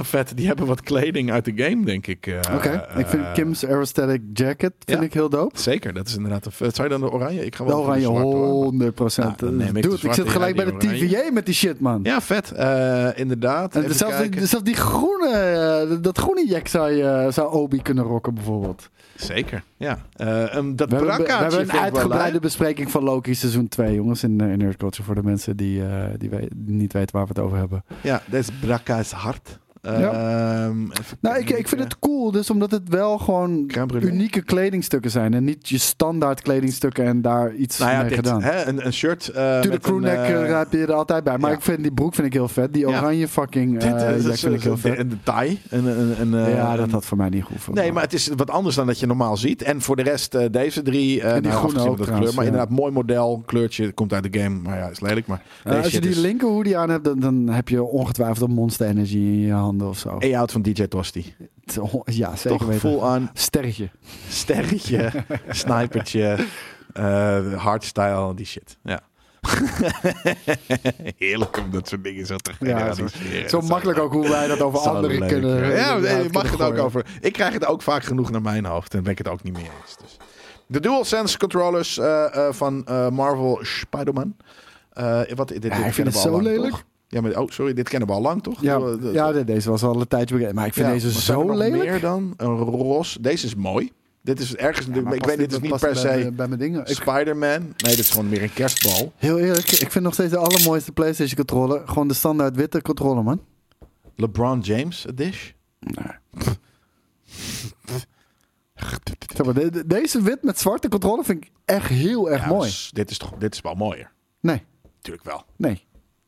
Vet, die hebben wat kleding uit de game, denk ik. eh, Oké, ik vind eh, Kim's Aerostatic Jacket vind ja. ik heel dope. Zeker, dat is inderdaad een vet. Zou je dan de oranje? Ik ga De wel voor oranje, zwarte, hoor. 100 procent. Nou, dan neem ik de Dude, ik zit gelijk bij de. TVA met die shit, man. Ja, vet. Eh, inderdaad. En zelfs, die, zelfs die groene, eh, dat groene jack zou, je, zou Obi kunnen rocken bijvoorbeeld. Zeker, ja. Eh, um, dat We hebben, we hebben een uitgebreide bespreking van Loki seizoen 2, jongens, in, eh, in Nerd Culture. Voor de mensen die, eh, die, die niet weten waar we het over hebben. Ja, deze brakka is hard. Ja. Ehm, even Nou, ik, ik vind het cool, dus omdat het wel gewoon unieke kledingstukken zijn. En niet je standaard kledingstukken en daar iets Nou ja, mee dit, gedaan. hè, een, een shirt. eh Tuurlijk, met crewneck een, eh, eh, heb je er altijd bij. Maar ja. ik vind die broek vind ik heel vet. Die oranje fucking dit, eh eh, jack is- vind ik heel is- vet. En de tie. En, en, en, eh, ja, dat had voor mij niet goed. voor Nee, maar het is wat anders dan dat je normaal ziet. En voor de rest, eh, deze drie. eh En die nou, groene ook trouwens, kleur, maar inderdaad, mooi model. Kleurtje komt uit de game. Maar ja, is lelijk. Maar Eh, als je die linker hoodie aan hebt, dan, dan heb je ongetwijfeld een Monster Energy in je handen of zo. A-out van DJ Tosti. Ja, zeker Toch weten. full aan Sterretje. sterretje, snipertje, eh hardstyle, die shit. Ja. Heerlijk om dat soort dingen zo te Ja, generaliseren. Zo Dat makkelijk ook hoe wij dat over zo anderen leuk, kunnen. Ja, nee, je mag het ook over. Ik krijg het ook vaak genoeg naar mijn hoofd en ben ik het ook niet meer eens. Dus. De DualSense controllers eh, eh, van eh, Marvel Spider-Man. Wat, dit, dit Ja, ik vind het zo lang, lelijk. toch? Ja, maar, oh, sorry, dit kennen we al lang, toch? Ja, ja, de- deze was al een tijdje bekend. Maar ik vind Ja, deze zo lelijk. meer dan een ros. Deze is mooi. Dit is ergens. Ja, ik weet, dit is niet per bij se Bij mijn dingen. Spider-Man. Nee, dit is gewoon meer een kerstbal. heel eerlijk, ik vind nog steeds de allermooiste PlayStation controller. Gewoon de standaard witte controller, man. LeBron James, a dish. Zeg maar, de- de- deze wit met zwarte controller vind ik echt heel erg Ja, mooi. dus dit is toch, dit is wel mooier. Nee, Tuurlijk wel. nee.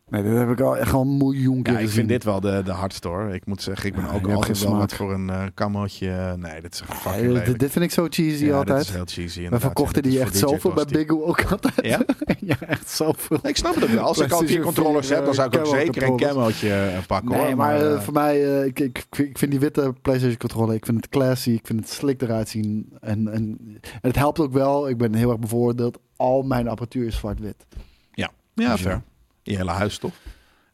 Nee, dat heb ik al echt al een miljoen keer Ja, ik vind dit wel de, de hardste hoor. Ik moet zeggen, ik ben Ja, ook altijd geen wel wat voor een kamootje. Nee, dit is echt Ja, fucking dit, vind ik zo cheesy Ja, altijd. Dit is heel cheesy. We verkochten die echt zoveel bij. Big ook altijd. Ja? ja, echt zoveel. Nee, ik snap het ook wel. Als ik al vier PlayStation controllers 4, heb, dan zou ik ook zeker een camootje eh, pakken Nee, hoor. maar eh, voor mij, ik, ik, ik vind die witte PlayStation controller, ik vind het classy, ik vind het slick eruit zien. En, en, en het helpt ook wel, ik ben heel erg bevoordeeld, al mijn apparatuur is zwart-wit. ja, ja Dus ja. fair. Je hele huis toch?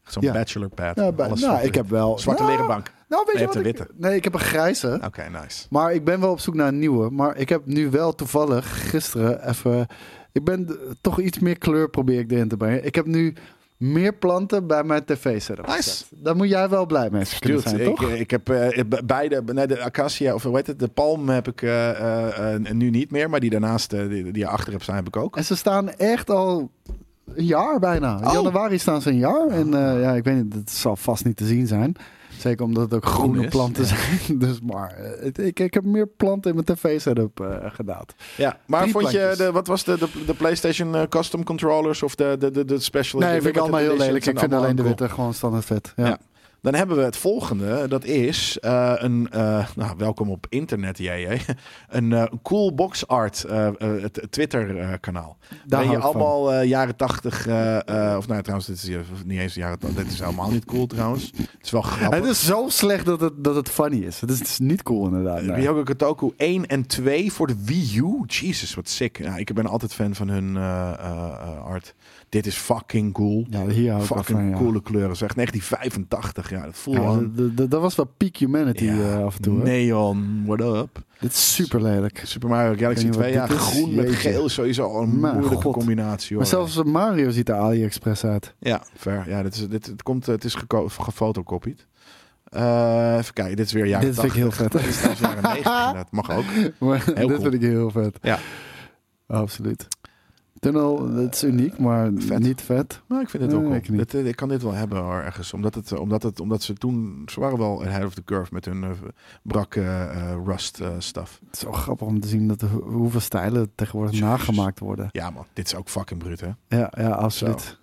Zo'n Ja. bachelor pad. Ja, bij- nou, zwart-wit. ik heb wel... Zwarte nou, leren bank. Nou, weet je wat ik... een Nee, ik heb een grijze. Oké, nice. Maar ik ben wel op zoek naar een nieuwe. Maar ik heb nu wel toevallig gisteren even... Ik ben toch iets meer kleur probeer ik erin te brengen. Ik heb nu meer planten bij mijn tv-setup Nice. Daar moet jij wel blij mee Dude, zijn, ik, toch? ik heb eh, be- beide, nee, de acacia, of hoe heet het, de palm heb ik eh, eh, eh, nu niet meer, maar die daarnaast, eh, die, die achter hebt staan, heb ik ook. En ze staan echt al een jaar bijna. In Oh. januari staan ze een jaar. En eh, ja, ik weet niet, het zal vast niet te zien zijn. Zeker omdat het ook Groen groene planten ja. zijn. Dus maar eh, ik, ik heb meer planten in mijn tv-setup eh, gedaan. Ja, maar Drie vond je, de, wat was de, de, de PlayStation custom controllers of de, de, de, de special? Nee, vind ik allemaal heel lelijk. Ik vind alleen de witte gewoon standaard vet. Ja. Ja. Dan hebben we het volgende. Dat is eh, een, eh, nou, welkom op internet, jij. Een eh, cool box art het Twitter kanaal. Daar Daar je allemaal jaren tachtig, of nou trouwens, dit is niet eens jaren tachtig. Dit is helemaal niet cool trouwens. Het is wel grappig. Het is zo slecht dat het, dat het funny is. Het is, het is niet cool inderdaad. nee. Ryoga Kotoku 1 en 2 voor de Wii U. Jesus, wat sick. Ja, ik ben altijd fan van hun art. Dit is fucking cool. Ja, hier Fucking van, ja. coole kleuren zeg. 1985 Ja, dat voel Ja, dat was wel peak humanity Ja, eh, af en toe. hè? Neon, what up? Dit is super lelijk. Super Mario Galaxy Ik weet 2, niet ja, is. groen met Jeetje. geel is sowieso een Mijn moeilijke god. combinatie. Hoor. Maar zelfs Mario ziet er AliExpress uit. Ja, ver. Ja, dit is, dit, het, komt, het is gefotocopied. Eh even kijken, dit is weer jaren Dit vind ik heel 80. vet. Dit is jaren 90 inderdaad. Mag ook. Maar dit cool. vind ik heel vet. Ja. Absoluut. Tunnel, dat is uniek, maar Vet. niet vet. Nou, ik vind het Nee, ook wel. ik ik kan dit wel hebben hoor, ergens. Omdat, het, omdat, het, omdat ze toen... Ze waren wel ahead of the curve met hun eh, brak eh, rust eh, stuff. Het is zo grappig om te zien dat ho- hoeveel stijlen tegenwoordig Jezus. nagemaakt worden. Ja man, dit is ook fucking bruut hè. Ja, ja absoluut.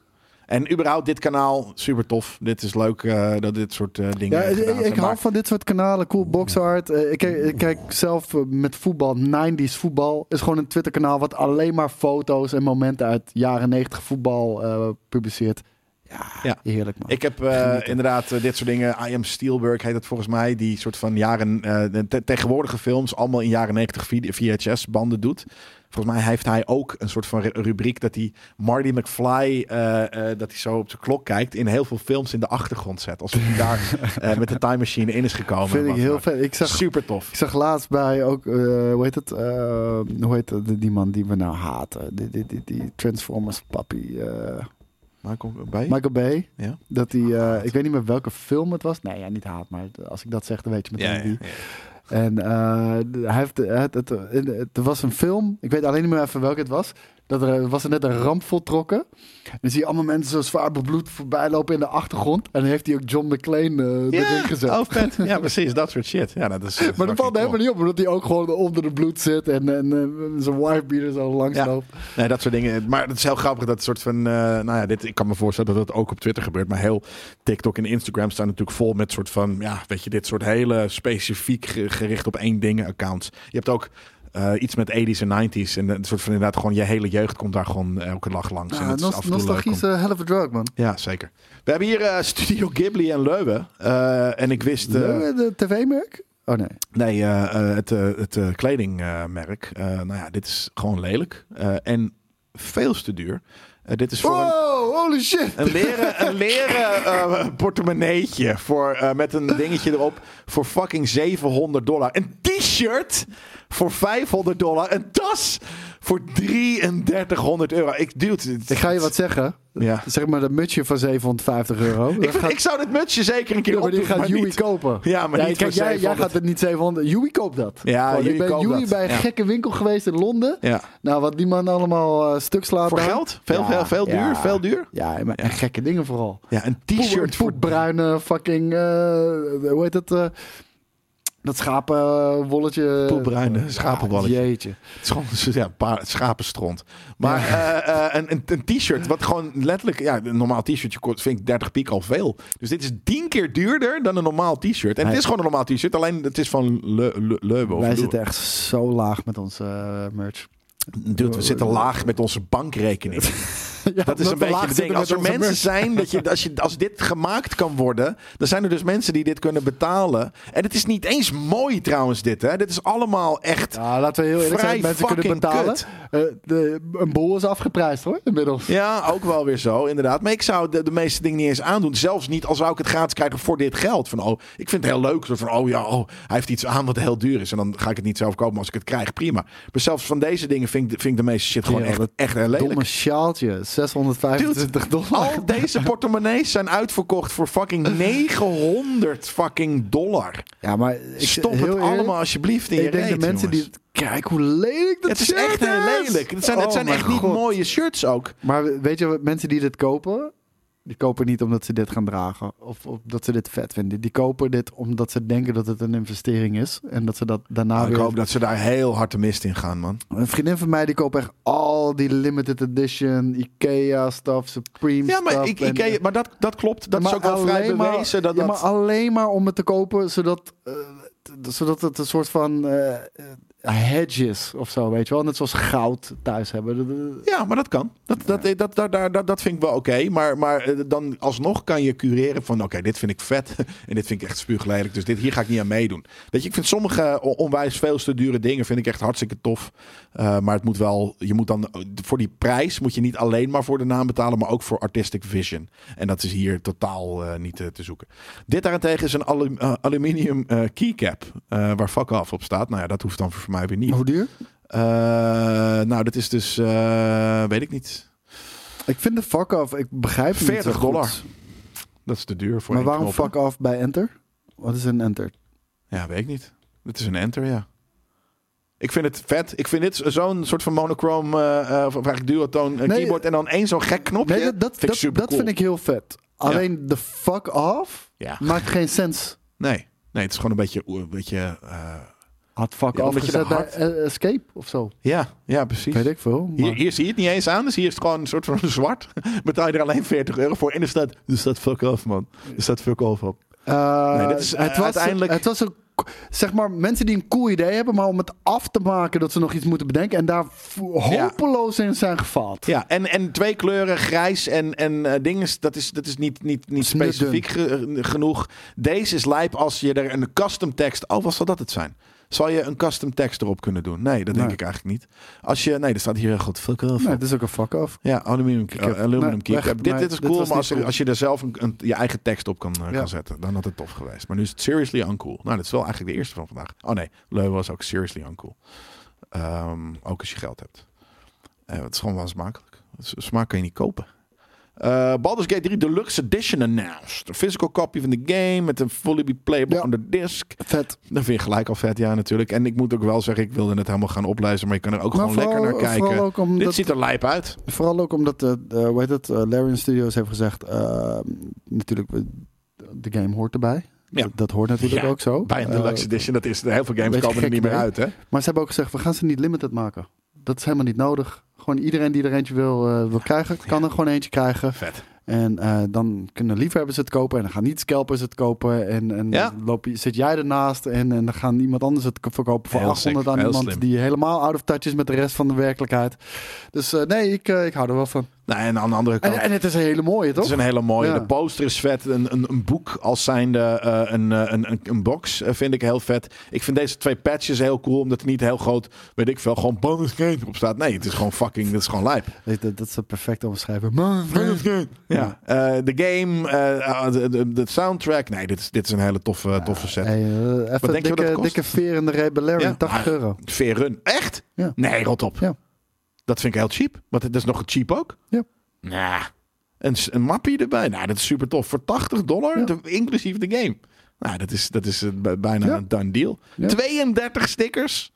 En überhaupt dit kanaal, super tof. Dit is leuk eh, dat dit soort eh, dingen Ja, ik, hou van dit soort kanalen, cool box art. Eh, ik, kijk, ik kijk zelf met voetbal, 90s voetbal. Is gewoon een Twitter kanaal wat alleen maar foto's en momenten uit jaren 90 voetbal publiceert. Ja, Ja. heerlijk man. Ik heb inderdaad dit soort dingen. I am Spielberg heet het volgens mij. Die soort van jaren, te- tegenwoordige films allemaal in jaren 90 VHS banden doet. Volgens mij heeft hij ook een soort van ru- rubriek dat hij Marty McFly, eh, eh, dat hij zo op zijn klok kijkt, in heel veel films in de achtergrond zet. Alsof hij daar eh, met de time machine in is gekomen. Vind ik heel vet. Ik zag, Super tof. ik zag laatst bij ook, hoe heet het? hoe heet het? Die man die we nou haten. Die, die, die, die Transformers papi. Michael bij? Michael Bay. Ja. Dat hij, ik weet niet meer welke film het was. Nee, ja, niet haat, maar als ik dat zeg, dan weet je meteen Ja. En eh, hij heeft, het, het, het, het was een film, ik weet alleen niet meer even welke het was. Dat er was er net een ramp voltrokken. En dan zie je allemaal mensen zo zwaar bebloed voorbij lopen in de achtergrond. En dan heeft hij ook John McClane eh erin gezet. oh vet. Ja, precies. Dat soort shit. Ja, dat is, eh, maar dat valt helemaal niet op, omdat hij ook gewoon onder de bloed zit en, en eh, zijn wifebeater zo langs Ja. loopt. Nee, dat soort dingen. Maar het is heel grappig dat soort van. nou ja, dit, ik kan me voorstellen dat het ook op Twitter gebeurt. Maar heel TikTok en Instagram staan natuurlijk vol met soort van. Ja, weet je, dit soort hele specifiek ge- gericht op één dingen accounts. Je hebt ook. Eh, iets met 80s en 90s. En een soort van inderdaad gewoon je hele jeugd komt daar gewoon elke dag langs. en het is nos- af en toe nostalgie is een hell of a drug, man. Ja, zeker. We hebben hier eh, Studio Ghibli en Leuven. Eh, en ik wist... de tv-merk? Oh nee. Nee, het, het kledingmerk. Nou ja, dit is gewoon lelijk. En veel te duur. Dit is voor een, holy shit! een leren, een leren eh, portemonneetje voor, eh, met een dingetje erop voor fucking 700 dollar. Een t-shirt voor 500 dollar. Een tas voor 3300 euro. Ik, dude, Ik ga je wat zeggen. Ja. Zeg maar dat mutsje van 750 euro. Ik, Dat vind- gaat- ik zou dit mutsje zeker een keer Ja, maar die gaat Yui kopen. Ja, maar niet kijk, jij, jij 700. gaat het niet 700. Yui koopt dat. Ja, Yui ik ben Yui dat. bij een gekke winkel geweest in Londen. Ja. Nou, wat die man allemaal eh, stuk slaat. Voor geld? Veel, veel, veel duur? Veel duur? Ja, maar en gekke dingen vooral. Ja, een t-shirt voor bruine fucking, eh, hoe heet eh, dat schapenwolletje. Poepbruine schapenwolletje. Ja, jeetje. Het is gewoon ja, een paar schapenstront. Maar eh, eh, een, een, een t-shirt, wat gewoon letterlijk... Ja, een normaal t-shirtje vind ik 30 piek al veel. Dus dit is tien keer duurder dan een normaal t-shirt. En het is gewoon een normaal t-shirt, alleen het is van Le, Wij zitten echt zo laag met onze eh, merch. Dude, we zitten laag met onze bankrekening. Ja, Dat is een beetje het ding. Als met er mensen merch. zijn, dat je, als, je, als dit gemaakt kan worden, dan zijn er dus mensen die dit kunnen betalen. En het is niet eens mooi trouwens dit, hè. Dit is allemaal echt... Ja, laten we heel eerlijk zijn. Mensen kunnen betalen. Eh, de, een bol is afgeprijsd hoor, inmiddels. Ja, ook wel weer zo, inderdaad. Maar ik zou de, de meeste dingen niet eens aandoen. Zelfs niet als zou ik het gratis krijgen voor dit geld. Van, oh, ik vind het heel leuk. Van, oh ja, oh, hij heeft iets aan wat heel duur is. En dan ga ik het niet zelf kopen. Maar als ik het krijg, prima. Maar zelfs van deze dingen vind ik, vind ik de meeste shit gewoon Ja, echt, echt heel lelijk. Domme sjaaltje, 625 dollar. Al deze portemonnees zijn uitverkocht voor fucking 900 fucking dollar. Ja, maar ik, Stop het eerlijk, allemaal alsjeblieft in je Ik denk de mensen jongens. die... Kijk hoe lelijk dat Het is shirt echt heel is. lelijk. Het zijn, het Oh zijn echt niet mooie shirts ook. Maar weet je wat, mensen die dit kopen... Die kopen niet omdat ze dit gaan dragen. Of, of dat ze dit vet vinden. Die kopen dit omdat ze denken dat het een investering is. En dat ze dat daarna Nou, ik weer... hoop dat ze daar heel hard de mist in gaan, man. Een vriendin van mij die koopt echt al die limited edition Ikea stuff, Supreme Ja, maar, stuff. ik, en- ik, maar dat, dat klopt. Dat is ook wel vrij maar- bewezen. Dat, ja, dat, maar alleen maar om het te kopen, zodat... eh, zodat het een soort van eh, eh, hedge is of zo, weet je wel. Net zoals goud thuis hebben. Ja, maar dat kan. Dat, dat, dat, dat, dat, dat, dat vind ik wel oké. Maar, maar eh, dan alsnog kan je cureren van... oké, dit vind ik vet en dit vind ik echt spuuglelijk. Dus dit, hier ga ik niet aan meedoen. Weet je, ik vind sommige on- onwijs veel te dure dingen... vind ik echt hartstikke tof. Eh, maar het moet wel... Je moet dan voor die prijs moet je niet alleen maar voor de naam betalen... maar ook voor artistic vision. En dat is hier totaal eh, niet eh, te zoeken. Dit daarentegen is een alu- eh, aluminium eh, keycap... eh, waar fuck off op staat. Nou ja, dat hoeft dan voor mij weer niet. Hoe duur? Eh, nou, dat is dus... eh, weet ik niet... Ik vind de fuck off, ik begrijp het niet 40 zo goed. dollar. Dat is te duur voor Maar waarom fuck off bij enter? Wat is een enter? Ja, weet ik niet. Het is een enter, ja. Ik vind het vet. Ik vind dit zo'n soort van monochrome, eh, of eigenlijk duotoon Nee, keyboard en dan één zo'n gek knopje. Nee, dat, dat, vind ik dat, super dat cool. vind ik heel vet. Alleen de fuck off Ja. maakt geen sens. Nee, nee, het is gewoon een beetje, een beetje Had fuck Ja, bij hard- eh, escape of zo. ja, ja, precies. Weet ik veel. Hier, maar- hier zie je het niet eens aan, dus hier is het gewoon een soort van zwart. Betaal je er alleen 40 euro voor en er staat, er staat fuck off, man. Er staat fuck off op. Eh, Nee, is, het was, uiteindelijk- Het was een, zeg maar, mensen die een cool idee hebben, maar om het af te maken dat ze nog iets moeten bedenken en daar hopeloos in zijn gefaald. Ja, en, en twee kleuren, grijs en, en eh dingen, dat is, dat is niet, niet, niet specifiek ge- genoeg. Deze is lijp als je er een custom tekst... Oh, wat zal dat het zijn? Zal je een custom tekst erop kunnen doen? Nee, dat denk Nee. ik eigenlijk niet. Als je... Nee, er staat hier heel goed fuck off. Nee, het is ook een fuck off. Ja, uh, nee, keycap. weg. Dit, dit is cool, maar als, cool. als je er zelf een, een- je eigen tekst op kan, uh, Ja. kan zetten, dan had het tof geweest. Maar nu is het seriously uncool. Nou, dat is wel eigenlijk de eerste van vandaag. Oh nee, Leu was ook seriously uncool. Ehm, ook als je geld hebt. Eh, het is gewoon wel smakelijk. Smaak kan je niet kopen. Eh Baldur's Gate 3 Deluxe Edition announced. Een physical copy van de game met een fully be playable Ja. on the disc. Vet. Dat vind je gelijk al vet, ja natuurlijk. En ik moet ook wel zeggen, ik wilde het helemaal gaan oplezen, maar je kan er ook Maar gewoon lekker naar kijken. Vooral ook Dit ziet er lijp uit. vooral ook omdat eh, hoe heet het, eh, Larian Studios heeft gezegd, eh, natuurlijk, de game hoort erbij. Ja. Dat, dat hoort natuurlijk Ja, ook zo. Bij een deluxe edition, dat is, heel veel games komen er niet meer uit, hè? Maar ze hebben ook gezegd, we gaan ze niet limited maken. Dat is helemaal niet nodig. Gewoon iedereen die er eentje wil, eh, wil krijgen, kan er gewoon eentje krijgen. Vet. En eh, dan kunnen liefhebbers het kopen en dan gaan niet scalpers het kopen. En, en Ja. dan loop je, zit jij ernaast en, en dan gaan iemand anders het verkopen voor Heel 800 sick, aan iemand slim. die helemaal out of touch is met de rest van de werkelijkheid. Dus eh, nee, ik, ik hou er wel van. Nou, en aan de andere kant, En, en het is een hele mooie, het toch? is een hele mooie. Ja. De poster is vet. Een, een, een boek als zijnde eh, een, eh, een, een, een box eh, vind ik heel vet. Ik vind deze twee patches heel cool, omdat er niet heel groot, weet ik veel, gewoon Baldur's Gate op staat. Nee, het is gewoon fucking, dat is gewoon lijp. Dat, dat, dat is perfect omschrijven. Man, Ja. Eh, de game, eh, de, de, de soundtrack. Nee, dit is, dit is een hele toffe, toffe set. Hey, even denk je wat dikke, dat kost? dikke veer in de Rebellarian, Ja. 80 euro. Fair run. Echt? Ja. Nee, rot op. Ja. Dat vind ik heel cheap. Want het is nog cheap ook. Ja. Nah. Een, een mappie erbij. Nou, dat is super tof. Voor 80 dollar, Ja. de- inclusief de game. Nou, dat is, dat is eh, bijna Ja. een done deal. Ja. 32 stickers.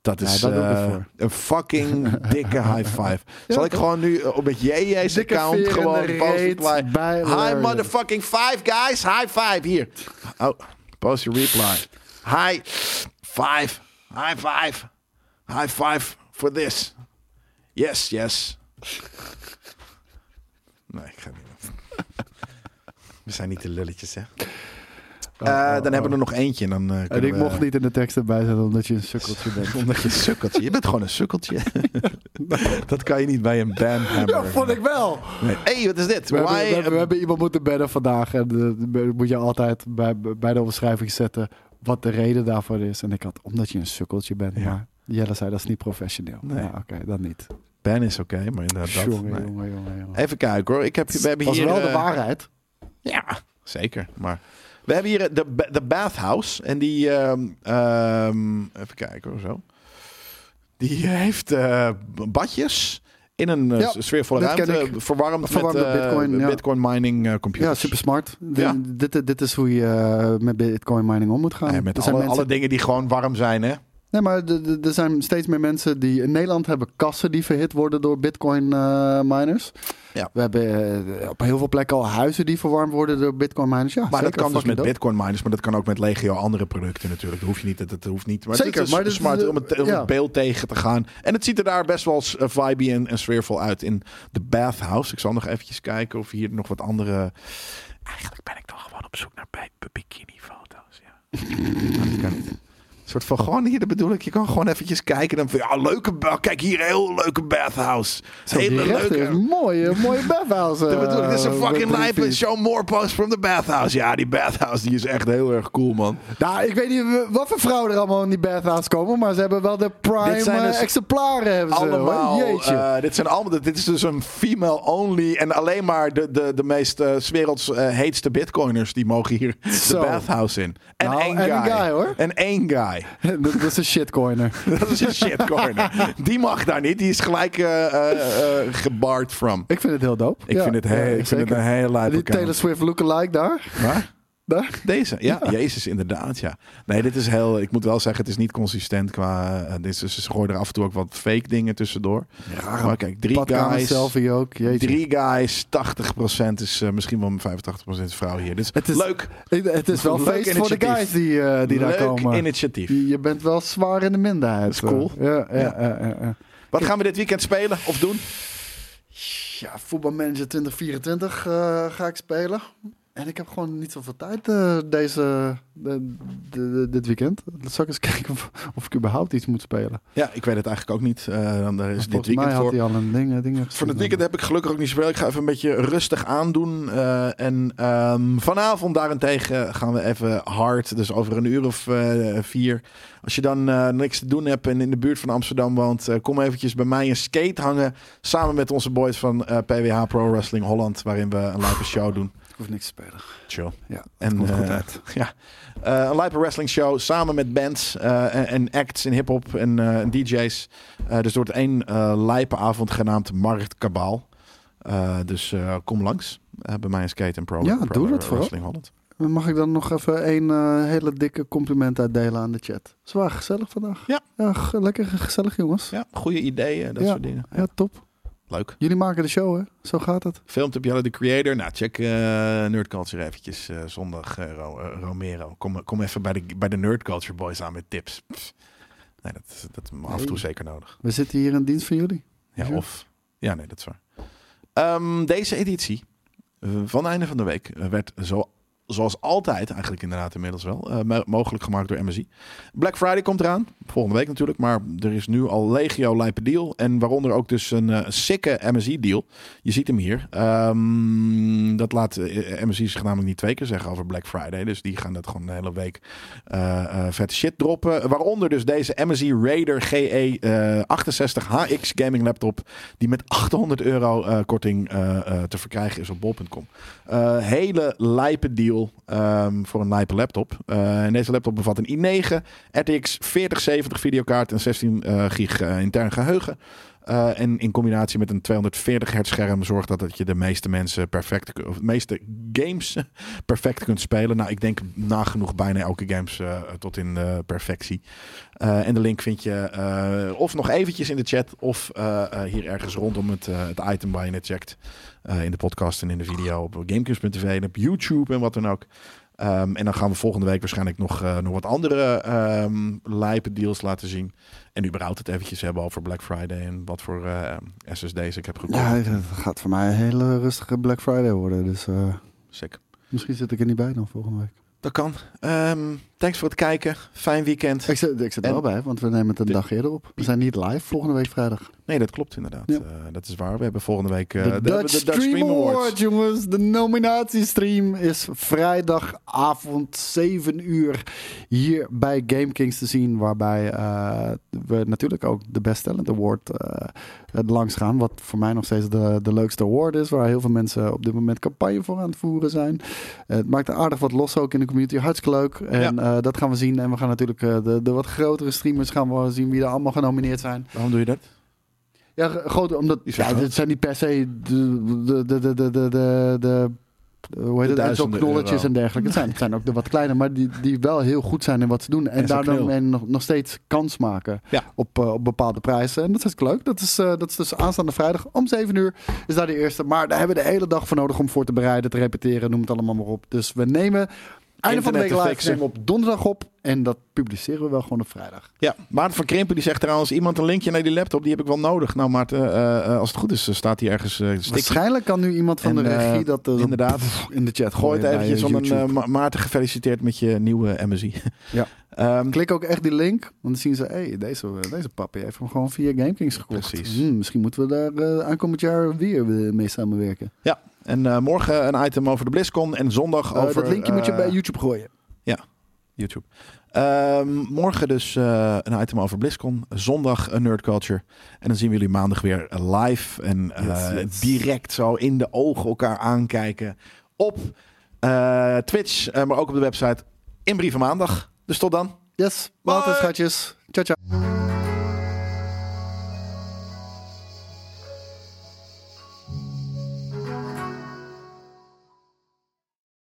Dat is dat eh, een fucking dikke high five. Zal ik gewoon nu eh, op met JJ's Dikke account gewoon post reply. bij Hi Larian. motherfucking five guys. High five. Hier. Oh, post your reply. Hi five. High five. High five for this. Yes, yes. Nee, ik ga niet. We zijn niet de lulletjes, hè? Oh, Eh, oh, dan oh. hebben we er nog eentje. en Dan, eh, En ik we- mocht niet in de tekst erbij zetten omdat je een sukkeltje bent. Omdat je een sukkeltje... Je bent gewoon een sukkeltje. dat kan je niet bij een bandhammer. Ja, vond ik wel. Nee. hey, wat is dit? We hebben, we, hebben, we hebben iemand moeten bedden vandaag. En uh, moet je altijd bij, bij de omschrijving zetten wat de reden daarvoor is. En ik had, omdat je een sukkeltje bent. Ja. Maar Jelle zei, dat is niet professioneel. Nee. Ja, Oké, dan niet. Ben is oké, maar inderdaad dat... jongen, nee. jongen, jongen. Even kijken hoor. Ik heb, we hebben was hier... wel de eh, waarheid. Ja, zeker. Maar we hebben hier eh, de, de bathhouse. En die... ehm, ehm, even kijken hoor, zo. Die heeft eh, badjes in een Ja, sfeervolle ruimte. Verwarmd, Verwarmde met Bitcoin, ja. Bitcoin mining computers. Ja, super smart. Ja. Dit, dit is hoe je met bitcoin mining om moet gaan. Nee, met zijn alle, mensen- alle dingen die gewoon warm zijn, hè? Nee, maar er zijn steeds meer mensen die in Nederland hebben kassen die verhit worden door bitcoin eh, miners. Ja. We hebben eh, op heel veel plekken al huizen die verwarmd worden door bitcoin miners. Ja, Maar dat kan dus met dope. bitcoin miners, maar dat kan ook met legio andere producten natuurlijk. Dat hoeft je niet, dat, dat hoeft niet. Maar Zeker, het is maar is smart de- om, het, om ja. het beeld tegen te gaan. En het ziet er daar best wel uh, vibey en, en sfeervol uit in de bathhouse. Ik zal nog eventjes kijken of hier nog wat andere... Eigenlijk ben ik toch gewoon op zoek naar bi- bikini foto's, ja. soort van gewoon hier, dat bedoel ik. Je kan gewoon eventjes kijken. Dan van, ja, leuke, ba- kijk hier, heel leuke bathhouse. Zo, Hele is leuke. mooie, mooie bathhouse. Dat bedoel ik, dit is een eh, fucking lijpe. drie Show more posts from the bathhouse. Ja, die bathhouse die is echt heel erg cool, man. Nou, ik weet niet wat voor vrouwen er allemaal in die bathhouse komen, maar ze hebben wel de prime Dit zijn dus eh, exemplaren. Hebben ze, Allemaal. Jeetje. eh, dit, zijn allemaal, dit is dus een female only. En alleen maar de, de, de meest 's werelds heetste bitcoiners die mogen hier Zo. de bathhouse in. En Nou, één en guy. een guy, hoor. En één guy. dat, dat is een shitcoiner. Dat is een shitcorner. Die mag daar niet. Die is gelijk eh, gebarred from. Ik vind het heel dope. Ik Ja, vind het, heel, ik vind het een hele lijpe Die. Taylor Swift lookalike daar. Waar? Daar. Deze? Ja, Jezus, inderdaad, ja. Nee, dit is heel... Ik moet wel zeggen, het is niet consistent qua... eh, dit is, ze gooien er af en toe ook wat fake dingen tussendoor. maar kijk, drie guys... selfie ook. Jeetje. Drie guys, 80% is eh, misschien wel 85% is vrouw hier. Dus Het is- leuk, Het is wel Leuk feest voor de guys die, eh, die daar leuk komen. initiatief. Je je bent wel zwaar in de minderheid. Dat is cool. Ja, ja. Wat gaan we dit weekend spelen of doen? Ja, voetbalmanager 2024 eh, ga ik spelen. En ik heb gewoon niet zoveel tijd eh, deze, de, de- de- dit weekend. Dan zal ik eens kijken of, of ik überhaupt iets moet spelen. Ja, ik weet het eigenlijk ook niet. Eh, dan er is dit weekend mij had voor. hij al een ding, dingen Voor het weekend heb ik gelukkig ook niet zoveel. Ik ga even een beetje rustig aandoen. Eh, en ehm, vanavond daarentegen gaan we even hard. Dus over een uur of eh, vier. Als je dan eh, niks te doen hebt en in de buurt van Amsterdam woont... eh, kom eventjes bij mij een skate hangen. Samen met onze boys van eh, PWH Pro Wrestling Holland. Waarin we een lijpe show doen. Ik hoef niks te spelen. Chill. Ja, En, komt goed eh, uit. Ja, Eh, een lijpe wrestling show samen met bands eh, en, en acts in hip-hop en en DJ's. Dus het wordt één lijpe avond genaamd Markt Kabaal. Dus kom langs bij mij Skate en Pro, Ja, Pro doe dat vooral. Wrestling Holland. Mag ik dan nog even een hele dikke compliment uitdelen aan de chat? Zwaar gezellig vandaag. Ja. lekker gezellig jongens. Ja, goede ideeën, dat Ja. soort dingen. Ja, top. Leuk. Jullie maken de show, hè? Zo gaat het. Filmt op Jelle de Creator. Nou, check eh Nerd Culture eventjes eh, zondag eh, Ro- Romero. Kom, kom even bij de, bij de Nerd Culture Boys aan met tips. Pff. Nee, dat, dat is af en toe zeker nodig. We zitten hier in dienst van jullie. Ja, of. Ja, nee, dat is waar. Ehm, deze editie van Einde van de Week werd zo, zoals altijd, eigenlijk inderdaad inmiddels wel, eh, mo- mogelijk gemaakt door MSI. Black Friday komt eraan, volgende week natuurlijk, maar er is nu al legio lijpe deal. En waaronder ook dus een eh sikke MSI deal. Je ziet hem hier. Ehm, dat laat eh, MSI zich namelijk niet twee keer zeggen over Black Friday. Dus die gaan dat gewoon de hele week vette shit droppen. Waaronder dus deze MSI Raider GE eh 68 HX gaming laptop. Die met 800 euro korting te verkrijgen is op bol.com. Hele lijpe deal ehm, voor een lijpe laptop. Eh, deze laptop bevat een i9, RTX 4070 videokaart en 16 eh, gig eh, intern geheugen. Eh, en in combinatie met een 240 hertz scherm zorgt dat, dat je de meeste mensen perfect, of de meeste games perfect kunt spelen. Nou, ik denk nagenoeg bijna elke games eh, tot in perfectie. Eh, en de link vind je of nog eventjes in de chat of hier ergens rondom het, het item waar je net checkt. In de podcast en in de video op gamekings.tv en op YouTube en wat dan ook. Ehm, en dan gaan we volgende week waarschijnlijk nog, eh, nog wat andere ehm lijpe deals laten zien. En überhaupt het eventjes hebben over Black Friday en wat voor eh, SSD's ik heb gekocht. Ja, het gaat voor mij een hele rustige Black Friday worden. Dus eh, Sick. misschien zit ik er niet bij dan volgende week. Dat kan. Ehm, thanks voor het kijken. Fijn weekend. Ik zit, ik zit er wel bij, want we nemen het een dag eerder op. We zijn niet live volgende week vrijdag. Nee, dat klopt inderdaad. Ja. Eh, dat is waar. We hebben volgende week eh, de, de, Dutch, de Stream Award, jongens. De nominatiestream is vrijdagavond 7 uur hier bij GameKings te zien. Waarbij eh, we natuurlijk ook de Best Talent Award langs gaan. Wat voor mij nog steeds de, de leukste award is. Waar heel veel mensen op dit moment campagne voor aan het voeren zijn. Het maakt aardig wat los ook in de community. Hartstikke leuk. En dat gaan we zien. En we gaan natuurlijk eh, de, de wat grotere streamers gaan we zien wie er allemaal genomineerd zijn. Waarom doe je dat? Ja, groot, omdat ja, dit zijn niet per se de, de, de, de, de, de, de, hoe heet het, duizenden knolletjes en dergelijke. Het zijn, het zijn ook de wat kleiner, maar die, die wel heel goed zijn in wat ze doen. En, En daardoor men nog, nog steeds kans maken Ja. op, eh, op bepaalde prijzen. En dat is leuk. Dat is, eh, dat is dus aanstaande vrijdag om 7 uur is daar de eerste. Maar daar hebben we de hele dag voor nodig om voor te bereiden, te repeteren, noem het allemaal maar op. Dus we nemen einde van de week live nemen we op donderdag op. En dat publiceren we wel gewoon op vrijdag. Ja, Maarten van Krimpen die zegt trouwens... iemand een linkje naar die laptop, die heb ik wel nodig. Nou Maarten, eh, eh, als het goed is, eh, staat die ergens uh. Waarschijnlijk kan nu iemand van En, de regie dat inderdaad. in de chat Gooi gooien. het eventjes om een Ma- Maarten gefeliciteerd met je nieuwe MSI. Ja. Ehm, Klik ook echt die link, want dan zien ze, hey, deze, deze papi heeft hem gewoon via GameKings gekocht. Precies. Hmm, misschien moeten we daar aankomend jaar weer mee samenwerken. ja, en eh, morgen een item over de BlizzCon en zondag Eh, over... dat linkje moet je eh, bij YouTube gooien. YouTube. Ehm, morgen dus eh, een item over BlizzCon. Zondag een Nerd Culture. En dan zien we jullie maandag weer live. En eh, Yes, yes. direct zo in de ogen elkaar aankijken. Op eh, Twitch, eh, maar ook op de website. In Brieven Maandag. Dus tot dan. Yes, later schatjes. Ciao, ciao.